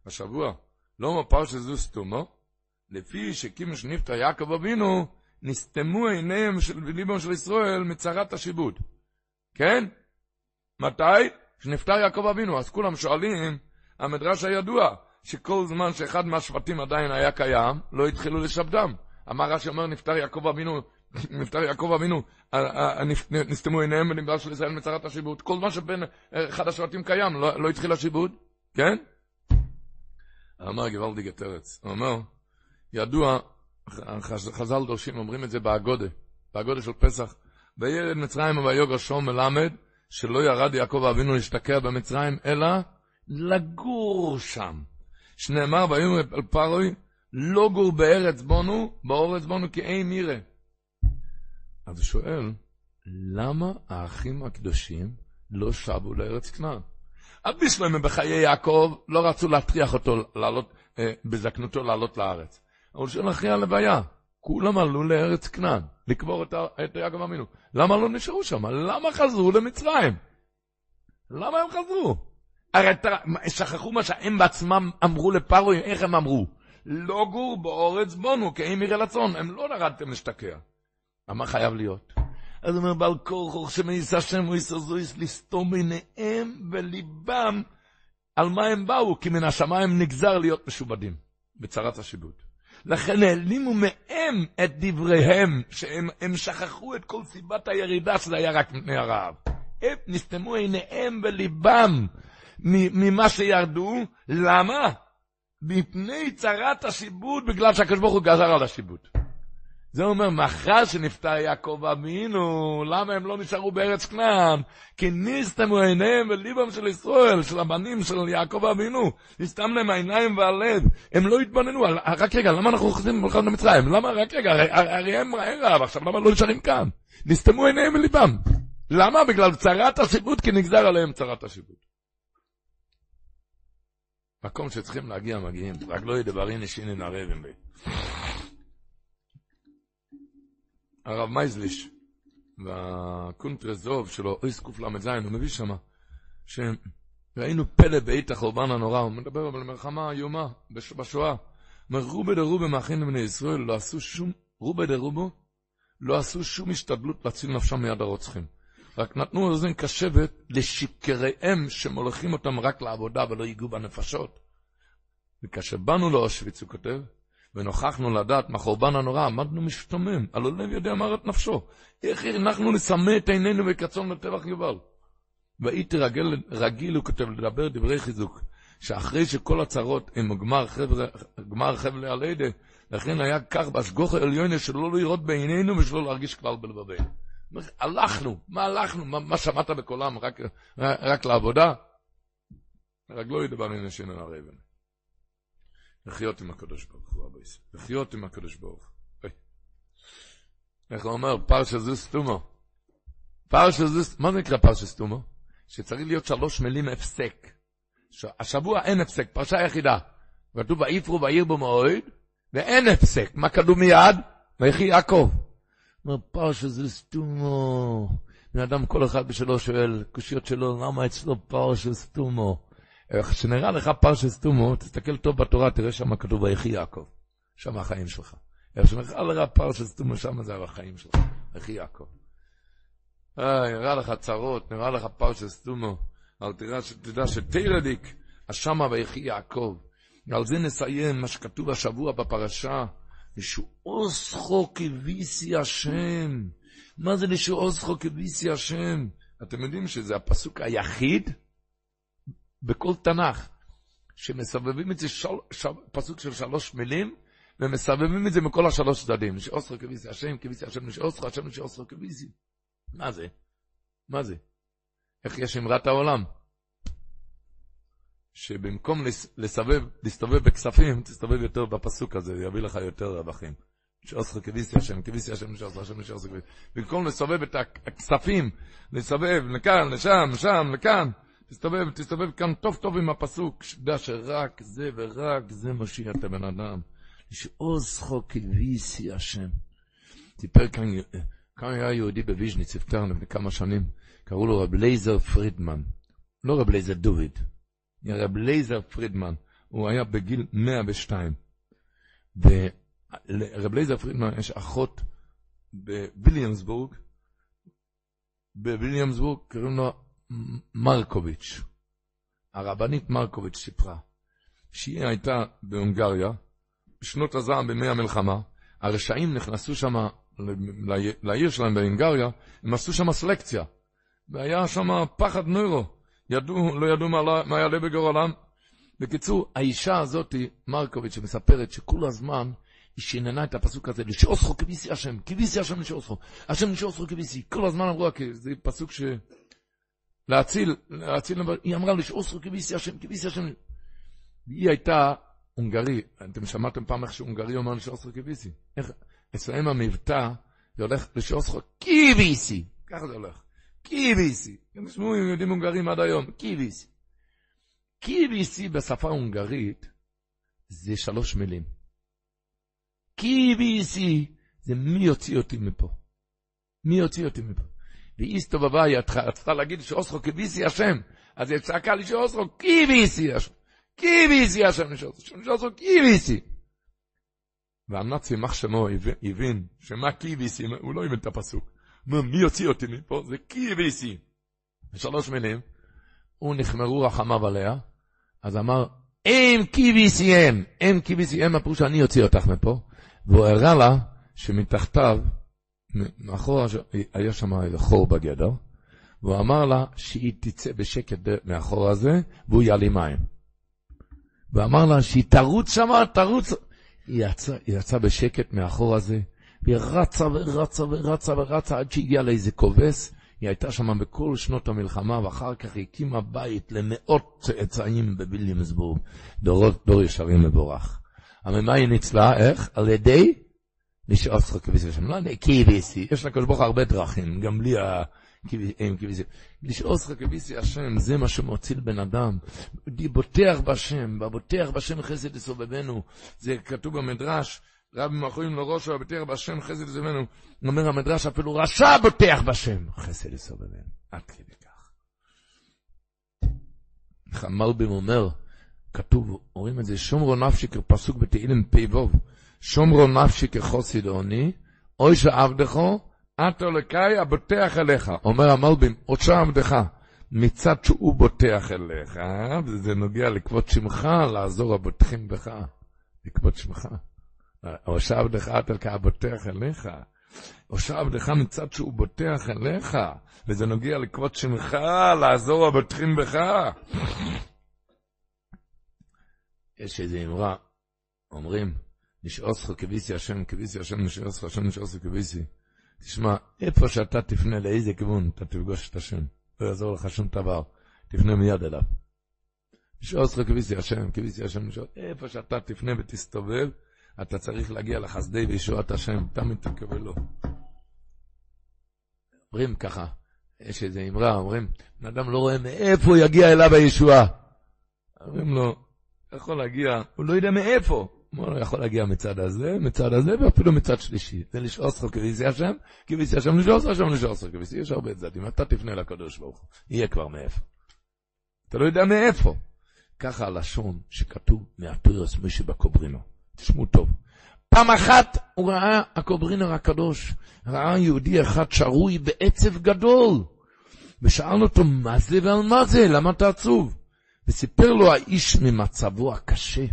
Speaker 2: השבוע, לא מפר שזו סתומו, לפי שקימש נפטר יעקב אבינו, נסתמו עיניהם של ליבם של ישראל מצרת השיבוד. כן? מתי? כשנפטר יעקב אבינו. אז כולם שואלים, המדרש הידוע, שכל זמן שאחד מהשבטים עדיין היה קיים, לא התחילו לשבדם. אמר רש"י אומר, נפטר יעקב אבינו, נפטר יעקב אבינו, נסתמו עיניהם בנמדל של ישראל מצרת השיבוד. כל זמן שבין אחד השבטים קיים, לא, לא התחיל השיבוד, כן? אמר גוואלדי גטרץ, הוא אומר, ידוע, חז"ל דורשים, אומרים את זה באגודה, באגודה של פסח, וילד מצרים ויוגר שום מלמד, שלא ירד יעקב אבינו להשתקע במצרים, אלא לגור שם. שנאמר ויאמר אל פרוי, לא גור בארץ בונו, באורץ בונו כי אין מירה. אז הוא שואל, למה האחים הקדושים לא שבו לארץ כנען? שלמה בחיי יעקב לא רצו להטריח אותו לעלות, אה, בזקנותו לעלות לארץ. אבל שואל אחרי הלוויה, כולם עלו לארץ כנען, לקבור את, את יעקב אמינו. למה לא נשארו שם? למה חזרו למצרים? למה הם חזרו? הרי שכחו מה שהם בעצמם אמרו לפרוי, איך הם אמרו? לא גור באורץ בונו, כי אם יראה לצון, הם לא נרדתם להשתקע. למה חייב להיות? אז הוא אומר, בעל כורחוך שמעיס השם ויסזויס לסתום עיניהם וליבם על מה הם באו, כי מן השמיים נגזר להיות משובדים, בצרת השיבוד. לכן העלימו מהם את דבריהם, שהם שכחו את כל סיבת הירידה, שזה היה רק מפני הרעב. נסתמו עיניהם וליבם ממה שירדו, למה? מפני צרת השיבוד, בגלל שהקדוש ברוך הוא גזר על השיבוד. זה אומר, מאחר שנפטר יעקב אבינו, למה הם לא נשארו בארץ כנען? כי נסתמו עיניהם וליבם של ישראל, של הבנים של יעקב אבינו. נסתם להם העיניים והלב. הם לא התבוננו, רק רגע, למה אנחנו חוזרים בכלל למצרים? למה, רק רגע, הרי, הרי הם רעב, עכשיו למה לא נשארים כאן? נסתמו עיניהם וליבם. למה? בגלל צרת השיבוט, כי נגזר עליהם צרת השיבוט. מקום שצריכים להגיע, מגיעים. רק לא ידברי נשינן ערבים בי. הרב מייזליש, והקונטרזוב שלו, אויס קל"ז, הוא מביא שמה, שראינו פלא בעת החורבן הנורא, הוא מדבר על מלחמה איומה בשואה. אומר, רובה דרובה מאחינו בני ישראל לא עשו שום, רובה דרובו, לא עשו שום השתדלות להציל נפשם מיד הרוצחים. רק נתנו אוזן קשבת לשקריהם שמולכים אותם רק לעבודה ולא ייגעו בנפשות. וכאשר באנו לאושוויץ, הוא כותב, ונוכחנו לדעת מהחורבן הנורא, עמדנו משתומם, הלא לב יודע מה את נפשו. איך אנחנו נסמא את עינינו וקצון לטבח יובל? והייתי רגל, רגיל, הוא כותב, לדבר דברי חיזוק, שאחרי שכל הצרות הם גמר חבל, גמר חבל הלידה, לכן היה כך בהשגוח העליונה שלא לראות בעינינו ושלא להרגיש כלל בלבבינו. הלכנו, מה הלכנו? מה, מה שמעת בקולם? רק, רק לעבודה? רק לא ידבר מן השם אל הרבן. לחיות עם הקדוש ברוך הוא, ישראל. לחיות עם הקדוש ברוך הוא. איך הוא אומר? פרשה זו סתומו. פרשה זו, מה זה נקרא פרשה סתומו? שצריך להיות שלוש מילים הפסק. השבוע אין הפסק, פרשה יחידה. כתוב ויפרו וירבו מאוהד, ואין הפסק. מה כתוב מיד? ויחי יעקב. אומר פרשה זו סתומו. בן אדם כל אחד בשלו שואל, קושיות שלו, למה אצלו פרשה סתומו? איך שנראה לך פרשת סתומו, תסתכל טוב בתורה, תראה שם כתוב ויחי יעקב. שם החיים שלך. איך שנראה לך פרשת סתומו, שם זה החיים שלך. ויחי יעקב. אה, נראה לך צרות, נראה לך פרשת סתומו. אבל תדע, תדע שתירדיק, השמה ויחי יעקב. ועל זה נסיים מה שכתוב השבוע בפרשה. לשעוזכו כביסי השם. מה זה לשעוזכו כביסי השם? אתם יודעים שזה הפסוק היחיד בכל תנ"ך, שמסבבים את זה, של, של, פסוק של שלוש מילים, ומסבבים את זה מכל השלוש צדדים. שאוסרו כביסי השם, כביסי השם שאוסרו, השם שאוסרו כביסי. מה זה? מה זה? איך יש אמרת העולם? שבמקום לסבב, להסתובב בכספים, תסתובב יותר בפסוק הזה, יביא לך יותר רווחים. שאוסר כביסי השם, כביסי השם, שאוסר השם, שאוסר כביסי. במקום לסובב את הכספים, לסובב לכאן, לשם, לשם, לכאן, תסתובב, תסתובב כאן טוב טוב עם הפסוק, שתדע שרק זה ורק זה מושיע את הבן אדם. שאוסר כביסי השם. סיפר כאן, כאן היה יהודי בוויז'ניץ, הפטר לפני כמה שנים, קראו לו רב לייזר פרידמן. לא רב לייזר דוד, רב לייזר פרידמן. הוא היה בגיל 102. לרב לייזר פרידמן יש אחות בוויליאמסבורג, בוויליאמסבורג קוראים לו מרקוביץ'. הרבנית מרקוביץ' סיפרה שהיא הייתה בהונגריה, בשנות הזעם בימי המלחמה, הרשעים נכנסו שם לעיר שלהם בהונגריה, הם עשו שם סלקציה, והיה שם פחד נוירו, ידעו, לא ידעו מה, מה יעלה בגורלם. בקיצור, האישה הזאת, מרקוביץ', שמספרת שכל הזמן היא שיננה את הפסוק הזה, לשאוסכו כביסי השם, כביסי השם לשאוסכו, השם לשאוסכו כביסי. כל הזמן אמרו, זה פסוק ש... להציל, להציל, היא אמרה לשאוסכו כביסי השם, כביסי השם. היא הייתה הונגרי, אתם שמעתם פעם איך שהונגרי אומר לשאוסכו כביסי. איך, אצלם המבטא, זה הולך לשאוסכו כביסי, ככה זה הולך. כביסי. תשמעו, יהודים הונגרים עד היום, כביסי. כביסי בשפה ההונגרית זה שלוש מילים. קיביסי, זה מי יוציא אותי מפה? מי יוציא אותי מפה? והיא הסתובבה, היא רצתה להגיד שאוסרו קיביסי השם, אז היא צעקה לי שאוסרו קיביסי השם, קיביסי השם, שאוסרו קיביסי. והנאצי מח שמו הבין שמה קיביסי, הוא לא הבין את הפסוק. מי יוציא אותי מפה? זה קיביסי. בשלוש מילים, הוא נחמרו רחמיו עליה, אז אמר, אם קיביסי הם, אם קיביסי הם, הפירוש שאני אוציא אותך מפה. והוא הראה לה שמתחתיו, מאחורה, היה שם איזה חור בגדר, והוא אמר לה שהיא תצא בשקט מאחור הזה, והוא יעלים מים. והוא אמר לה שהיא תרוץ שמה, תרוץ. היא יצאה יצא בשקט מאחור הזה, והיא רצה ורצה ורצה ורצה עד שהגיעה לאיזה כובס. היא הייתה שם בכל שנות המלחמה, ואחר כך הקימה בית למאות צאצאים בוויליאמסבורג, דורות דור ישרים מבורך. אבל מה היא ניצלה? איך? על ידי לשאוף כביסי השם, לא על ידי כביסי, יש לקדוש ברוך הרבה דרכים, גם בלי הכביסי. לשאוף כביסי השם, זה מה שמציל בן אדם. בוטח בשם, בבוטח בשם חסד יסובבנו. זה כתוב במדרש, רבי מחויים לראש, בוטח בשם חסד יסובבנו. אומר המדרש, אפילו רשע בוטח בשם, חסד יסובבנו. עד כדי כך. המלבים אומר, כתוב, אומרים את זה, שומרו נפשי כפסוק בתהילים פ"ו, שומרו נפשי כחוסיד עוני, אוי שעבדכו, עתו לקאי הבוטח אליך. אומר המלבים, עוד שעבדך, מצד שהוא בוטח אליך, וזה נוגע לכבוד שמך, לעזור הבוטחים בך, לכבוד שמך. או שעבדך עתו לקאי הבוטח אליך. או שעבדך מצד שהוא בוטח אליך, וזה נוגע לכבוד שמך, לעזור הבוטחים בך. יש איזו אמרה, אומרים, נשאוסך כביסי השם, כביסי השם, נשאוסך השם, נשאוסך כביסי. תשמע, איפה שאתה תפנה, לאיזה כיוון, אתה תפגוש את השם. לא יעזור לך שום דבר, תפנה מיד אליו. נשאוסך כביסי השם, כביסי השם, נשאוסך, איפה שאתה תפנה ותסתובב, אתה צריך להגיע לחסדי וישועת השם, תמיד תקבל לו. אומרים ככה, יש איזו אמרה, אומרים, בן אדם לא רואה מאיפה יגיע אליו הישועה. אומרים לו, יכול להגיע, הוא לא יודע מאיפה. הוא יכול להגיע מצד הזה, מצד הזה, ואפילו מצד שלישי. זה לשאוס לך כביסי השם, כביסי השם לשאוס השם לשאוס לך כביסי. יש הרבה צדדים, אתה תפנה לקדוש ברוך הוא, יהיה כבר מאיפה. אתה לא יודע מאיפה. ככה הלשון שכתוב מהטוירס מי שבקוברינו. תשמעו טוב. פעם אחת הוא ראה הקוברינר הקדוש, ראה יהודי אחד שרוי בעצב גדול, ושאל אותו מה זה ועל מה זה, למה אתה עצוב? וסיפר לו האיש ממצבו הקשה.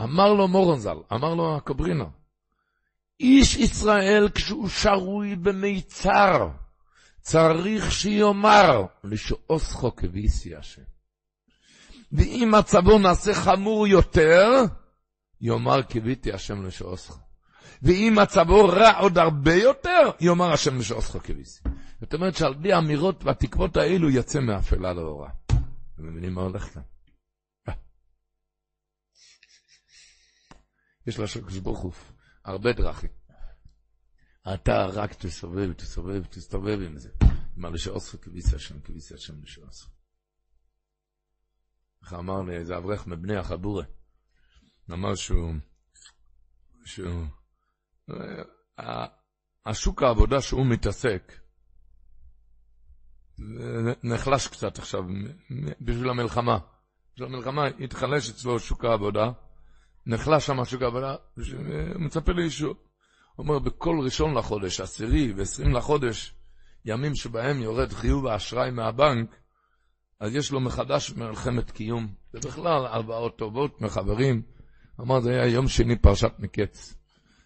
Speaker 2: אמר לו מורנזל, אמר לו הקוברינה, איש ישראל כשהוא שרוי במיצר, צריך שיאמר לשאוסכו כביסי השם. ואם מצבו נעשה חמור יותר, יאמר קיוויתי השם לשעוסך. ואם מצבו רע עוד הרבה יותר, יאמר השם לשעוסך קיוויתי. זאת אומרת שעל פי האמירות והתקוות האלו יצא מאפלה לאורה. אתם מבינים מה הולך כאן? יש לקדוש ברוך הוא הרבה דרכים. אתה רק תסובב, תסובב, תסתובב עם זה. מה לשעוסך כביסי השם, כביסי השם לשעוסך. איך אמר לי איזה אברך מבני החבורה, אמר שהוא, שהוא, השוק העבודה שהוא מתעסק, נחלש קצת עכשיו, בשביל המלחמה. בשביל המלחמה התחלש אצלו שוק העבודה, נחלש שם שוק העבודה, מצפה לאישור. הוא אומר, בכל ראשון לחודש, עשירי ועשרים לחודש, ימים שבהם יורד חיוב האשראי מהבנק, אז יש לו מחדש מלחמת קיום. ובכלל, הלוואות טובות מחברים. אמר, זה היה יום שני פרשת מקץ.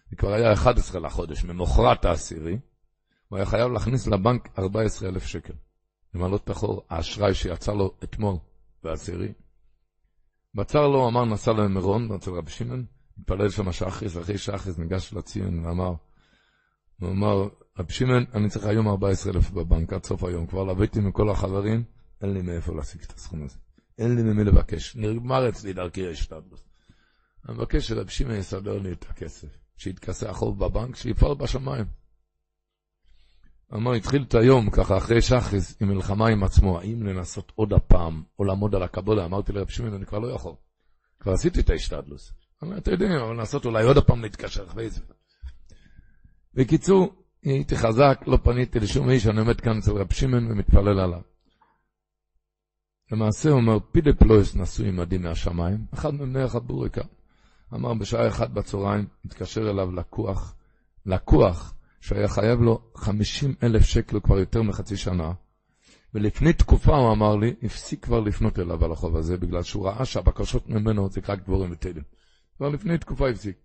Speaker 2: זה כבר היה 11 לחודש, ממוחרת העשירי. הוא היה חייב להכניס לבנק 14,000 שקל. למלא את החור, האשראי שיצא לו אתמול בעשירי. בצר לו, אמר, נסע למירון, אצל רבי שמעון, התפלל שם שחריס, אחרי שחריס ניגש לציון ואמר, הוא אמר, רבי שמעון, אני צריך היום 14,000 בבנק עד סוף היום, כבר לוויתי מכל החברים, אין לי מאיפה להשיג את הסכום הזה. אין לי ממי לבקש. נגמר אצלי דרכי השתדלות. אני מבקש שרבי שמעון יסדר לי את הכסף, שיתכסה החוב בבנק, שיפעל בשמיים. אמר, התחיל את היום, ככה, אחרי שחריס, עם מלחמה עם עצמו, האם לנסות עוד הפעם, או לעמוד על הקבולה? אמרתי לרב שמעון, אני כבר לא יכול. כבר עשיתי את ההשתדלוס. אמר, אתה יודע, אבל לנסות אולי עוד הפעם להתקשר אחרי זה. בקיצור, הייתי חזק, לא פניתי לשום איש, אני עומד כאן אצל רב שמעון ומתפלל עליו. למעשה הוא אומר, פידה פלויס נשוי עמדי מהשמיים, אחד מבני החבוריקה. אמר, בשעה אחת בצהריים, התקשר אליו לקוח, לקוח, שהיה חייב לו 50 אלף שקל כבר יותר מחצי שנה, ולפני תקופה, הוא אמר לי, הפסיק כבר לפנות אליו על החוב הזה, בגלל שהוא ראה שהבקשות ממנו זה רק דבורים ותלם. כבר לפני תקופה הפסיק.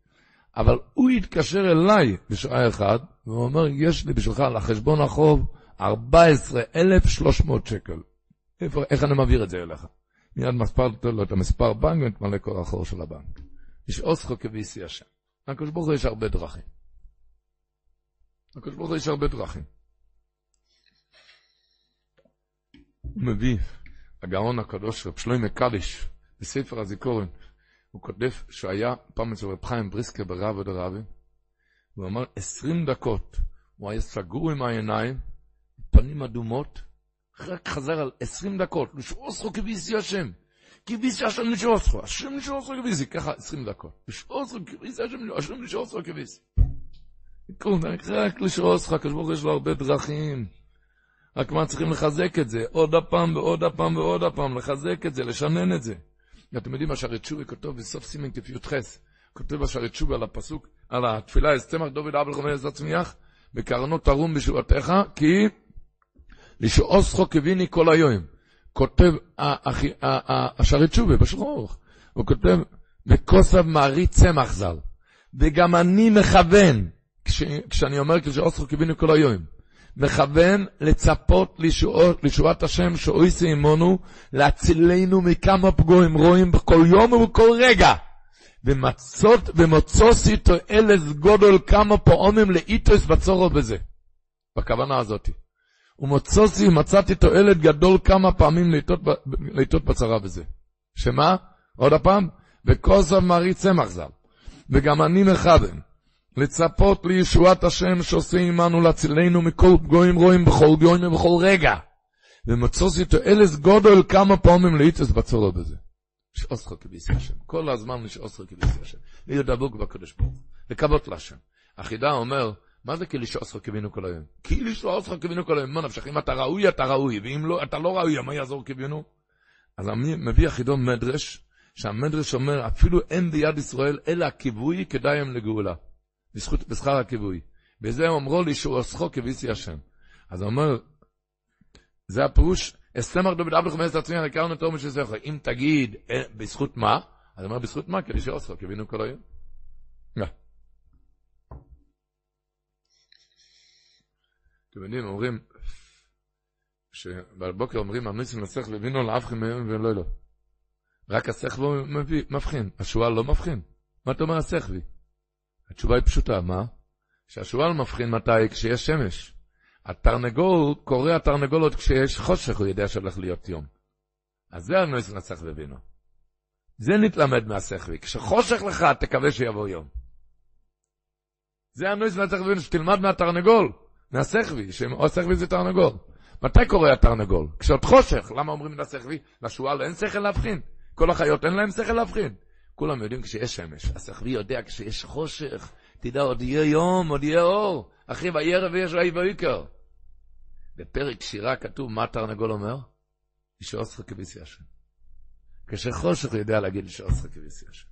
Speaker 2: אבל הוא התקשר אליי בשעה אחת, והוא אומר, יש לי בשבילך לחשבון החוב 14,300 שקל. איפה, איך אני מעביר את זה אליך? מיד מספר לו את המספר בנק ומתמלא כל החור של הבנק. יש אוסכו כביסי השם. לקדוש ברוך הוא יש הרבה דרכים. לקדוש ברוך הוא יש הרבה דרכים. הוא מביא, הגאון הקדוש, רב שלוימי קדיש, בספר הזיכורן, הוא כותב שהיה פעם אצל רב חיים בריסקה ברב עוד רבי, הוא אמר עשרים דקות, הוא היה סגור עם העיניים, פנים אדומות, רק חזר על עשרים דקות, לשעוסכו כביסי השם. כביסי השם לשעוסכו, השם לשעוסכו כביסי, ככה עשרים דקות. לשעוסכו כביסי השם, השם לשעוסכו כביסי. רק לשעוסכו, הקדוש ברוך יש לו הרבה דרכים. רק מה צריכים לחזק את זה, עוד הפעם ועוד הפעם ועוד הפעם, לחזק את זה, לשנן את זה. אתם יודעים מה שהרצ'ובי כותב בסוף סימן כ"ח, כותב השרצ'ובי על הפסוק, על התפילה, אז צמח דוד אבל חומר עזר צמיח, בקרנו תרום בשורתך, כי לשעוסכו כביני כל היום. כותב השערי תשובה, בשולחן ערוך, הוא כותב, וכוסב מעריץ צמח ז"ל. וגם אני מכוון, כש, כשאני אומר כשעוסכו כביני כל היום, מכוון לצפות לישועות, לישועת השם שאויסי עמנו, להצילנו מכמה פגועים רואים בכל יום ובכל רגע. ומצות, ומוצוסי תועלת גודל כמה פעמים לאיתוס בצורו בזה. בכוונה הזאתי. ומוצוסי מצאתי תועלת גדול כמה פעמים לעיתות בצרה בזה. שמה? עוד הפעם? וכוסף מרי צמח ז"ל. וגם אני מכוון לצפות לישועת השם שעושה עמנו להצילנו מכל פגועים רואים בכל יום ובכל רגע. ומצוסי תועלת גודל כמה פעמים לעיתוס בצורו בזה. שאוסך כביסי השם. כל הזמן שאוסך כביסי השם. להיות דבוק בקדוש ברוך הוא. לקוות להשם. החידה אומר, מה זה כאילו שעושך קיווינו כל היום? כאילו שעושך קיווינו כל היום, מה נפשך? אם אתה ראוי, אתה ראוי, ואם לא, אתה לא ראוי, מה יעזור קיווינו? אז אני מביא החידון מדרש, שהמדרש אומר, אפילו אין ביד ישראל, אלא הכיווי כדאי לגאולה. בזכות, בשכר הכיווי. בזה אומרו לי שהוא עושכו כביסי השם. אז הוא אומר, זה הפירוש, אסתמר דוד אבלך מעשת עצמי, הכרנו תור משזכר. אם תגיד, בזכות מה? אז הוא אומר, בזכות מה? כדי שעושכו קיווינו כל היום. אתם יודעים, אומרים, שבבוקר אומרים, הניסים לצליח לבינו לאבכם מהם ולא לא. רק השכל מבחין, השועל לא מבחין. מה אתה אומר השכבי? התשובה היא פשוטה, מה? שהשועל מבחין מתי? כשיש שמש. התרנגול, קורא התרנגולות כשיש חושך, הוא יודע שהולך להיות יום. אז זה הנויס נסח ובינו. זה נתלמד מהשכבי. כשחושך לך, תקווה שיבוא יום. זה הנויס נסח ובינו, שתלמד מהתרנגול, מהשכבי, שהשכבי זה תרנגול. מתי קורה התרנגול? כשעוד חושך. למה אומרים לשכבי? לשועל אין שכל להבחין. כל החיות אין להם שכל להבחין. כולם יודעים כשיש שמש. השכבי יודע כשיש חושך. תדע, עוד יהיה יום, עוד יהיה אור. אחי, וירא ויש ראי ויקר. בפרק שירה כתוב מה התרנגול אומר? ישעוסך כביסי השם. כשחושך יודע להגיד ישעוסך כביסי השם.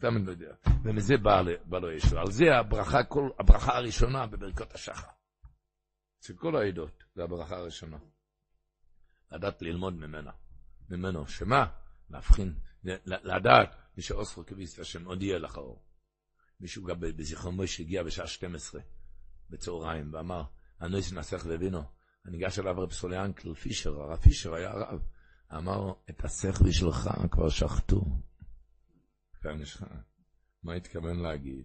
Speaker 2: תמיד לא יודע. ומזה בא, לו ישוע. על זה הברכה, כל, הברכה הראשונה בברכות השחר. של כל העדות, זה הברכה הראשונה. לדעת ללמוד ממנה. ממנו. שמה? להבחין, לדעת, מי שאוספו כביס השם, יהיה לך אור. מישהו גם בזיכרון מוישה הגיע בשעה 12 בצהריים ואמר, אני שנסך והבינו. אני ניגש אליו רב סוליאנקל פישר, הרב פישר היה הרב. אמר, את השכל שלך כבר שחטו. מה התכוון להגיד?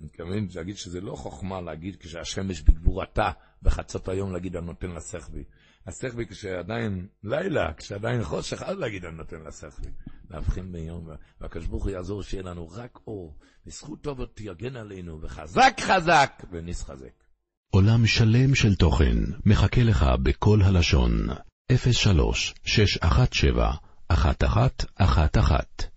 Speaker 2: מתכוון להגיד שזה לא חוכמה להגיד כשהשמש בגבורתה בחצות היום להגיד אני נותן לשכבי. השכבי כשעדיין לילה, כשעדיין חושך, אז להגיד אני נותן לשכבי. להבחין ביום, והקדוש ברוך הוא יעזור שיהיה לנו רק אור, וזכות טוב תגן עלינו, וחזק חזק, ונסחזק.
Speaker 1: עולם שלם של תוכן מחכה לך בכל הלשון, 03 617 1111